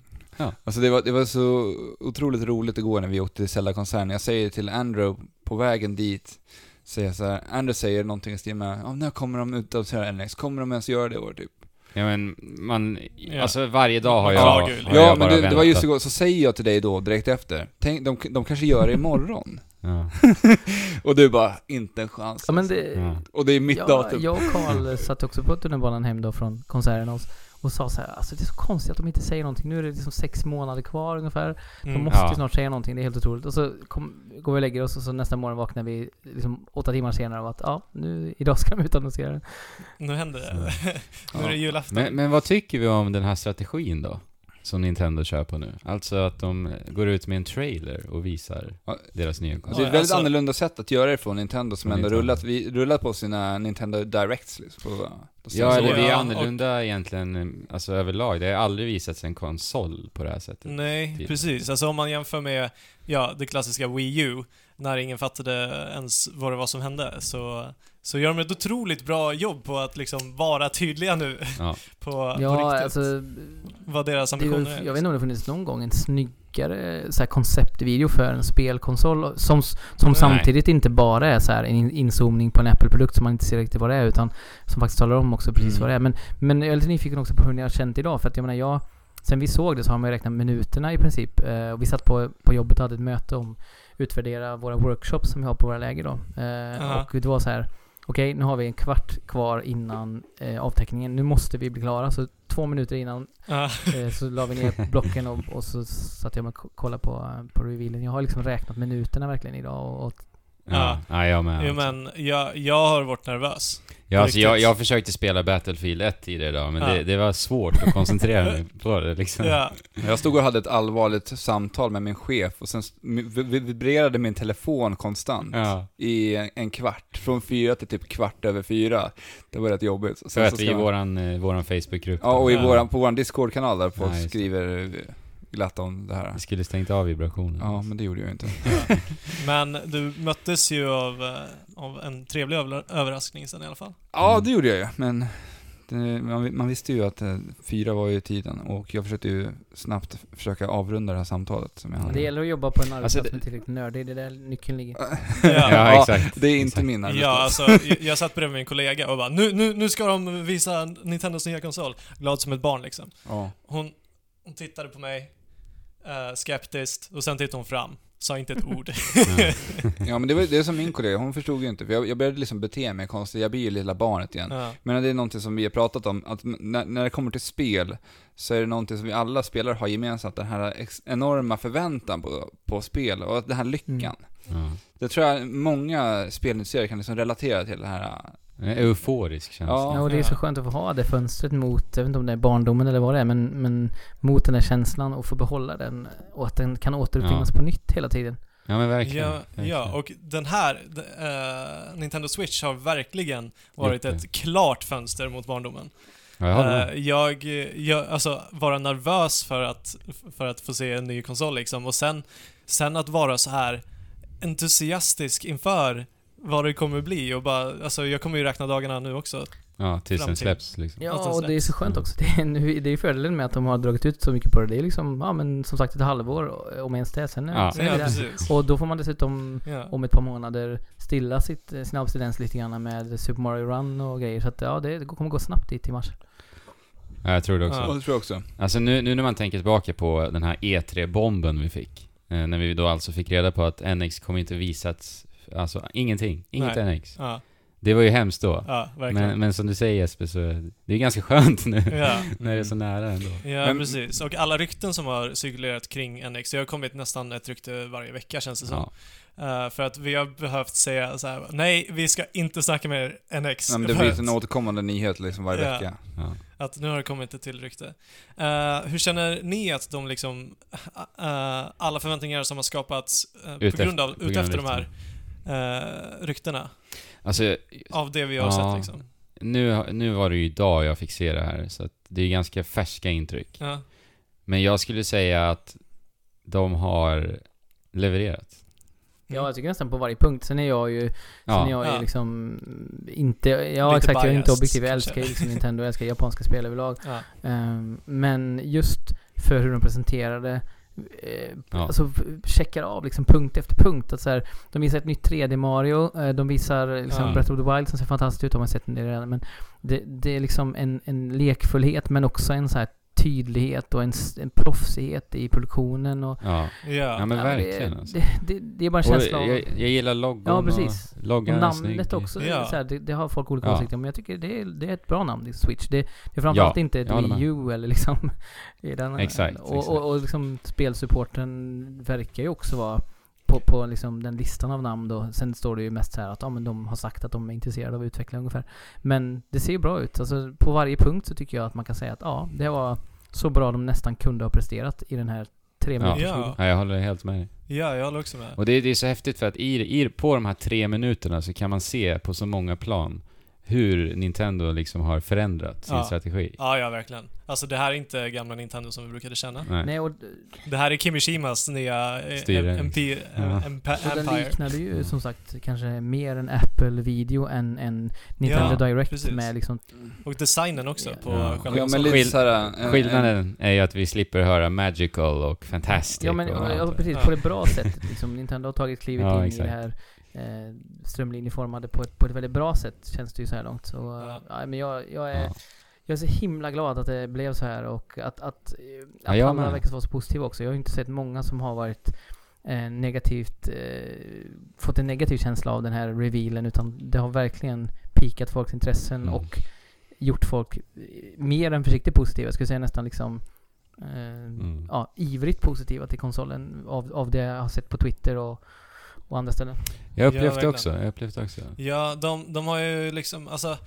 Alltså det var, det var så otroligt roligt igår när vi åkte till Zelda-konserten. Jag säger till Andrew på vägen dit, säger jag så här, Andrew säger någonting i stil med ja, när kommer de ut av NX? Kommer de ens göra det i år typ? Ja men man, Ja. alltså varje dag har jag, Ja, har jag Ja, men det, det var just igår, så säger jag till dig då direkt efter, tänk, de, de kanske gör det imorgon. Ja. *laughs* och du bara, inte en chans. ja men alltså. det, Ja. Och det är mitt ja, datum. jag och Karl *laughs* satt också på tunnelbanan hem då från konserten och, och sa så här, alltså det är så konstigt att de inte säger någonting. Nu är det liksom sex månader kvar ungefär. De Mm. måste Ja. ju snart säga någonting, det är helt otroligt. Och så kom, går vi och lägger oss och så nästa morgon vaknar vi liksom åtta timmar senare och att ja, nu, idag ska de utannonsera den. Nu händer det. *laughs* nu är det julafton. Men, men vad tycker vi om den här strategin då? Som Nintendo kör på nu. Alltså att de går ut med en trailer och visar Ja. deras nya konsol. det är ett väldigt alltså- annorlunda sätt att göra det från Nintendo som Från ändå Nintendo. rullat, vi, rullat på sina Nintendo Directs liksom, på, på Ja, eller det är annorlunda egentligen, alltså överlag. Det har aldrig visats en konsol på det här sättet. Nej, Typ. precis. Alltså om man jämför med, ja, det klassiska Wii U, när ingen fattade ens vad det var som hände, så, så gör de ett otroligt bra jobb på att liksom vara tydliga nu Ja. *laughs* på, på Ja, riktigt alltså, vad deras ambitioner är. jag vet inte om det funnits någon gång en snyggare så här, konceptvideo för en spelkonsol som, som Nej. samtidigt inte bara är så här en in- inzoomning på en Apple-produkt som man inte ser riktigt vad det är utan som faktiskt talar om också precis Mm. vad det är. Men, men jag är lite nyfiken också på hur ni har känt idag för att jag menar jag Sen vi såg det så har man ju räknat minuterna i princip. Eh, och vi satt på, på jobbet och hade ett möte om utvärdera våra workshops som vi har på våra läger då. Eh, och det var så här. Okej, nu har vi en kvart kvar innan eh, avtäckningen. Nu måste vi bli klara. Så två minuter innan eh, så la vi ner blocken och, och så satt jag och kollade på, på revealen. Jag har liksom räknat minuterna verkligen idag och, och Ja, ja jag med. Jo men, jag, jag har varit nervös. ja, alltså, jag, jag försökte spela Battlefield 1 tidigare idag, men Ja. det, det var svårt att koncentrera mig på det liksom. Ja, Jag stod och hade ett allvarligt samtal med min chef och sen vibrerade min telefon konstant Ja. i en, en kvart. Från fyra till typ kvart över fyra. Det var rätt jobbigt. Sen För så att vi ska i man- våran, eh, våran Facebookgrupp Ja, och i Ja. våran, på vår Discord-kanal där folk det. skriver glatt om det här. vi skulle stängt av vibrationen. Ja, men det gjorde jag ju inte. ja. *laughs* Men du möttes ju av, eh, av en trevlig över, överraskning sen i alla fall. Ja, det gjorde jag ju, men det, man, man visste ju att eh, fyra var ju tiden och jag försökte ju snabbt försöka avrunda det här samtalet som jag hade. det gäller att jobba på en arbetsplats Alltså, som är tillräckligt nördig. Det är där nyckeln ligger. *laughs* Ja, exakt. Det är inte Exakt. min Ja, arbetsplats. alltså, jag, jag satt bredvid min kollega och bara nu, nu, nu ska de visa Nintendos nya konsol. Glad som ett barn liksom. Ja. Hon, hon tittade på mig, eh, skeptiskt, och sen tittade hon fram. sa inte ett ord. *laughs* Ja. Men det var det är som min kollega, hon förstod ju inte, för jag, jag började liksom bete mig konstigt, jag blir ju lilla barnet igen. ja. Men det är någonting som vi har pratat om, att när, när det kommer till spel, så är det någonting som vi alla spelare har gemensamt, den här enorma förväntan på, på spel, och den här lyckan. Mm. Ja. Det tror jag många spelintresserade kan liksom relatera till det här. En euforisk känsla. Ja. Och det är så skönt att få ha det fönstret mot, jag vet inte om det är barndomen eller vad det är, men, men mot den här känslan och få behålla den och att den kan återuppfinnas Ja. på nytt hela tiden. Ja men verkligen. Ja, verkligen. ja, och den här, eh, Nintendo Switch har verkligen varit ett klart fönster mot barndomen. Eh, jag, jag, alltså vara nervös för att, för att få se en ny konsol liksom, och sen, sen att vara så här entusiastisk inför vad det kommer bli och bara, alltså jag kommer ju räkna dagarna nu också. Ja, tills den släpps liksom. Ja, och det är så skönt också. Det är, nu, det är fördelen med att de har dragit ut så mycket på det. Det är liksom, ja men som sagt ett halvår, om ens det. Sen, är- Ja. sen är Ja, där. precis. Och då får man dessutom Ja. om ett par månader stilla sitt, sin abstinens lite grann med Super Mario Run och grejer. Så att ja, det kommer gå snabbt dit i mars. Ja, jag tror det också. Ja. Det tror jag också. Alltså nu, nu när man tänker tillbaka på den här E3-bomben vi fick. Eh, när vi då alltså fick reda på att NX kommer inte visats, alltså ingenting. Inget Nej. NX. Ja, Det var ju hemskt då. ja. Men, men som du säger Jesper, så det är ganska skönt nu. Ja. *laughs* när det är så nära ändå. Ja, Men- precis. Och alla rykten som har cirkulerat kring NX, det har kommit nästan ett rykte varje vecka känns det som. Ja. Eh, för att vi har behövt säga så här: nej, vi ska inte snacka med NX. Ja, men det blir en återkommande nyhet liksom varje Ja. vecka. Ja. Att nu har det kommit ett till rykte. Eh, hur känner ni att de liksom, eh, alla förväntningar som har skapats på grund av, utefter de här uh, ryktena, Alltså, av det vi har Ja. sett liksom? nu, nu var det ju idag jag fick se det här, så att det är ganska färska intryck. Ja. Men jag skulle säga att de har levererat. Ja, jag tycker nästan på varje punkt. Sen är jag ju, sen Ja, är jag Ja. ju liksom inte, ja Lite exakt, jag är inte biased, objektiv. Jag älskar ju liksom Nintendo, jag älskar japanska spel överlag. Ja. Ehm, men just för hur de presenterade eh, Ja. Alltså checkar av liksom punkt efter punkt. Att så här, de visar ett nytt 3D Mario, eh, de visar liksom Ja. Breath of the Wild som ser fantastiskt ut, har man sett del redan. Men det, det är liksom en, en lekfullhet men också en så här tydlighet och en, en proffsighet i produktionen och ja. Ja. ja men verkligen det, alltså. det, det, det är bara en känsla av... jag, jag gillar loggon Ja, precis. och loggan Och namnet snygg. också, Ja. så här, det, det har folk olika Ja. åsikter om, men jag tycker det är, det är ett bra namn, det är Switch. Det, det är framförallt Ja, inte ett. Wii U eller liksom... *laughs* i den, Exakt, och, exakt. Och, och liksom spelsupporten verkar ju också vara på, på liksom den listan av namn då. Sen står det ju mest så här att ja, men de har sagt att de är intresserade av att utveckla ungefär. Men det ser ju bra ut. Alltså på varje punkt så tycker jag att man kan säga att ja, det var så bra de nästan kunde ha presterat i den här tre Ja. minuters Ja. Ja, jag håller helt med dig. ja, jag håller också med. Och det, det är så häftigt för att i, i, på de här tre minuterna så kan man se på så många plan hur Nintendo liksom har förändrat sin Ja. strategi. Ja, ja, verkligen. Alltså det här är inte gamla Nintendo som vi brukade känna. Nej. Nej, och, Det här är Kimishimas nya eh, Styrning. MP, Ja. eh, Empa- och den Empire. liknade ju som sagt kanske mer en Apple-video än en Nintendo Ja, Direct precis. med liksom... Och designen också Ja. på Ja. själva Ja men lite såhär... en- en- Skillnaden är ju att vi slipper höra magical och fantastic Ja men och ja, allt det. precis, Ja. på det bra sättet liksom. Nintendo har tagit klivet Ja, in exakt. i det här eh, strömlinjeformade på ett, på ett väldigt bra sätt känns det ju så här långt. Så, Ja. ja. men jag, jag är... Ja. Jag är så himla glad att det blev så här och att, att, eh, Ja, att alla med. verkar vara så positiva också. Jag har ju inte sett många som har varit eh, negativt, eh, fått en negativ känsla av den här revealen utan det har verkligen pikat folks intressen Mm. och gjort folk eh, mer än försiktigt positiva. Jag skulle säga nästan liksom eh, Mm. ja, ivrigt positiva till konsolen av, av det jag har sett på Twitter och, och andra ställen. Jag Ja, upplevde verkligen. också, jag upplevde också. Ja, de, de har ju liksom, alltså...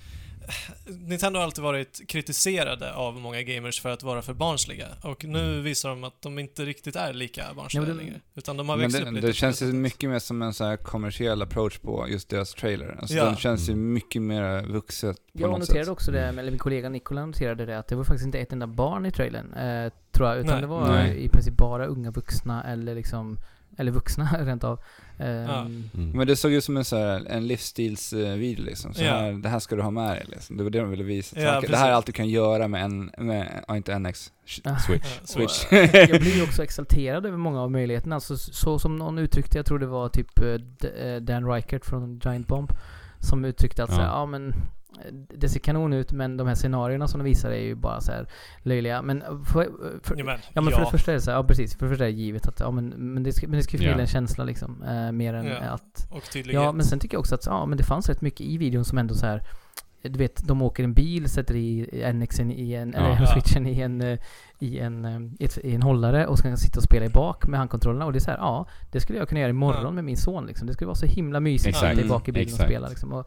*sighs* Nintendo har alltid varit kritiserade av många gamers för att vara för barnsliga. Och nu Mm. visar de att de inte riktigt är lika barnsliga Ja, det- längre. Utan de har växt det, upp lite. det på känns ju mycket mer som en så här kommersiell approach på just deras trailer. Alltså Ja. den känns ju Mm. mycket mer vuxet på Jag något noterade sätt. också det, eller min kollega Nikola noterade det, att det var faktiskt inte ett enda barn i trailern, eh, tror jag, utan Nej. det var Nej. i princip bara unga vuxna eller liksom, eller vuxna *laughs* rent av. Ehm, Ja. Mm. Men det såg ut som en, så här, en livsstilsvideo liksom. Så Ja. här, det här ska du ha med dig liksom. Det var det de ville visa. Ja, Så det här är allt du kan göra med en, med, ja inte NX. Switch. Ja, Switch. Eh, jag blir ju *laughs* också exalterad över många av möjligheterna. Alltså, så som någon uttryckte, jag tror det var typ eh, eh, Dan Reichert från Giant Bomb, som uttryckte att Ja. ja. ja men det ser kanon ut men de här scenarierna som de visar är ju bara så här löjliga. Men för, för, Ja men, Ja men för det första är det så här, ja precis, för det första är det givet att, ja men, men det ska, men det ska ju Ja. förmedla en känsla liksom, eh, mer än Ja. att och tydlighet. Ja, men sen tycker jag också att ja, men det fanns rätt mycket i videon som ändå så här. Du vet, de åker en bil, sätter i NXen i en, Ja. eller Ja. switchen i en, eh, i en, eh, i ett, i en hållare och jag sitta och spela i bak med handkontrollerna och det är så här, ja, det skulle jag kunna göra imorgon Ja. med min son liksom. Det skulle vara så himla mysigt att sitta i bak i bilen Exakt. och spela liksom. Och, eh,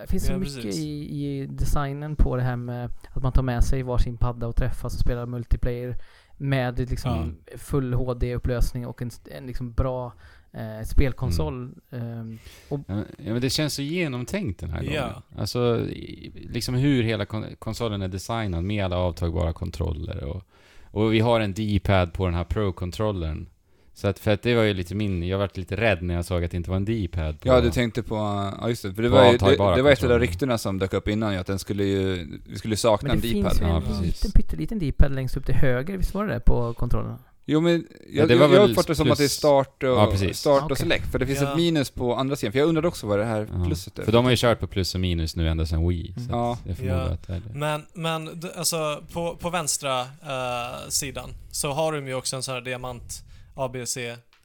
det finns så Ja, mycket precis. i, i designen på det här med att man tar med sig varsin padda och träffas och spelar multiplayer med liksom full HD-upplösning och en, en liksom bra eh, spelkonsol. Mm. och Ja, men- ja, det känns så genomtänkt den här Ja. gången. Alltså, liksom hur hela kon- konsolen är designad med alla avtagbara kontroller och, och vi har en D-pad på den här Pro-kontrollern. Så att, för att det var ju lite min, jag varit lite rädd när jag såg att det inte var en D-pad på... Ja, du tänkte på, ja just det, för det var, ju, det, det var ett av de ryktena som dök upp innan ju, att den skulle ju, vi skulle sakna Men en det D-pad. finns ju Ja, en liten pytteliten D-pad längst upp till höger, visst var det det på kontrollen? Jo men, jag, Ja, det jag, uppfattar det som plus- att det är start och, Ja, start Okej. och select, för det finns Ja. ett minus på andra sidan, för jag undrade också vad det här Ja. plusset är. För de har ju kört på plus och minus nu ända sedan Wii. Så Mm. Ja. att jag förmodar Ja. att det är det. Men, men alltså på, på vänstra eh, sidan så har de ju också en sån här diamant ABC.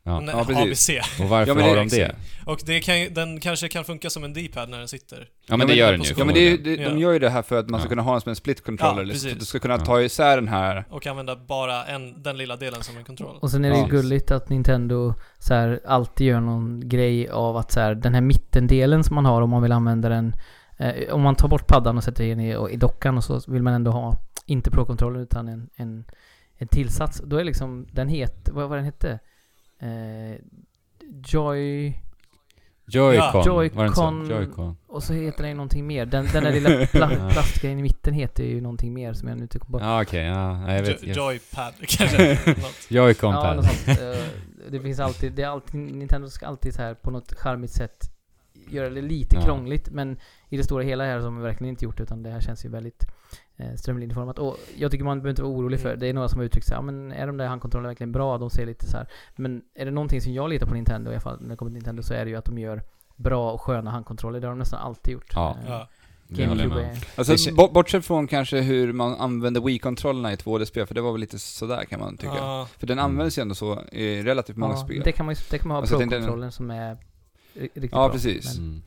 Ja. Nej, Ja, precis. ABC. Och varför Ja, men har det- de det? Och det kan, den kanske kan funka som en D-pad när den sitter. Ja men det gör den ju. Ja men det, är- det, de gör ju det här för att man ska kunna ha den som en split controller, Ja, liksom, så precis. att du ska kunna Ja. ta isär den här Och använda bara en, den lilla delen som en kontroll. Och sen är det Ja. ju gulligt att Nintendo så här, alltid gör någon grej av att så här, den här mittendelen som man har om man vill använda den eh, Om man tar bort paddan och sätter in i, i dockan och så vill man ändå ha inte Pro-kontrollen utan en, en, en tillsats. Då är liksom, den het, vad var den hette? Eh, Joy... Joy-Con, Ja? Joy-Con. Joy-Con. Och så heter den ju någonting mer. Den, den där lilla *laughs* pla, Ja. plastgrejen i mitten heter ju någonting mer som jag nu kommer på. Ja okej, ja. Nej, jag vet. Jo- Jag, Joypad *laughs* kanske. *laughs* något. Joy-Con Ja, något sånt. Eh, Det finns alltid, det är alltid, Nintendo ska alltid så här på något charmigt sätt göra det lite Ja. krångligt, men i det stora hela här så har man verkligen inte gjort det, utan det här känns ju väldigt strömlinjeformat. Och jag tycker man behöver inte vara orolig för, Mm. det är några som har uttryckt sig, ja men är de där handkontrollerna verkligen bra? De ser lite så här. Men är det någonting som jag litar på Nintendo, i alla fall när det kommer till Nintendo, så är det ju att de gör bra och sköna handkontroller. Det har de nästan alltid gjort. Ja. Eh, Ja. GameCube. Alltså, bortsett från kanske hur man använder Wii-kontrollerna i 2D-spel, för det var väl lite sådär kan man tycka. Ja. För den används ju ändå så i relativt många Ja, spel. det kan man ju det kan man ha Alltså, Pro-kontrollen som är ri- riktigt Ja, bra. precis. Men, Mm.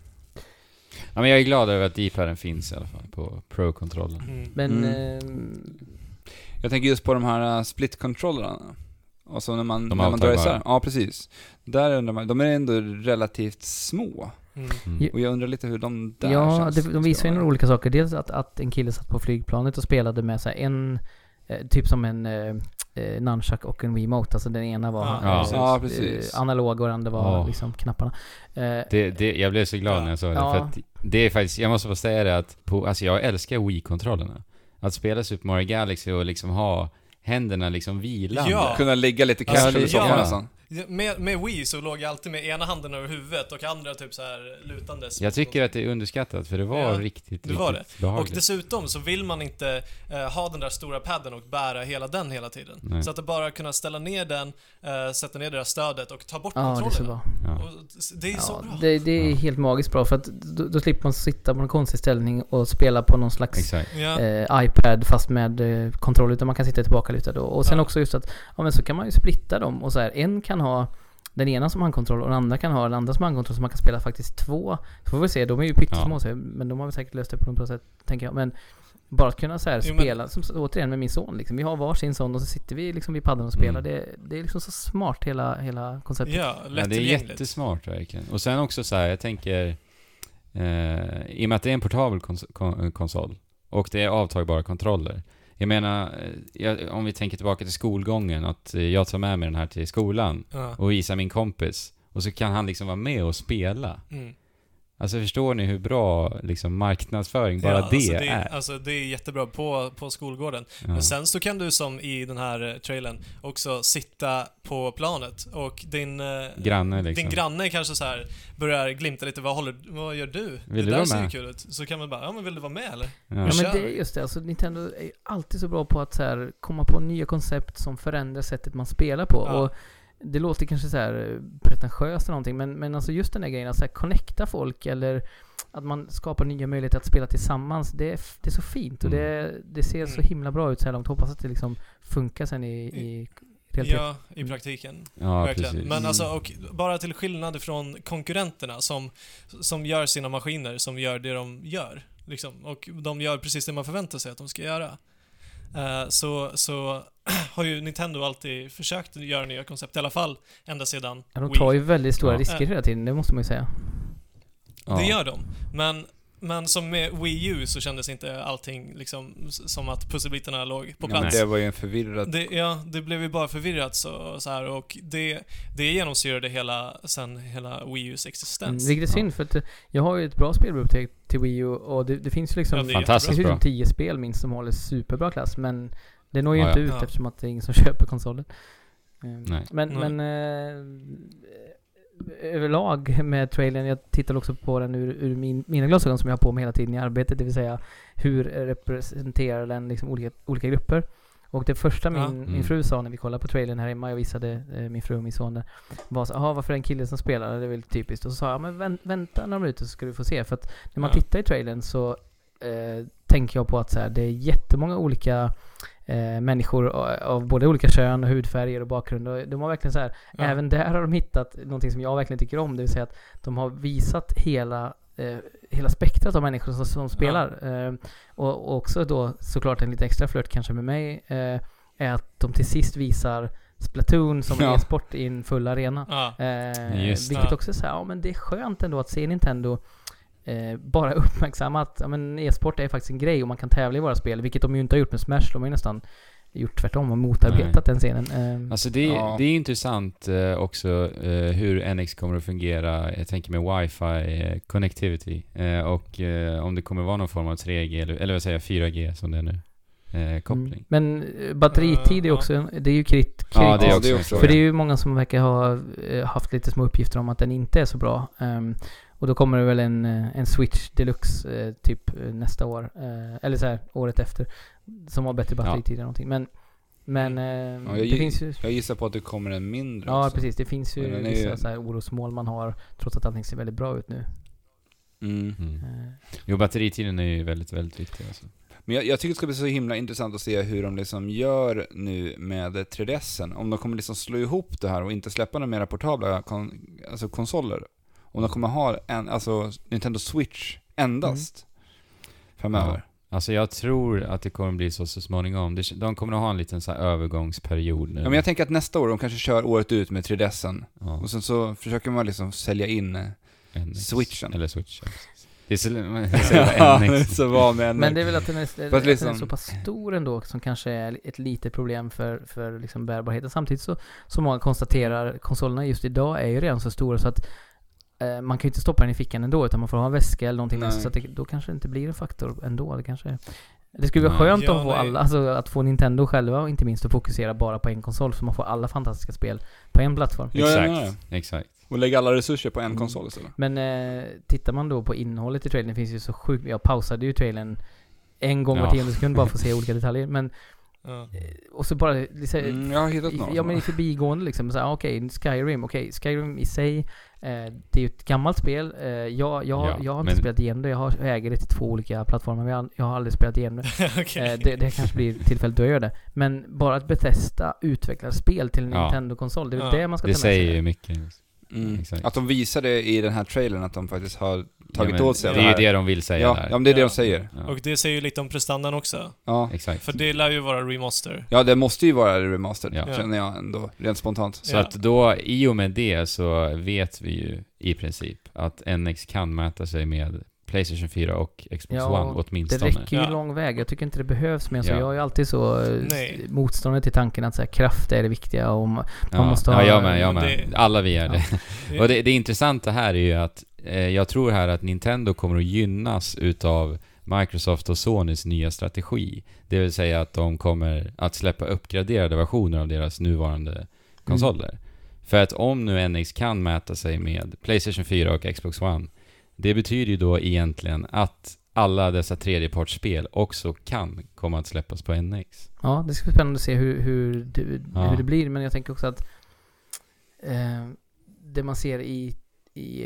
Ja men jag är glad över att D-paden finns i alla fall på Pro-kontrollen. Mm. men Mm. ehm, Jag tänker just på de här uh, split-controllerna. Och så när man, De när man drar isär. Ja, precis. Där undrar man, de är ändå relativt små. Mm. Mm. Och jag undrar lite hur de där Ja, känns. det, de visar ju några olika saker. Dels att, att en kille satt på flygplanet och spelade med så här en, eh, typ som en eh, nunchuck och en Wiimote. Alltså den ena var Ja, precis. Ja, precis. eh, analog och den andra var Ja. liksom knapparna. Eh, Det, det, jag blev så glad Ja. när jag såg det, Ja. för att det är faktiskt, jag måste få säga det att på, alltså jag älskar Wii-kontrollerna. Att spela Super Mario Galaxy och liksom ha händerna liksom vilande. Ja. Kunna ligga lite Alltså, cash över ja. soffan nästan. Med, med Wii så låg jag alltid med ena handen över huvudet och andra typ så här lutandes. Jag tycker att det är underskattat, för det var Ja, riktigt, det var riktigt Och behagligt. dessutom så vill man inte eh, ha den där stora padden och bära hela den hela tiden. Nej. Så att det bara kunna ställa ner den, eh, sätta ner det där stödet och ta bort ja, det är så bra. Ja. Och det är så Ja, bra. det, det är Ja. helt magiskt bra för att då, då slipper man sitta på en konstig ställning och spela på någon slags eh, iPad fast med eh, kontroll utan man kan sitta tillbakalutad då. Och sen Ja. också just att, ja men så kan man ju splitta dem och så här, en kan ha den ena som handkontroll och den andra kan ha den andra som handkontroll så man kan spela faktiskt två. Så får vi se, de är ju pyttesmå Ja. så, men de har väl säkert löst det på något sätt, tänker jag. Men bara att kunna så här Jo, men- spela, som återigen med min son liksom. Vi har varsin son och så sitter vi liksom vid paddan och spelar. Mm. Det, det är liksom så smart hela, hela konceptet. ja, Ja, det är jättesmart verkligen. Och sen också så här, jag tänker... Eh, I och med att det är en portabel kons- kon- konsol och det är avtagbara kontroller. Jag menar, eh, jag, om vi tänker tillbaka till skolgången, att eh, jag tar med mig den här till skolan Ja. och visar min kompis. Och så kan han liksom vara med och spela. Mm. Alltså förstår ni hur bra liksom, marknadsföring bara ja, det, alltså det är? Alltså det är jättebra på, på skolgården. Ja. Men sen så kan du som i den här eh, trailern också sitta på planet och din... eh, Granne liksom. Din granne kanske så här börjar glimta lite, vad, håller, vad gör du? Vill det du där vara ser ju med? kul ut. Så kan man bara, ja men vill du vara med eller? Ja. Ja men det är just det, alltså Nintendo är alltid så bra på att så här, komma på nya koncept som förändrar sättet man spelar på. Ja. Och det låter kanske så här eh, pretentiöst eller någonting, men, men alltså just den här grejen att så här, connecta folk eller att man skapar nya möjligheter att spela tillsammans. Det är, det är så fint och Mm. det, det ser så Mm. himla bra ut så här långt. Hoppas att det liksom funkar sen i, i realitet. Ja, i praktiken. Ja, Verkligen. precis. Men alltså, Mm. och bara till skillnad från konkurrenterna som, som gör sina maskiner, som gör det de gör. Liksom. Och de gör precis det man förväntar sig att de ska göra. Eh, så, så *clears throat* har ju Nintendo alltid försökt göra nya koncept, i alla fall ända sedan Ja, de Wii. tar ju väldigt stora Ja. risker hela tiden, det måste man ju säga. Ja. Det gör de. Men, men som med Wii U så kändes inte allting liksom som att pusselbitarna låg på plats. det var ju en förvirrad... Det, ja, det blev ju bara förvirrat så, så här och det, det genomsyrade hela, sen hela Wii Us existens. vilket är synd för att eh, jag har ju ett bra spelbibliotek till Wii U och det, det finns ju liksom... Ja, det är det Fantastiskt finns ju bra. liksom tio spel minst som håller superbra klass men det når ju Ja, inte ja. ut Ja. eftersom att det är ingen som *laughs* köper konsolen. Nej. Men, Nej. men eh, överlag med trailern, jag tittar också på den ur, ur min, mina glasögon som jag har på mig hela tiden i arbetet, det vill säga hur representerar den liksom olika, olika grupper. Och det första min, Ja. min Mm. fru sa när vi kollade på trailern här hemma, jag visade eh, min fru och min son det, var så jaha varför är det en kille som spelar? Det är väl typiskt. Och så sa jag, men vänt, vänta några minuter så ska du få se. För att när man Ja. tittar i trailern så eh, tänker jag på att så här, det är jättemånga olika eh, människor av, av både olika kön och hudfärger och bakgrund. Och de har verkligen så här, Ja. även där har de hittat någonting som jag verkligen tycker om. Det vill säga att de har visat hela eh, hela spektrat av människor som, som spelar. Eh, och, och också då såklart en lite extra flört kanske med mig eh, är att de till sist visar Splatoon som Ja. e-sport i en full arena. Ja. Eh, vilket det. också är så här, ja men det är skönt ändå att se Nintendo eh, bara *laughs* uppmärksamma att ja, men e-sport är faktiskt en grej och man kan tävla i våra spel, vilket de ju inte har gjort med Smash. De har ju nästan gjort tvärtom och motarbetat den scenen. Eh, Alltså det, är- Ja. det är intressant eh, också eh, hur NX kommer att fungera, jag tänker med wifi eh, connectivity eh, och eh, om det kommer vara någon form av 3G eller, eller vad säger jag, 4G som det är nu, eh, koppling. Mm. Men batteritid är också, det är ju krit, Ja, det är Ja, det är också- fråga. För det är ju många som verkar ha haft lite små uppgifter om att den inte är så bra. Och då kommer det väl en, eh, en Switch Deluxe eh, typ eh, nästa år. Eh, eller så här, året efter. Som har bättre batteritid eller någonting. Men, men eh, Ja, jag det finns ju... Jag gissar på att det kommer en mindre Ja också. precis, det finns ju vissa ju- så här orosmål man har trots att allting ser väldigt bra ut nu. Mm. Mm. Eh, Jo, batteritiden är ju väldigt, väldigt viktig alltså. Men jag, jag tycker det ska bli så himla intressant att se hur de liksom gör nu med 3DSen. Om de kommer liksom slå ihop det här och inte släppa några mera portabla kon, alltså konsoler. Om de kommer ha en, alltså Nintendo Switch endast. Framöver. Alltså jag tror att det kommer bli så så småningom. De kommer att ha en liten så här övergångsperiod nu. Ja, men jag tänker att nästa år, de kanske kör året ut med 3DSen. Ja, Och sen så försöker man liksom sälja in eh, NX. Switchen. Eller Switch, ja, precis. Det är så, *laughs* NX. så var med en... Men det är väl att den är, att att den liksom- är så pass stor ändå som kanske är ett litet problem för, för liksom bärbarheten. Samtidigt så, som många konstaterar, konsolerna just idag är ju redan så stora så att eh, man kan ju inte stoppa den i fickan ändå utan man får ha en väska eller någonting med Nej. sig. Så att det, då kanske det inte blir en faktor ändå. Det kanske det skulle vara skönt Ja, att få nej. alla, alltså att få Nintendo själva och inte minst att fokusera bara på en konsol så man får alla fantastiska spel på en plattform. Ja, ja, Exakt, ja. exakt. Och lägga alla resurser på en Mm. konsol istället. Men eh, tittar man då på innehållet i trailern, det finns ju så sjukt, jag pausade ju trailern en gång var Ja. tionde sekund bara för att se *laughs* olika detaljer. Men Ja. Eh, Och så bara, liksom, Mm, jag har hittat några. ja men i förbigående liksom, okej, Skyrim, okej, Skyrim i sig, eh, det är ju ett gammalt spel, eh, jag, jag, Ja, jag har inte men- spelat igenom det, jag, har, jag äger det till två olika plattformar, men jag, jag har aldrig spelat igenom det. *laughs* Okej. Eh, det. Det kanske blir tillfället då jag gör det. Men bara att Bethesda utvecklar spel till en Ja. Nintendo-konsol, det är Ja. det man ska Det ta med sig. säger ju mycket. Mm. Att de visade i den här trailern att de faktiskt har tagit Ja, åt sig av Det är ju det de vill säga ja, där. ja, men det är det Ja. de säger. Ja, Och det säger ju lite om prestandan också. Ja. Exakt. För det lär ju vara remaster. ja, det måste ju vara remastered, Ja. känner jag ändå, rent spontant. Så Ja. att då, i och med det så vet vi ju i princip att NX kan mäta sig med Playstation 4 och Xbox Ja, One Det åtminstone. räcker ju Ja. lång väg. Jag tycker inte det behövs mer så. Ja. Jag är ju alltid så eh, Nej. motståndare till tanken att så här, kraft är det viktiga och ma- ja. måste ja, ha- jag med, jag med. Det- Alla vi är Ja. det. Och det, det intressanta här är ju att jag tror här att Nintendo kommer att gynnas utav Microsoft och Sonys nya strategi. Det vill säga att de kommer att släppa uppgraderade versioner av deras nuvarande konsoler. För att om nu NX kan mäta sig med Playstation 4 och Xbox One, det betyder ju då egentligen att alla dessa tredjepartsspel också kan komma att släppas på NX. Ja, det ska bli spännande att se hur, hur, det, Ja. hur det blir. Men jag tänker också att eh, det man ser i, i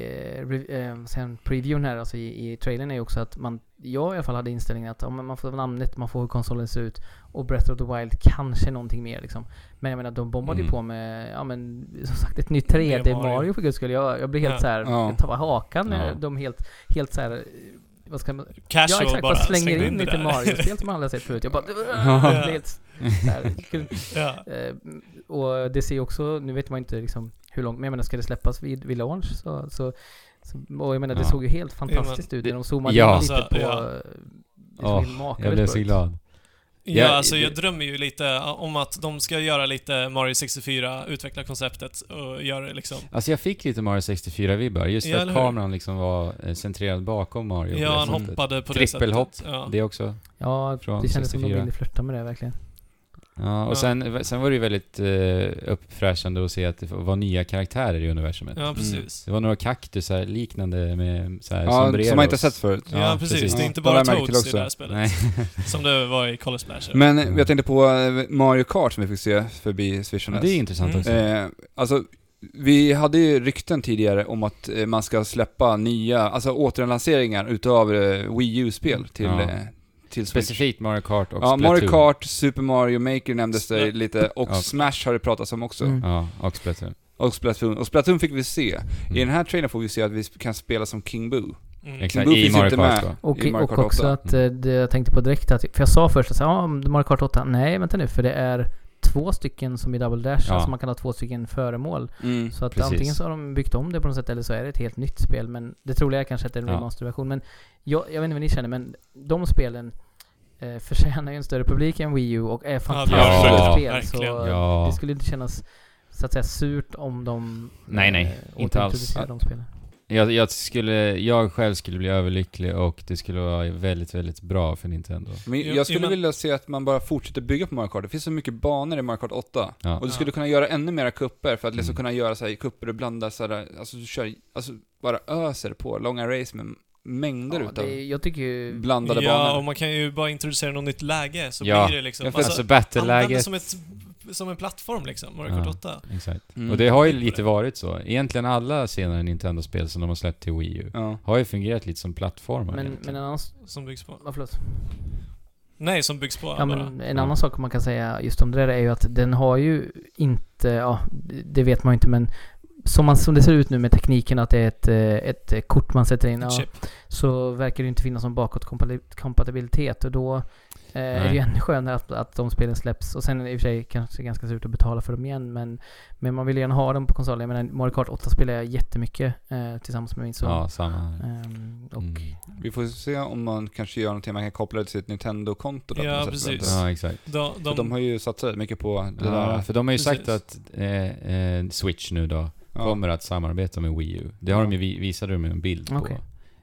eh, eh, sen previewn här, alltså i, i trailern är ju också att man, jag i alla fall hade inställningen att ja, man får namnet, man får hur konsolen ser ut och Breath of the Wild kanske någonting mer liksom. Men jag menar de bombade ju Mm. på med, ja men som sagt ett nytt 3D Mer Mario, Mario. för guds skull. Jag, jag blir helt Ja. så här, Ja. jag tappar hakan Ja. de helt, helt så här vad ska man, Casual ja exakt, bara, bara slänger slängde in lite där. Mario-spel som man aldrig har sett förut. Jag bara, Ja. helt kul. ja. Eh, och det ser ju också, nu vet man inte liksom hur långt, men jag menar ska det släppas vid, vid launch så, så, så och jag menar det Ja. såg ju helt fantastiskt ut när de zoomade Ja. in lite Alltså, på ja. makalöst Jag blev så glad. Ja, Ja, alltså jag drömmer ju lite om att de ska göra lite Mario 64, utveckla konceptet och göra det liksom. Alltså jag fick lite Mario 64-vibbar, just för Ja, att kameran liksom var eh, centrerad bakom Mario på Ja, det han hoppade på det Trippelhopp. sättet. Ja. Det också. Ja, Från det kändes som de 64. ville flirta med det verkligen. Ja, och Ja. Sen, sen var det ju väldigt eh, uppfräschande att se att det var nya karaktärer i universumet. ja, precis. Det var några kaktusar liknande med så här, Ja, sombreros. som man inte sett förut. Ja, Ja, precis. precis. Det är Ja, inte bara till Toads i det här spelet. Nej. Som det var i Color Splasher. Men Mm. jag tänkte på eh, Mario Kart som vi fick se förbi Ja, Swishernes. det är intressant Mm. också. Eh, alltså, vi hade ju rykten tidigare om att eh, man ska släppa nya, alltså återlanseringar utav eh, Wii U-spel till, Ja. Till Switch. Specifikt Mario Kart och Ja, Splatoon. Mario Kart, Super Mario Maker nämndes det lite, och Ja. Smash har det pratats om också. Mm. Ja, och Splatoon. Och Splatoon. Och Splatoon fick vi se. Mm. I den här trailern får vi se att vi kan spela som King Boo. Mm. Exakt, Boo i finns Mario inte Kart med. va? Och, I Mario och Kart också 8. att eh, det jag tänkte på direkt att, för jag sa först att ja, Mario Kart 8, nej vänta nu, för det är två stycken som i Double Dash, Ja. alltså man kan ha två stycken föremål. Mm. Så att Precis. antingen så har de byggt om det på något sätt eller så är det ett helt nytt spel. Men det troliga är kanske att det är en Ja. remasterversion. Men jag, jag vet inte vad ni känner, men de spelen eh, förtjänar ju en större publik än Wii U och är fantastiska Ja, spel. verkligen. Så Ja. det skulle inte kännas så att säga surt om de Nej, nej, eh, inte alls. de spelen. Jag, jag, skulle, jag själv skulle bli överlycklig och det skulle vara väldigt, väldigt bra för Nintendo. Men jag skulle jo, men- vilja se att man bara fortsätter bygga på Mario Kart. Det finns så mycket banor i Mario Kart 8. Ja. Och du skulle kunna göra ännu mera kupper för att liksom Mm. kunna göra så här kupper och blanda sådär, alltså du kör, alltså bara öser på långa race med mängder Ja, utav det, jag tycker ju... blandade Ja, banor. och man kan ju bara introducera något nytt läge så Ja. blir det liksom... Ja, för- Alltså, det battle-läget. som, ett, som en plattform liksom, Mario Kart 8. Exakt. Mm. Och det har ju lite varit så. Egentligen alla senare Nintendo-spel som de har släppt till Wii U Ja. har ju fungerat lite som plattformar Men, men egentligen. en annan... s- Som byggs på. Ja, förlåt. Nej, som byggs på Ja bara. men en Ja. annan sak man kan säga just om det där är ju att den har ju inte, ja det vet man ju inte men som, man, som det ser ut nu med tekniken att det är ett, eh, ett kort man sätter in ja, Chip. så verkar det ju inte finnas någon bakåtkompatibilitet och då eh, är det ju ännu skönare att, att de spelen släpps och sen är det i och för sig kanske ganska surt att betala för dem igen men, men man vill gärna ha dem på konsolen. Jag menar Mario Kart 8 spelar jag jättemycket eh, tillsammans med min son. Ja, samma. Ehm, och Mm. Vi får se om man kanske gör någonting man kan koppla det till ett Nintendo-konto då Ja, precis. Ja, exakt. De, För de, de har ju satsat mycket på det Ja, där. för de har ju sagt Precis. att eh, eh, Switch nu då Ja. kommer att samarbeta med Wii U. Det har Ja. de ju, vi- visade de en bild på.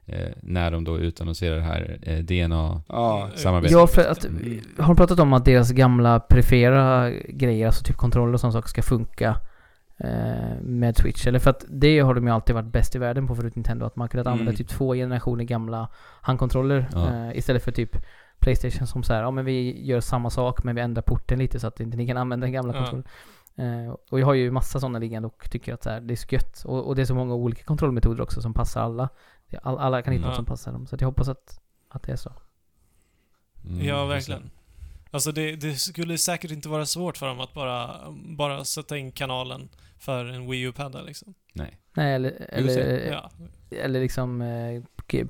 Eh, när de då utannonserar det här eh, DNA... Ja, för att, Mm. har de pratat om att deras gamla perifera grejer, alltså typ kontroller och sådana saker, ska funka eh, med Switch? Eller för att det har de ju alltid varit bäst i världen på förut Nintendo, att man kunnat Mm. använda typ två generationer gamla handkontroller Ja. eh, istället för typ Playstation som så här, ja men vi gör samma sak men vi ändrar porten lite så att inte ni kan använda den gamla Ja. kontrollen. Eh, och jag har ju massa sådana liggande och tycker att så här, det är så gött. Och, och det är så många olika kontrollmetoder också som passar alla. All, alla kan hitta Mm. något som passar dem. Så att jag hoppas att, att det är så. Mm, ja, verkligen. Alltså det, det skulle säkert inte vara svårt för dem att bara, bara sätta in kanalen för en Wii U-padda liksom. Nej. Nej, eller, eller, Ja. eller liksom eh,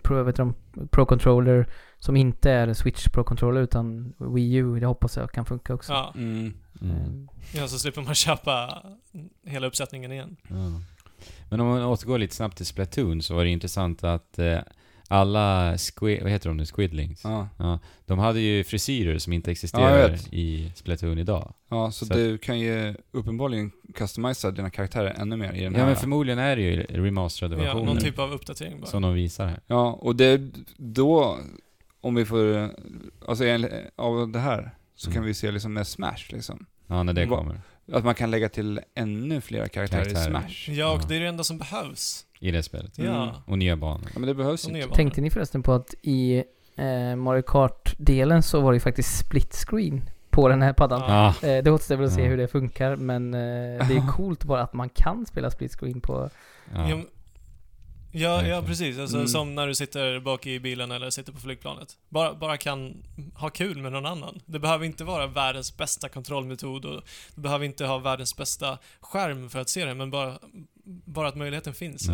Pro, vet de, Pro Controller som inte är Switch Pro Controller utan Wii U. Det hoppas jag kan funka också. Ja. Mm. Mm. Eh, ja, så slipper man köpa hela uppsättningen igen. Ja. Men om man återgår lite snabbt till Splatoon så var det intressant att eh, alla squid, vad heter de nu, squidlings? Ja. Ja, de hade ju frisyrer som inte Ja, existerar vet. i Splatoon idag. ja, så, Så- du kan ju uppenbarligen customisa dina karaktärer ännu mer i den Ja här. men förmodligen är det ju remasterade Ja, versioner någon typ av uppdatering bara. som de visar här. Ja, och det, då, om vi får, alltså av det här, så Mm. kan vi se liksom med Smash liksom. Ja, när det Va- kommer. Att man kan lägga till ännu fler karaktärer, Karaktärer. i Smash. Ja, och Ja. det är det enda som behövs. I det spelet. Mm. Ja. Och nya banor. Ja, men det behövs Och inte. nya. Tänkte ni förresten på att i eh, Mario Kart-delen så var det ju faktiskt split screen på den här paddan. Ja. Ja. Eh, det återstår väl att se Ja. hur det funkar men eh, det är coolt bara att man kan spela split screen på... Ja. Ja, men- Ja, ja precis. Alltså, Mm. Som när du sitter bak i bilen eller sitter på flygplanet. Bara, bara kan ha kul med någon annan. Det behöver inte vara världens bästa kontrollmetod och du behöver inte ha världens bästa skärm för att se det, men bara, bara att möjligheten finns.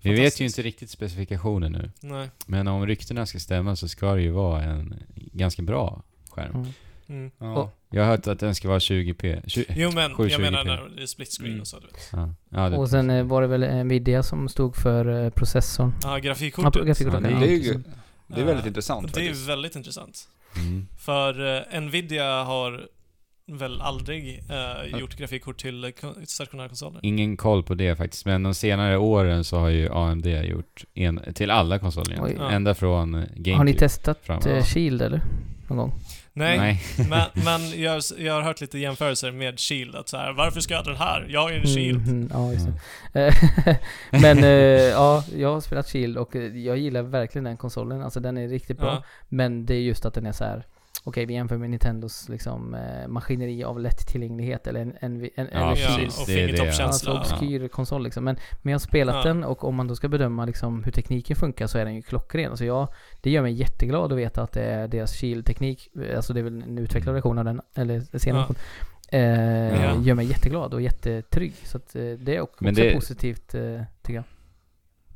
Vi vet ju inte riktigt specifikationen nu. Nej. Men om ryktena ska stämma så ska det ju vara en ganska bra skärm. Mm. Mm. Ja. Jag har hört att den ska vara 20p. 20, Jo men, jag 720p. menar när det är split screen Mm. och så. Du vet. ja. Ja, det, Och sen eh, var det väl Nvidia som stod för eh, processorn. Ja, Ja, grafikkortet. grafikkortet. Ja, Det är ju det är väldigt Ja, intressant Det är faktiskt. väldigt intressant. mm. För eh, Nvidia har väl aldrig eh, gjort grafikkort till eh, stationära konsoler. Ingen koll på det faktiskt, men de senare åren så har ju AMD gjort en, till alla konsoler Oj. Ända från eh, GameCube Har ni testat framåt. eh, Shield eller? Någon gång? Nej, men, *laughs* men jag, jag har hört lite jämförelser med Shield. Att så här, varför ska jag ha den här? Jag är en Shield. Mm, ja, just det. Eh, *laughs* Men eh, *laughs* ja, jag har spelat Shield och eh, jag gillar verkligen den konsolen. Alltså den är riktigt bra. Ja. Men det är just att den är så här. Okej, vi jämför med Nintendos liksom, eh, maskineri av lättillgänglighet eller en, en, en, Ja, Ja, Shield. precis. och det, fingertoppskänsla. Alltså obskyr konsol liksom. Men, men jag har spelat Ja. den och om man då ska bedöma liksom hur tekniken funkar så är den ju klockren. Alltså jag, det gör mig jätteglad att veta att det är deras Shield-teknik, alltså det är väl en utvecklad version av den, eller senare Ja. Eh, Ja. Gör mig jätteglad och jättetrygg. Så att eh, det är också, också det- positivt eh, tycker jag.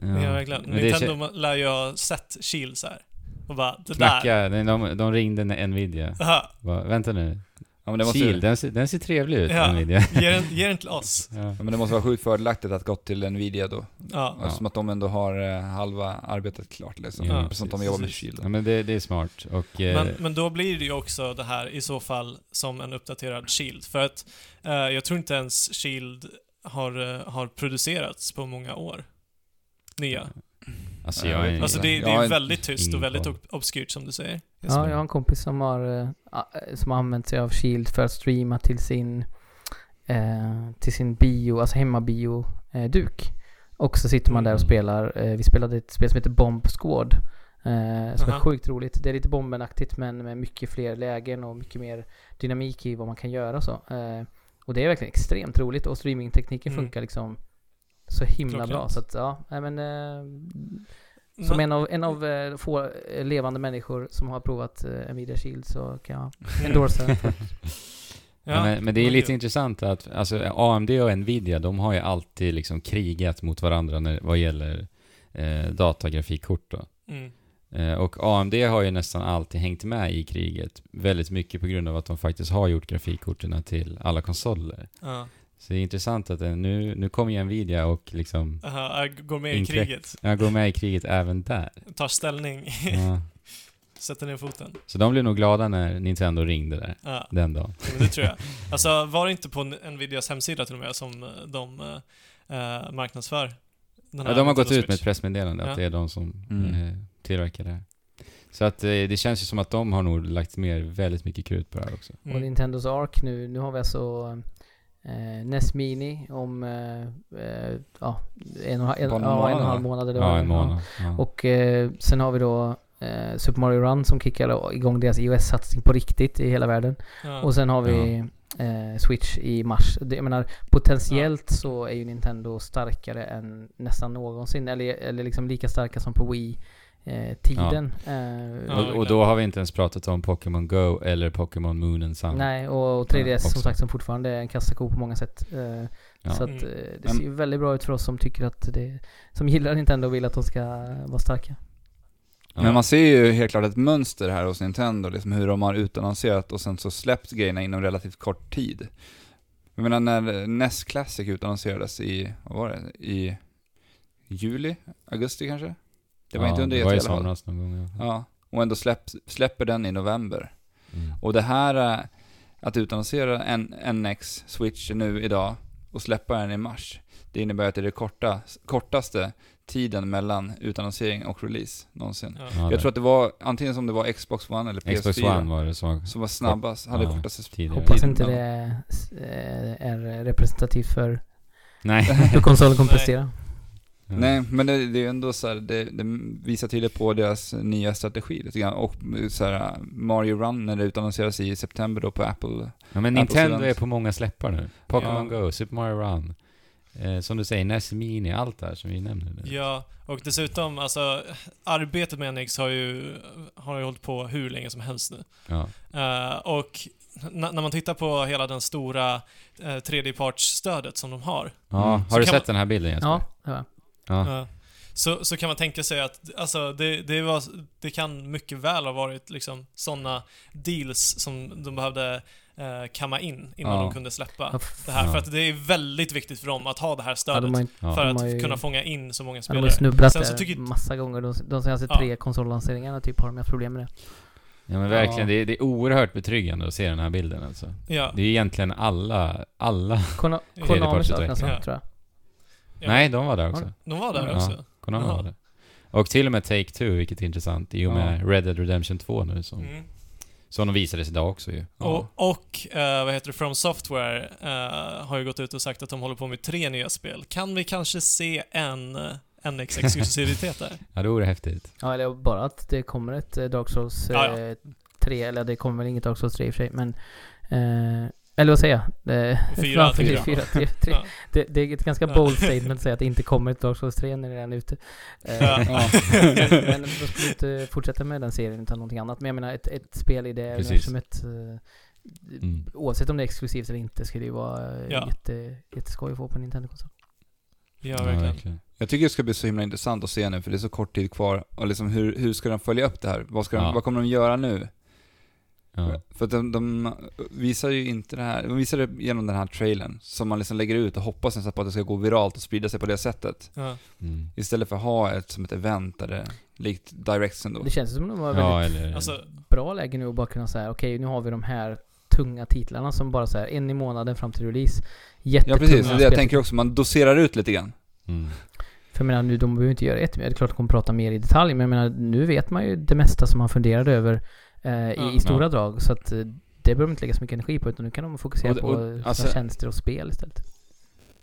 Ja, verkligen. Men det är Nintendo lär ju ha sett Shield så här. Och bara, det där. Knacka, de, de, de ringde Nvidia. Aha, Bara, vänta nu. Ja, men det måste, Shield, den ser, den ser trevlig ut, Ja. Nvidia. *laughs* ge, den, ge den till oss. Ja. ja, men det måste vara sjukt fördelaktigt att gå till Nvidia då. Ja. Ja. Som att de ändå har eh, halva arbetet klart liksom. Ja, som att de jobbar med. Shield. ja, men det, det är smart. Och... Eh, Men, men då blir det ju också det här i så fall som en uppdaterad Shield. För att eh, jag tror inte ens Shield har, eh, har producerats på många år. Nya. Alltså jag är... Alltså det, det är väldigt tyst och väldigt obskyrt som du säger. Ja, jag har en kompis som har, eh, a- som har använt sig av Shield för att streama till sin, eh, till sin bio, alltså hemmabio-duk. och så sitter man där och Mm. spelar, eh, vi spelade ett spel som heter Bomb Squad. Eh, som är sjukt roligt. Det är lite bombenaktigt men med mycket fler lägen och mycket mer dynamik i vad man kan göra och så. Eh, och det är verkligen extremt roligt och streamingtekniken Mm. funkar liksom så himla Klockrent. bra. Så att ja, nej men eh, som Men- en av, en av eh, få eh, levande människor som har provat eh, Nvidia Shield så kan jag *laughs* endorsa den. Ja, men, men det är lite intressant att alltså, AMD och Nvidia, de har ju alltid liksom krigat mot varandra när, vad gäller eh, datagrafikkort då. Mm. Eh, och AMD har ju nästan alltid hängt med i kriget. Väldigt mycket på grund av att de faktiskt har gjort grafikkorten till alla konsoler. Ja. Så det är intressant att eh, nu, nu kommer ju Nvidia och liksom Aha, jag går med i kriget. jag går med i kriget även där. Tar ställning. Ja. *laughs* Sätter ner foten. Så de blev nog glada när Nintendo ringde där, Ja, den dagen. men det tror jag. *laughs* Alltså, var det inte på Nvidias hemsida till och med som eh, de eh, marknadsför den Ja, de har gått ut med ett pressmeddelande Ja. att det är de som Mm. eh, tillverkar det här. Så att eh, det känns ju som att de har nog lagt mer väldigt mycket krut på det här också. Och Mm. Nintendos Arc nu, nu har vi alltså eh, NES Mini om eh, eh, ja, en och, en, en ja, en och en halv månad. eller Ja, en månad. Ja. Och eh, sen har vi då eh, Super Mario Run som kickar igång deras iOS-satsning på riktigt i hela världen. Ja. Och sen har vi eh, Switch i mars. Det, jag menar, potentiellt så är ju Nintendo starkare än nästan någonsin. Eller, eller liksom lika starka som på Wii. Eh, tiden. Eh, Ja, och, och då har vi inte ens pratat om Pokémon Go eller Pokémon Moon and Sun. Nej, och, och 3DS också. som sagt som fortfarande är en kassako på många sätt. Eh, Ja. Så att Mm. eh, det ser ju väldigt bra ut för oss som tycker att det, som gillar Nintendo och vill att de ska vara starka. Ja. Men man ser ju helt klart ett mönster här hos Nintendo, liksom hur de har utannonserat och sen så släppt grejerna inom relativt kort tid. Jag menar när NES Classic utannonserades i, vad var det, i juli? Augusti kanske? Det var ja, inte under det E3 var i i alla fall. somras någon gång. Ja. Ja, och ändå släpp, släpper den i november. Mm. Och det här, eh, att utannonsera en NX Switch nu idag och släppa den i mars, det innebär att det är det korta, kortaste tiden mellan utannonsering och release någonsin. Ja. Ja, Jag det- tror att det var antingen som det var Xbox One eller PS4 Xbox One var det som som var snabbast, hade Ja. kortaste tidigare. Hoppas inte det eh, är representativt för Nej. *laughs* hur konsolen kommer Nej. Prestera. Nej, men det, det är ju ändå så här, det, det visar tydligt på deras nya strategi lite grann. Och så här, Mario Run när det utannonseras i september då på Apple. Ja, men Apple Nintendo sidan. är på många släppar nu. Pokémon Go, Super Mario Run. Eh, som du säger, NES Mini, allt det här som vi nämner nu. Ja, och dessutom, alltså arbetet med NX har ju, har ju hållit på hur länge som helst nu. Ja. Eh, och när man tittar på hela den stora uh, tredjepartsstödet som de har, ja. Mm. Har du sett den här bilden Jesper? Ja, ja. Ja. så, så kan man tänka sig att alltså, det, det, var, det kan mycket väl ha varit liksom sådana deals som de behövde eh, kamma in innan Ja. de kunde släppa Ja, det här. Ja. För att det är väldigt viktigt för dem att ha det här Ja, stödet. de har ju, Ja. för de att har ju- kunna fånga in så många ja, de spelare. har snubblat Sen så tycker- massa gånger. De, de senaste Ja. tre konsollanseringarna typ har de haft problem med det. Ja men verkligen, Ja. det, är, det är oerhört betryggande att se den här bilden alltså. Ja. Det är egentligen alla, alla... Konami saknas Tredjepartsutveckling. också, tror jag. Ja. Nej, de var där också. De var där Ja. också. Konami Jaha. var där. Och till och med Take-Two, vilket är intressant, i och med Red Dead Redemption 2 nu som, Mm. som de visades idag också ju. Och, och eh, vad heter det, From Software eh, har ju gått ut och sagt att de håller på med tre nya spel. Kan vi kanske se en eh, NX-exklusivitet där? *laughs* Ja, det vore häftigt. Ja, eller bara att det kommer ett Dark Souls Ja, eh, 3, eller det kommer väl inget Dark Souls 3 i och för sig, men... Eller vad säger jag? Fyra, jag. fyra, tre, *laughs* tre. Ja. Det, det är ett ganska bold statement att säga att det inte kommer ett Dark Souls 3 när det redan är ute. *laughs* Eh, Ja. Ja. men de skulle inte fortsätta med den serien utan någonting annat. Men jag menar, ett, ett spel i det universumet, eh, Mm. oavsett om det är exklusivt eller inte, skulle ju vara eh, Ja. jätte, jätteskoj att få på en Nintendo-konsol. Ja, verkligen. Jag tycker det ska bli så himla intressant att se nu, för det är så kort tid kvar. Och liksom hur, hur ska de följa upp det här? Vad, ska de, vad kommer de göra nu? Ja. För att de, de visar ju inte det här, de visar det genom den här trailern, som man liksom lägger ut och hoppas nästan på att det ska gå viralt och sprida sig på det sättet. Ja. Mm. Istället för att ha ett som ett event där det, likt Directsen då. Det känns som att de var Ja, väldigt eller... Alltså, bra läge nu att bara kunna säga okej, nu har vi de här tunga titlarna som bara så här en i månaden fram till release. Ja Jättetunga precis, det jag tänker också, man doserar ut lite grann. Mm. För jag menar nu, de behöver inte göra ett, det är klart de kommer prata mer i detalj, men jag menar nu vet man ju det mesta som man funderade över eh, i, Ja. i stora drag. Så att eh, det behöver de inte lägga så mycket energi på, utan nu kan de fokusera Och på och- sina alltså- tjänster och spel istället.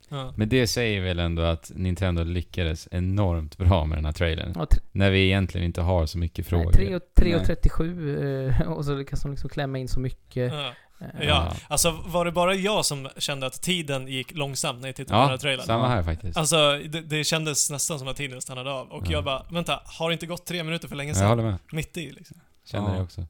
ja. Men det säger väl ändå att Nintendo lyckades enormt bra med den här trailern. Ja, När vi egentligen inte har så mycket frågor. nej, 3 och, 3 och Nej. 37 eh, *laughs* och så lyckas de liksom klämma in så mycket. Ja. ja. Alltså, var det bara jag som kände att tiden gick långsamt när jag tittade på den här Ja, trailern? samma här faktiskt. Alltså, det, det kändes nästan som att tiden stannade av. Och Ja. jag bara, vänta, har det inte gått tre minuter för länge jag sedan? håller med. Mitt i liksom. Känner Ja. det också.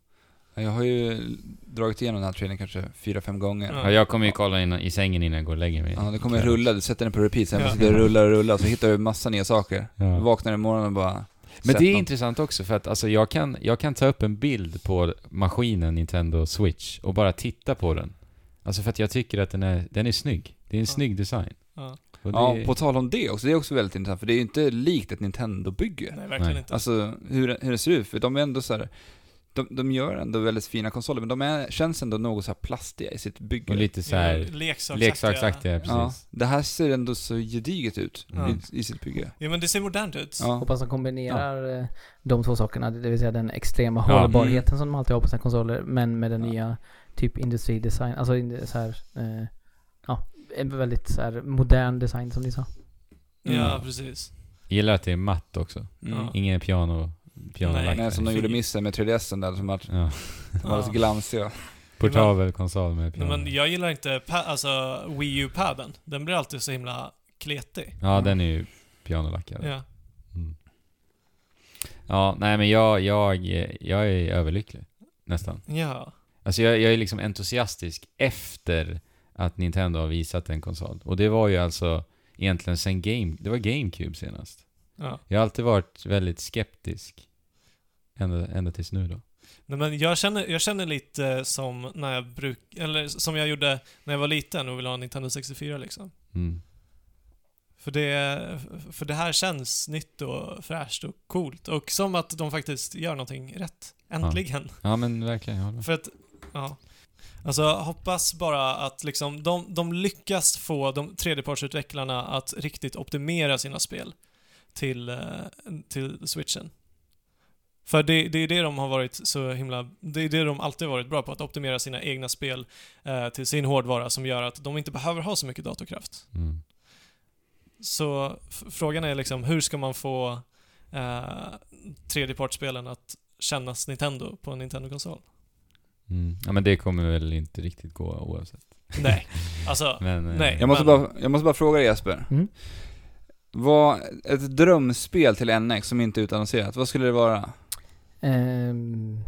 Jag har ju dragit igenom den här trailern kanske fyra, fem gånger. Ja. Ja, jag kommer ju kolla in, i sängen innan jag går och lägger mig. Ja, det kommer rulla, du sätter den på repeat, sen Ja. sitter du och rullar och rullar, så hittar du massa nya saker. Ja. Du vaknar imorgon och bara... Men det är något. intressant också för att alltså, jag, kan, jag kan ta upp en bild på maskinen Nintendo Switch och bara titta på den. Alltså för att jag tycker att den är, den är snygg. Det är en Ja. snygg design. Ja. Ja, på tal om det också, det är också väldigt intressant, för det är ju inte likt ett Nintendo-bygge. Nej, verkligen Nej. inte. Alltså hur, det- hur det ser ut, för de är ändå så här, de, de gör ändå väldigt fina konsoler, men de är, känns ändå något så här plastiga i sitt bygge. och lite så här Leksaksaktiga. leksaksaktiga, precis. Ja, det här ser ändå så gediget ut Ja. i, i sitt bygge. Ja, men det ser modernt ut. Ja. Hoppas de kombinerar eh, de två sakerna, det vill säga den extrema Ja. hållbarheten som de alltid har på sina konsoler, men med den Ja. nya typ industridesign, alltså så här, eh, ja, en väldigt så här modern design som ni sa. Ja, Mm. precis. Gillar att det är matt också. Mm. Ja. Ingen piano, pianolack. Nej, som de gjorde *laughs* missen med 3DSen där, som *laughs* var, Ja. var Ja. så glamsiga. Portabel konsol med Nej, piano. men jag gillar inte alltså, Wii U-padden. Den blir alltid så himla kletig. Ja, den är ju pianolackad. Ja. Mm. Ja, nej men jag, jag, jag är överlycklig. Nästan. Ja. Alltså jag, jag är liksom entusiastisk efter att Nintendo har visat en konsol. Och det var ju alltså egentligen sen Game... Det var GameCube senast. ja. Jag har alltid varit väldigt skeptisk. Ända, ända tills nu då. Nej, men jag känner, jag känner lite som när jag bruk... Eller som jag gjorde när jag var liten och ville ha en Nintendo 64 liksom. Mm. För det, för det här känns nytt och fräscht och coolt. Och som att de faktiskt gör någonting rätt. Äntligen. Ja men verkligen, jag håller. För att, ja. Alltså hoppas bara att liksom de, de lyckas få de tredjepartsutvecklarna att riktigt optimera sina spel till, eh, till switchen. För det, det är det de har varit så himla... Det är det de alltid varit bra på, att optimera sina egna spel eh, till sin hårdvara som gör att de inte behöver ha så mycket datorkraft. Mm. Så frågan är liksom, hur ska man få eh, tredjepartsspelen att kännas Nintendo på en Nintendo-konsol? Mm. Ja men det kommer väl inte riktigt gå oavsett. Nej. *laughs* Alltså, Men, eh, Nej. Jag måste, Men- bara, jag måste bara fråga dig Jesper. Mm. Vad, ett drömspel till NX som inte är utannonserat, vad skulle det vara? Ehm,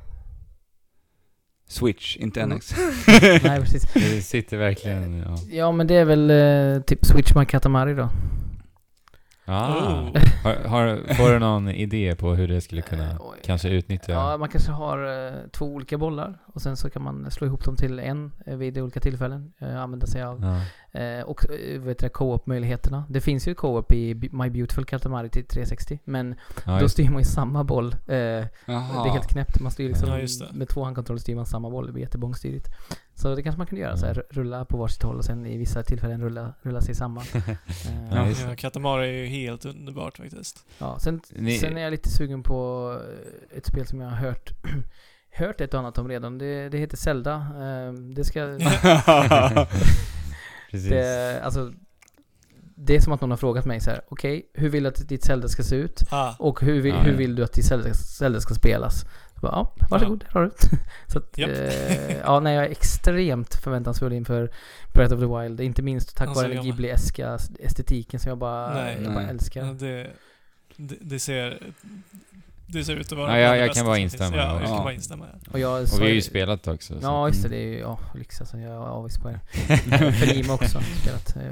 Switch, inte Mm. NX. nej, precis. Det sitter verkligen, ja. Ja, men det är väl eh, typ Switch My Katamari då. Ah. Oh. Har, har, får du någon idé på hur det skulle kunna Eh, oj. kanske utnyttja? Ja, man kanske har eh, två olika bollar och sen så kan man slå ihop dem till en eh, vid olika tillfällen. Eh, använda sig av Ja. eh, och eh, vet du, co-op-möjligheterna. Det finns ju co-op i My Beautiful Katamari till 360, men Ja, då styr man ju samma boll. Eh. Det är helt knäppt. Man styr liksom Ja, med två handkontroller styr man samma boll. Det blir jättebångstyrigt. Så det kanske man kan göra så här, rulla på varsitt håll och sen i vissa tillfällen rulla, rulla sig samman. *laughs* Eh, Ja, ja, Katamari är ju helt underbart faktiskt. Ja, sen, Ni- sen är jag lite sugen på eh, ett spel som jag har hört *clears throat* Hört ett och annat om redan. Det, det heter Zelda. Eh, Det ska... *laughs* *laughs* Precis. Det, alltså, det är som att någon har frågat mig så här. okej, hur vill du att ditt Zelda ska se ut? Ah, Och hur vill, Ja, hur ja. vill du att ditt Zelda, Zelda ska spelas? Så bara, ja, varsågod, här har du det. Så att, Japp. eh, ja, nej, jag är extremt förväntansfull inför Breath of the Wild. Inte minst tack Alltså, vare den. Ghibli-eska estetiken som jag bara, Nej. jag bara Nej. älskar. ja, det, det, det ser... Det ser ut att vara Ja, jag- jag kan bara instämma. Ja, jag Ja. kan bara instämma. Ja. Och, jag Och vi har ju spelat också. så- Ja, just det. Det är ju, ja, lyx alltså. Jag är avis på er. *laughs* För Nima också spelat. eh,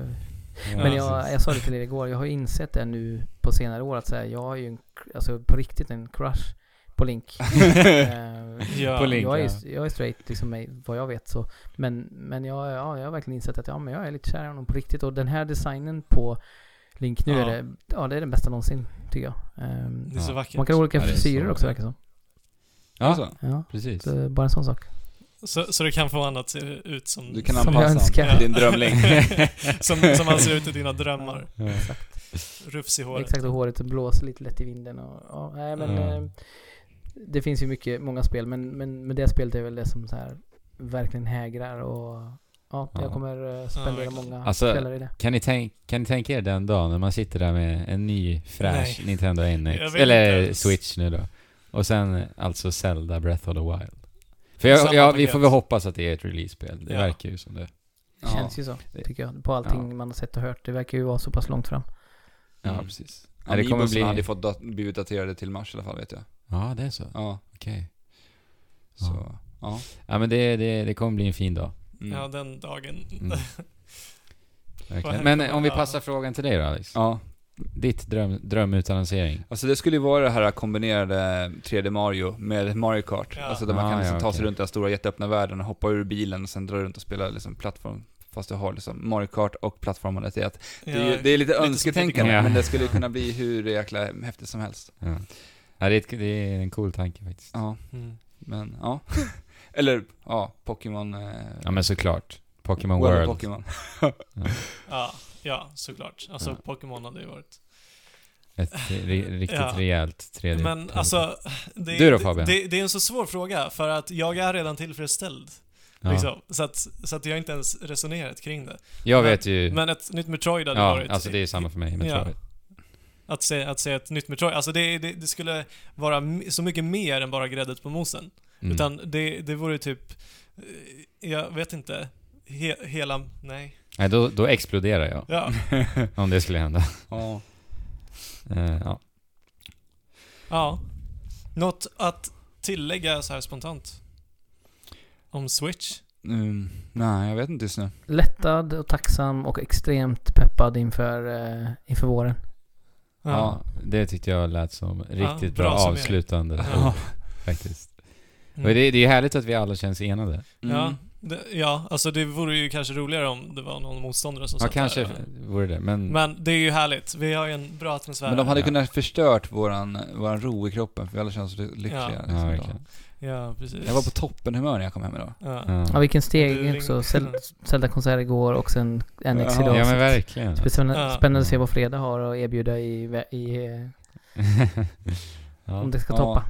Ja, Men Ja, jag, jag sa det till er igår, jag har ju insett det nu på senare år att säga, jag har ju en, alltså på riktigt en crush på Link. *laughs* Eh, Ja. På Link, jag, är, ja. jag är straight liksom mig, vad jag vet så. Men, men jag, ja, jag har verkligen insett att ja, men jag är lite kär i honom på riktigt. Och den här designen på Link nu Ja. är det, ja det är den bästa någonsin tycker jag. Ehm, Det är så Ja. vackert. man kan ha olika Ja, frisyrer så- också verkar som. Ja, Ja, precis. så bara en sån sak. Så, så det kan få annat ut som... Du kan Som jag anpassa önskar. till din drömling. *laughs* som, som han ser ut i dina drömmar. Ja. Rufs i håret. Exakt, och håret blåser lite lätt i vinden och ja, nej men Ja. eh, Det finns ju mycket, många spel men, men, men det spelet är väl det som så här verkligen hägrar och ja, Ja. jag kommer eh, spendera verkligen. många Alltså, kvällar i det. Kan ni, tänk, kan ni tänka er den dagen när man sitter där med en ny fräsch Nej. Nintendo Jag NX, eller. Switch nu då. Och sen alltså Zelda Breath of the Wild. För jag, Samma ja, vi får väl hoppas att det är ett release-spel. Det Ja. verkar ju som det. Det Ja. känns ju så, tycker jag. På allting man har sett och hört. Det verkar ju vara så pass långt fram. Ja, Mm. precis. Ja, det kommer bli... hade fått dat- blivit daterade till mars i alla fall vet jag. Ja, det är så. Ja, Okej. så, ja. Ja, men det, det, det kommer bli en fin dag. Mm. Ja, den dagen. Mm. *laughs* Vad Men om vi Ja. passar frågan till dig då Alex. Ja. Ditt dröm, drömutannonsering. Alltså det skulle ju vara det här kombinerade 3D Mario med Mario Kart. Ja. Alltså där man Ah, kan liksom ja, ta sig runt den stora jätteöppna världen och hoppa ur bilen och sen dra runt och spela liksom plattform. Fast du har liksom Mario Kart och plattformandet i att det, är, ju- det är lite som önsketänkande, Ja. men det skulle kunna bli *laughs* hur jäkla häftigt som helst. Ja. Det, är ett, det är en cool tanke faktiskt. Ja, Mm. men ja. *laughs* Eller, ja, Pokémon... Eh, Ja, men såklart. Pokémon World World. of Pokémon. *laughs* Ja, ja, såklart. Alltså Ja. Pokémon hade ju varit... Ett ri- *laughs* riktigt Ja. rejält 3D. Men alltså... Det, Du då, Fabian? Det, det är en så svår fråga, för att jag är redan tillfredsställd. ja. Liksom. Så, att, så att jag har inte ens resonerat kring det. Jag Men- vet ju... Men ett nytt Metroid hade ja, varit... alltså det är samma för mig. Ja. Metroid. Att se, att se ett nytt Metroid. Alltså det, det, det skulle vara så mycket mer än bara gräddet på mosen. Mm. Utan det, det vore typ... eh, Jag vet inte. He, hela... Nej. Nej, då, då exploderar jag. Ja. *laughs* Om det skulle hända. Ja. Eh, ja. ja. Något att tillägga så här spontant? Om Switch? Mm, nej, jag vet inte just nu. Lättad och tacksam och extremt peppad inför, eh, inför våren. Ja, det tyckte jag lät som riktigt bra bra, summering. avslutande. Ja. Faktiskt. Mm. Och det, det är ju härligt att vi alla känns enade. Mm. Ja, det, ja, alltså det vore ju kanske roligare om det var någon motståndare som Ja, satt kanske där. vore det, men... Men det är ju härligt. Vi har ju en bra atmosfär. Men de hade Ja. kunnat förstört våran, våran ro i kroppen, för vi alla känns så lyckliga. Ja. liksom, ja. Ja, precis. Jag var på toppen humör när jag kom hem idag. Ja. Ja. Ja, vilken Du steg ring- också. Zel- Zelda-konsert igår och sen NX idag. Ja, men verkligen. spännande, Ja. spännande att se vad Fredag har att erbjuda i, i eh, *laughs* ja. om det ska Ja. toppa.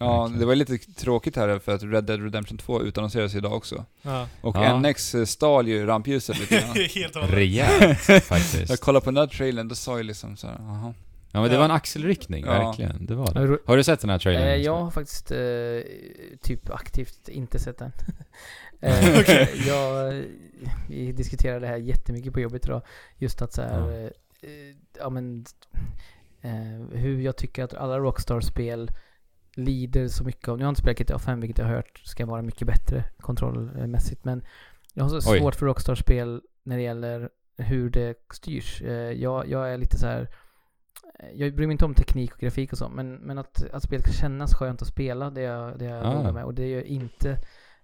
Ja. Det var lite tråkigt här för att Red Dead Redemption 2 utannonserades idag också. Ja. Och Ja. NX eh, stal ju rampljuset lite grann. *laughs* Helt. *laughs* Rejält, faktiskt. Jag kollade på den där trailern, då sa jag liksom så här, jaha. Ja men det Ja. var en axelryckning, Ja. verkligen. Det var det. Har du sett den här trailern? Eh, jag har faktiskt eh, typ aktivt inte sett den. *laughs* eh, jag, vi diskuterade det här jättemycket på jobbet idag. Just att så här, Ja. eh, eh, ja men, eh, hur jag tycker att alla Rockstar-spel lider så mycket av, nu har jag inte spelat GTA 5 vilket jag har hört ska vara mycket bättre kontrollmässigt men jag har så Oj. svårt för Rockstar-spel när det gäller hur det styrs. Eh, jag, jag är lite så här jag bryr mig inte om teknik och grafik och så, men, men att, att spelet ska kännas skönt att spela, det är jag, det är jag Ah. noga med. Och det gör inte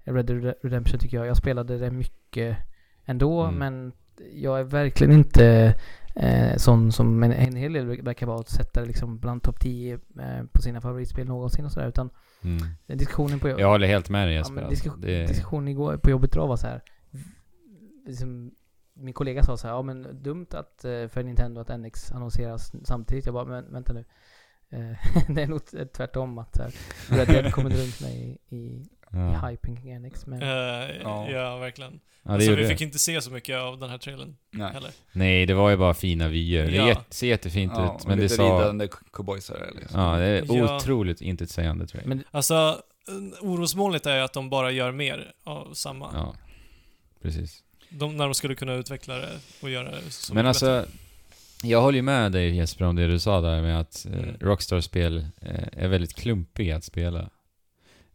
Red Dead Redemption tycker jag. Jag spelade det mycket ändå, Mm. men jag är verkligen inte eh, sån som en, en hel del verkar vara att sätta det liksom bland topp 10 eh, på sina favoritspel någonsin och sådär. Utan Mm. diskussionen på Jag håller helt med dig Ja, Jesper. men alltså. disku- det, diskussionen igår på jobbet idag var så här. Liksom, min kollega sa så här, ja men dumt att eh, för Nintendo att NX annonseras samtidigt. Jag bara, men vänta nu. Eh, *laughs* det är nog tvärtom att här, Red Dead kommer runt mig i, i, ja. i hypen kring NX. Men Eh, Ja. ja. verkligen. ja, det alltså, vi det. fick inte se så mycket av den här trailern Nej. heller. Nej, det var ju bara fina vyer. Det Ja. jätte- ser jättefint Ja, ut, men det sa... ridande cowboysare liksom. Ja, det är Ja. otroligt intetsägande jag. Men Alltså, orosmolnet är ju att de bara gör mer av samma. Ja, precis. De, när de skulle kunna utveckla det och göra det så Men mycket bättre. alltså, jag håller ju med dig Jesper om det du sa där med att eh, Mm. Rockstar-spel eh, är väldigt klumpiga att spela.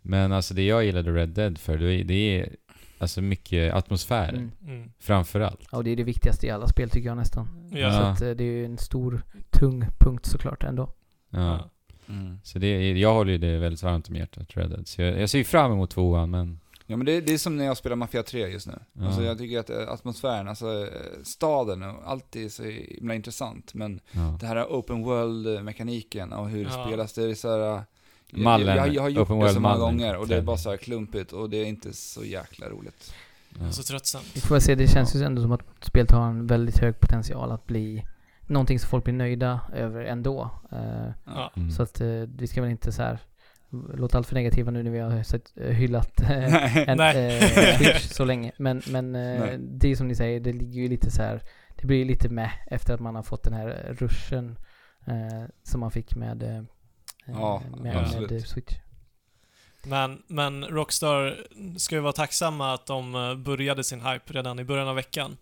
Men alltså det jag gillade Red Dead för, det är, det är alltså mycket atmosfär, mm. Mm. framförallt. Ja, och det är det viktigaste i alla spel tycker jag nästan. Ja. Så att, eh, det är ju en stor, tung punkt såklart ändå. Ja. Ja. Mm. Så det, jag håller ju det väldigt varmt om hjärtat, Red Dead. Så jag, jag ser ju fram emot tvåan, men... Ja men det, det är som när jag spelar Mafia 3 just nu. Ja. Alltså jag tycker att eh, atmosfären, alltså eh, staden och allt är så himla intressant. Men Ja. det här open world-mekaniken och hur det Ja. spelas, det är så här... eh, Jag, Mallen, jag, jag har gjort open det så många gånger och det är bara så här klumpigt och det är inte så jäkla roligt. Ja. Så tröttsamt. Vi får väl se, det känns ju ändå som att spelet har en väldigt hög potential att bli någonting som folk blir nöjda över ändå. Eh, Ja. Mm. Så att vi ska väl inte så här låta allt för negativa nu när vi har sett, eh, hyllat eh, *laughs* en, eh, Switch så länge. Men, men det är som ni säger, det ligger ju lite så här. Det blir ju lite med efter att man har fått den här ruschen eh, som man fick med, eh, Ja, med, med Switch. Men, men Rockstar ska ju vara tacksamma att de började sin hype redan i början av veckan.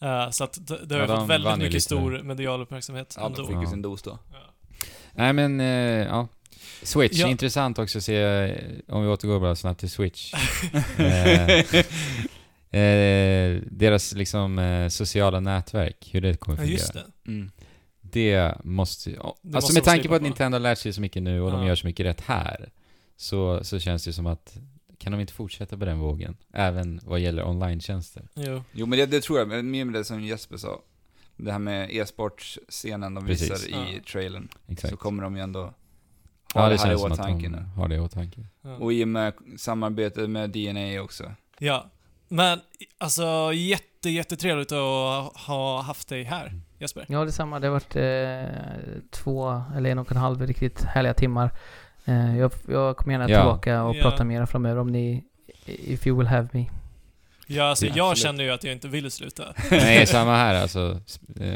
Eh, så att det, det har Ja, ju de fått väldigt mycket lite. stor medial uppmärksamhet Ja, de ändå. fick ju sin dos då. Ja. Nej men, eh, ja. Switch, Ja. intressant också att se, om vi återgår bara snabbt till Switch. *laughs* eh, eh, deras liksom eh, sociala nätverk, hur det kommer Ja, fungera. just det. Mm. Det måste ju... ja, Alltså måste med de tanke på att. Nintendo har lärt sig så mycket nu och de Ja. gör så mycket rätt här, så, så känns det som att kan de inte fortsätta på den vågen? Även vad gäller online-tjänster. Jo. Jo men det, det tror jag, men mer med det som Jesper sa. Det här med e-sportscenen de Precis. visar i Ja. trailern. Exakt. Så kommer de ju ändå ha ja, det, det här i åtanke nu. har det i åtanke. Ja. Och i och med samarbetet med DNA också. ja. Men alltså jätte, jättetrevligt att ha haft dig här. Jesper. Ja, detsamma. Det har varit eh, två eller en och en halv riktigt härliga timmar. Eh, jag, jag kommer gärna Ja. tillbaka och Ja. prata mera framöver om ni, if you will have me. Ja, alltså, Ja, jag absolut. känner ju att jag inte vill sluta. *laughs* Nej, samma här alltså.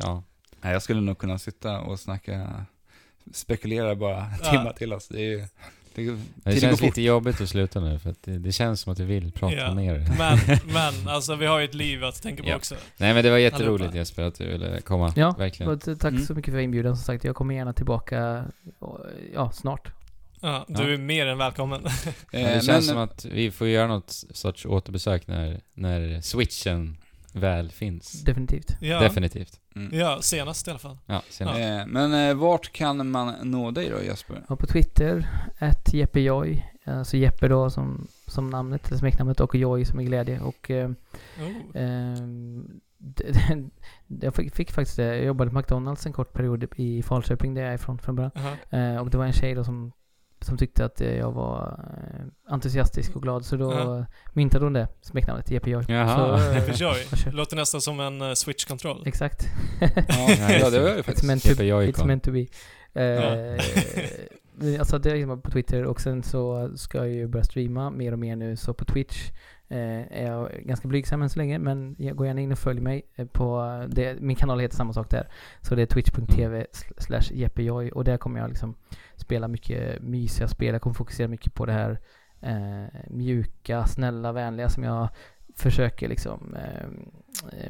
Ja. Jag skulle nog kunna sitta och snacka, spekulera bara *laughs* Ja. timmar till oss. Det är ju... Det, Det känns går lite jobbigt att sluta nu, för att det, det känns som att du vill prata Ja. det. Men, *laughs* men, alltså vi har ju ett liv att tänka på Ja. också. Nej men det var jätteroligt Allihopa. Jesper att du ville komma. Ja, Verkligen. Och tack Mm. så mycket för inbjudan. Som sagt, jag kommer gärna tillbaka och, ja, snart. Ja, du Ja. är mer än välkommen. Eh, Ja, det känns men- som att vi får göra något sorts återbesök när, när switchen väl finns. Definitivt. Ja, Definitivt. Mm. ja senast i alla fall. Ja, senast. Eh, men eh, vart kan man nå dig då Jesper? Och på Twitter, ett Jeppe Alltså Jeppe då som, som namnet, eller smeknamnet, och Joy som är glädje. Och eh, Oh. Det- det- *laughs* jag fick, fick faktiskt det. Jag jobbade på McDonalds en kort period i Falköping, där jag är ifrån från början. Aha. Eh, och det var en tjej då som, som tyckte att eh, jag var eh, entusiastisk och glad. Så då Ja. myntade hon det smeknamnet, Jeppe Joy. Jaha. Så, eh, Jeppe Joy. varsågod. *laughs* Låter nästan som en uh, switch-kontroll. Exakt. Ja, ja det var *laughs* ju It's faktiskt. meant to, it's meant to be. Eh, Ja. *laughs* alltså det är liksom på Twitter och sen så ska jag ju börja streama mer och mer nu. Så på Twitch är jag ganska blygsam än så länge, men jag går gärna in och följ mig eh, på det, min kanal heter samma sak där. Så det är twitch.tv slash jeppejoy och där kommer jag liksom spela mycket mysiga spel. Jag kommer fokusera mycket på det här eh, mjuka, snälla, vänliga som jag försöker liksom eh,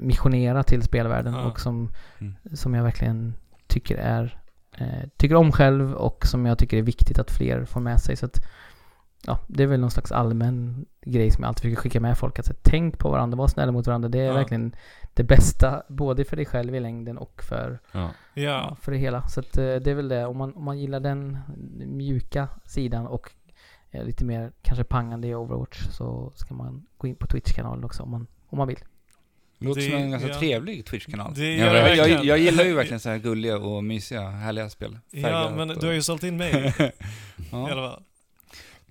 missionera till spelvärlden Ja. och som, Mm. som jag verkligen tycker är eh, tycker om själv och som jag tycker är viktigt att fler får med sig. Så att, ja, det är väl någon slags allmän grej som jag alltid försöker skicka med folk. Att så, här, tänk på varandra, var snälla mot varandra. Det är Ja. verkligen det bästa, både för dig själv i längden och för, Ja. Ja. för det hela. Så att, eh, det är väl det, om man, om man gillar den mjuka sidan och eh, lite mer kanske pangande i Overwatch så ska man gå in på Twitch-kanalen också om man, om man vill. Låter som en ganska ja. trevlig Twitch-kanal. Jag, jag, jag gillar ju verkligen så här gulliga och mysiga, härliga spel. Ja, men och- du har ju sålt in mig *laughs* i ja. alla fall.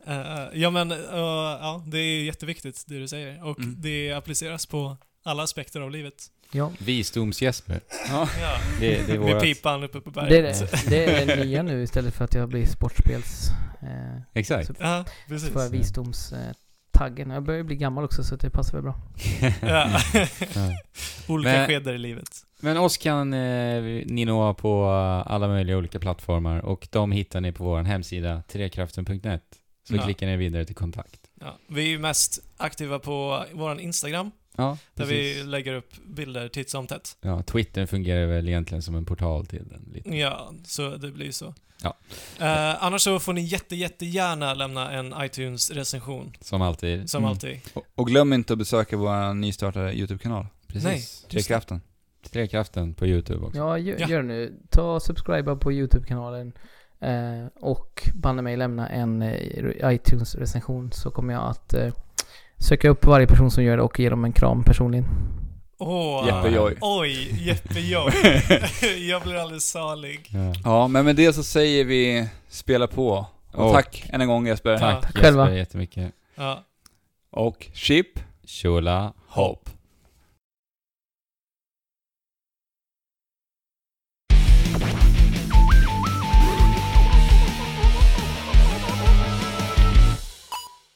Eh, ja men, eh, ja, det är jätteviktigt det du säger. Och Mm. det appliceras på alla aspekter av livet. Ja, Visdoms-Jesper. Ja. Ja. Det, det är Med vårat... pipan uppe på det är berget. det. Det är det nya nu istället för att jag blir sportspels... Eh, Exakt. så Ja, så precis. får jag visdomstaggen. Jag börjar bli gammal också så det passar väl bra. Ja. *laughs* *laughs* Olika Men- skeder i livet. Men oss kan eh, ni nå på eh, alla möjliga olika plattformar och de hittar ni på vår hemsida, trekraften.net. Så Ja. klickar ni vidare till kontakt. Ja. Vi är ju mest aktiva på vår Instagram, Ja, där precis. vi lägger upp bilder titt som tätt. Ja, Twitter fungerar väl egentligen som en portal till den. Lite. Ja, så det blir så. Ja. Eh, annars så får ni jätte, jättegärna lämna en iTunes-recension, Som alltid. som Mm. alltid. Och, och glöm inte att besöka vår nystartade YouTube-kanal. Precis. Trekraften. Trekraften på YouTube också. Ja, gör, Ja. gör det nu. Ta och subscriba på YouTube-kanalen. Eh, och banne mig lämna en eh, iTunes-recension så kommer jag att eh, söka upp varje person som gör det och ge dem en kram personligen. Åh! Jeppe Joy. Oj, Jeppe Joy. *laughs* jag blir alldeles salig. Ja. Ja, men med det så säger vi spela på. Och, Och- tack än en gång Jesper. Ja. Tack Tack Jesper själva. jättemycket. Ja. Och chip. Shula hopp.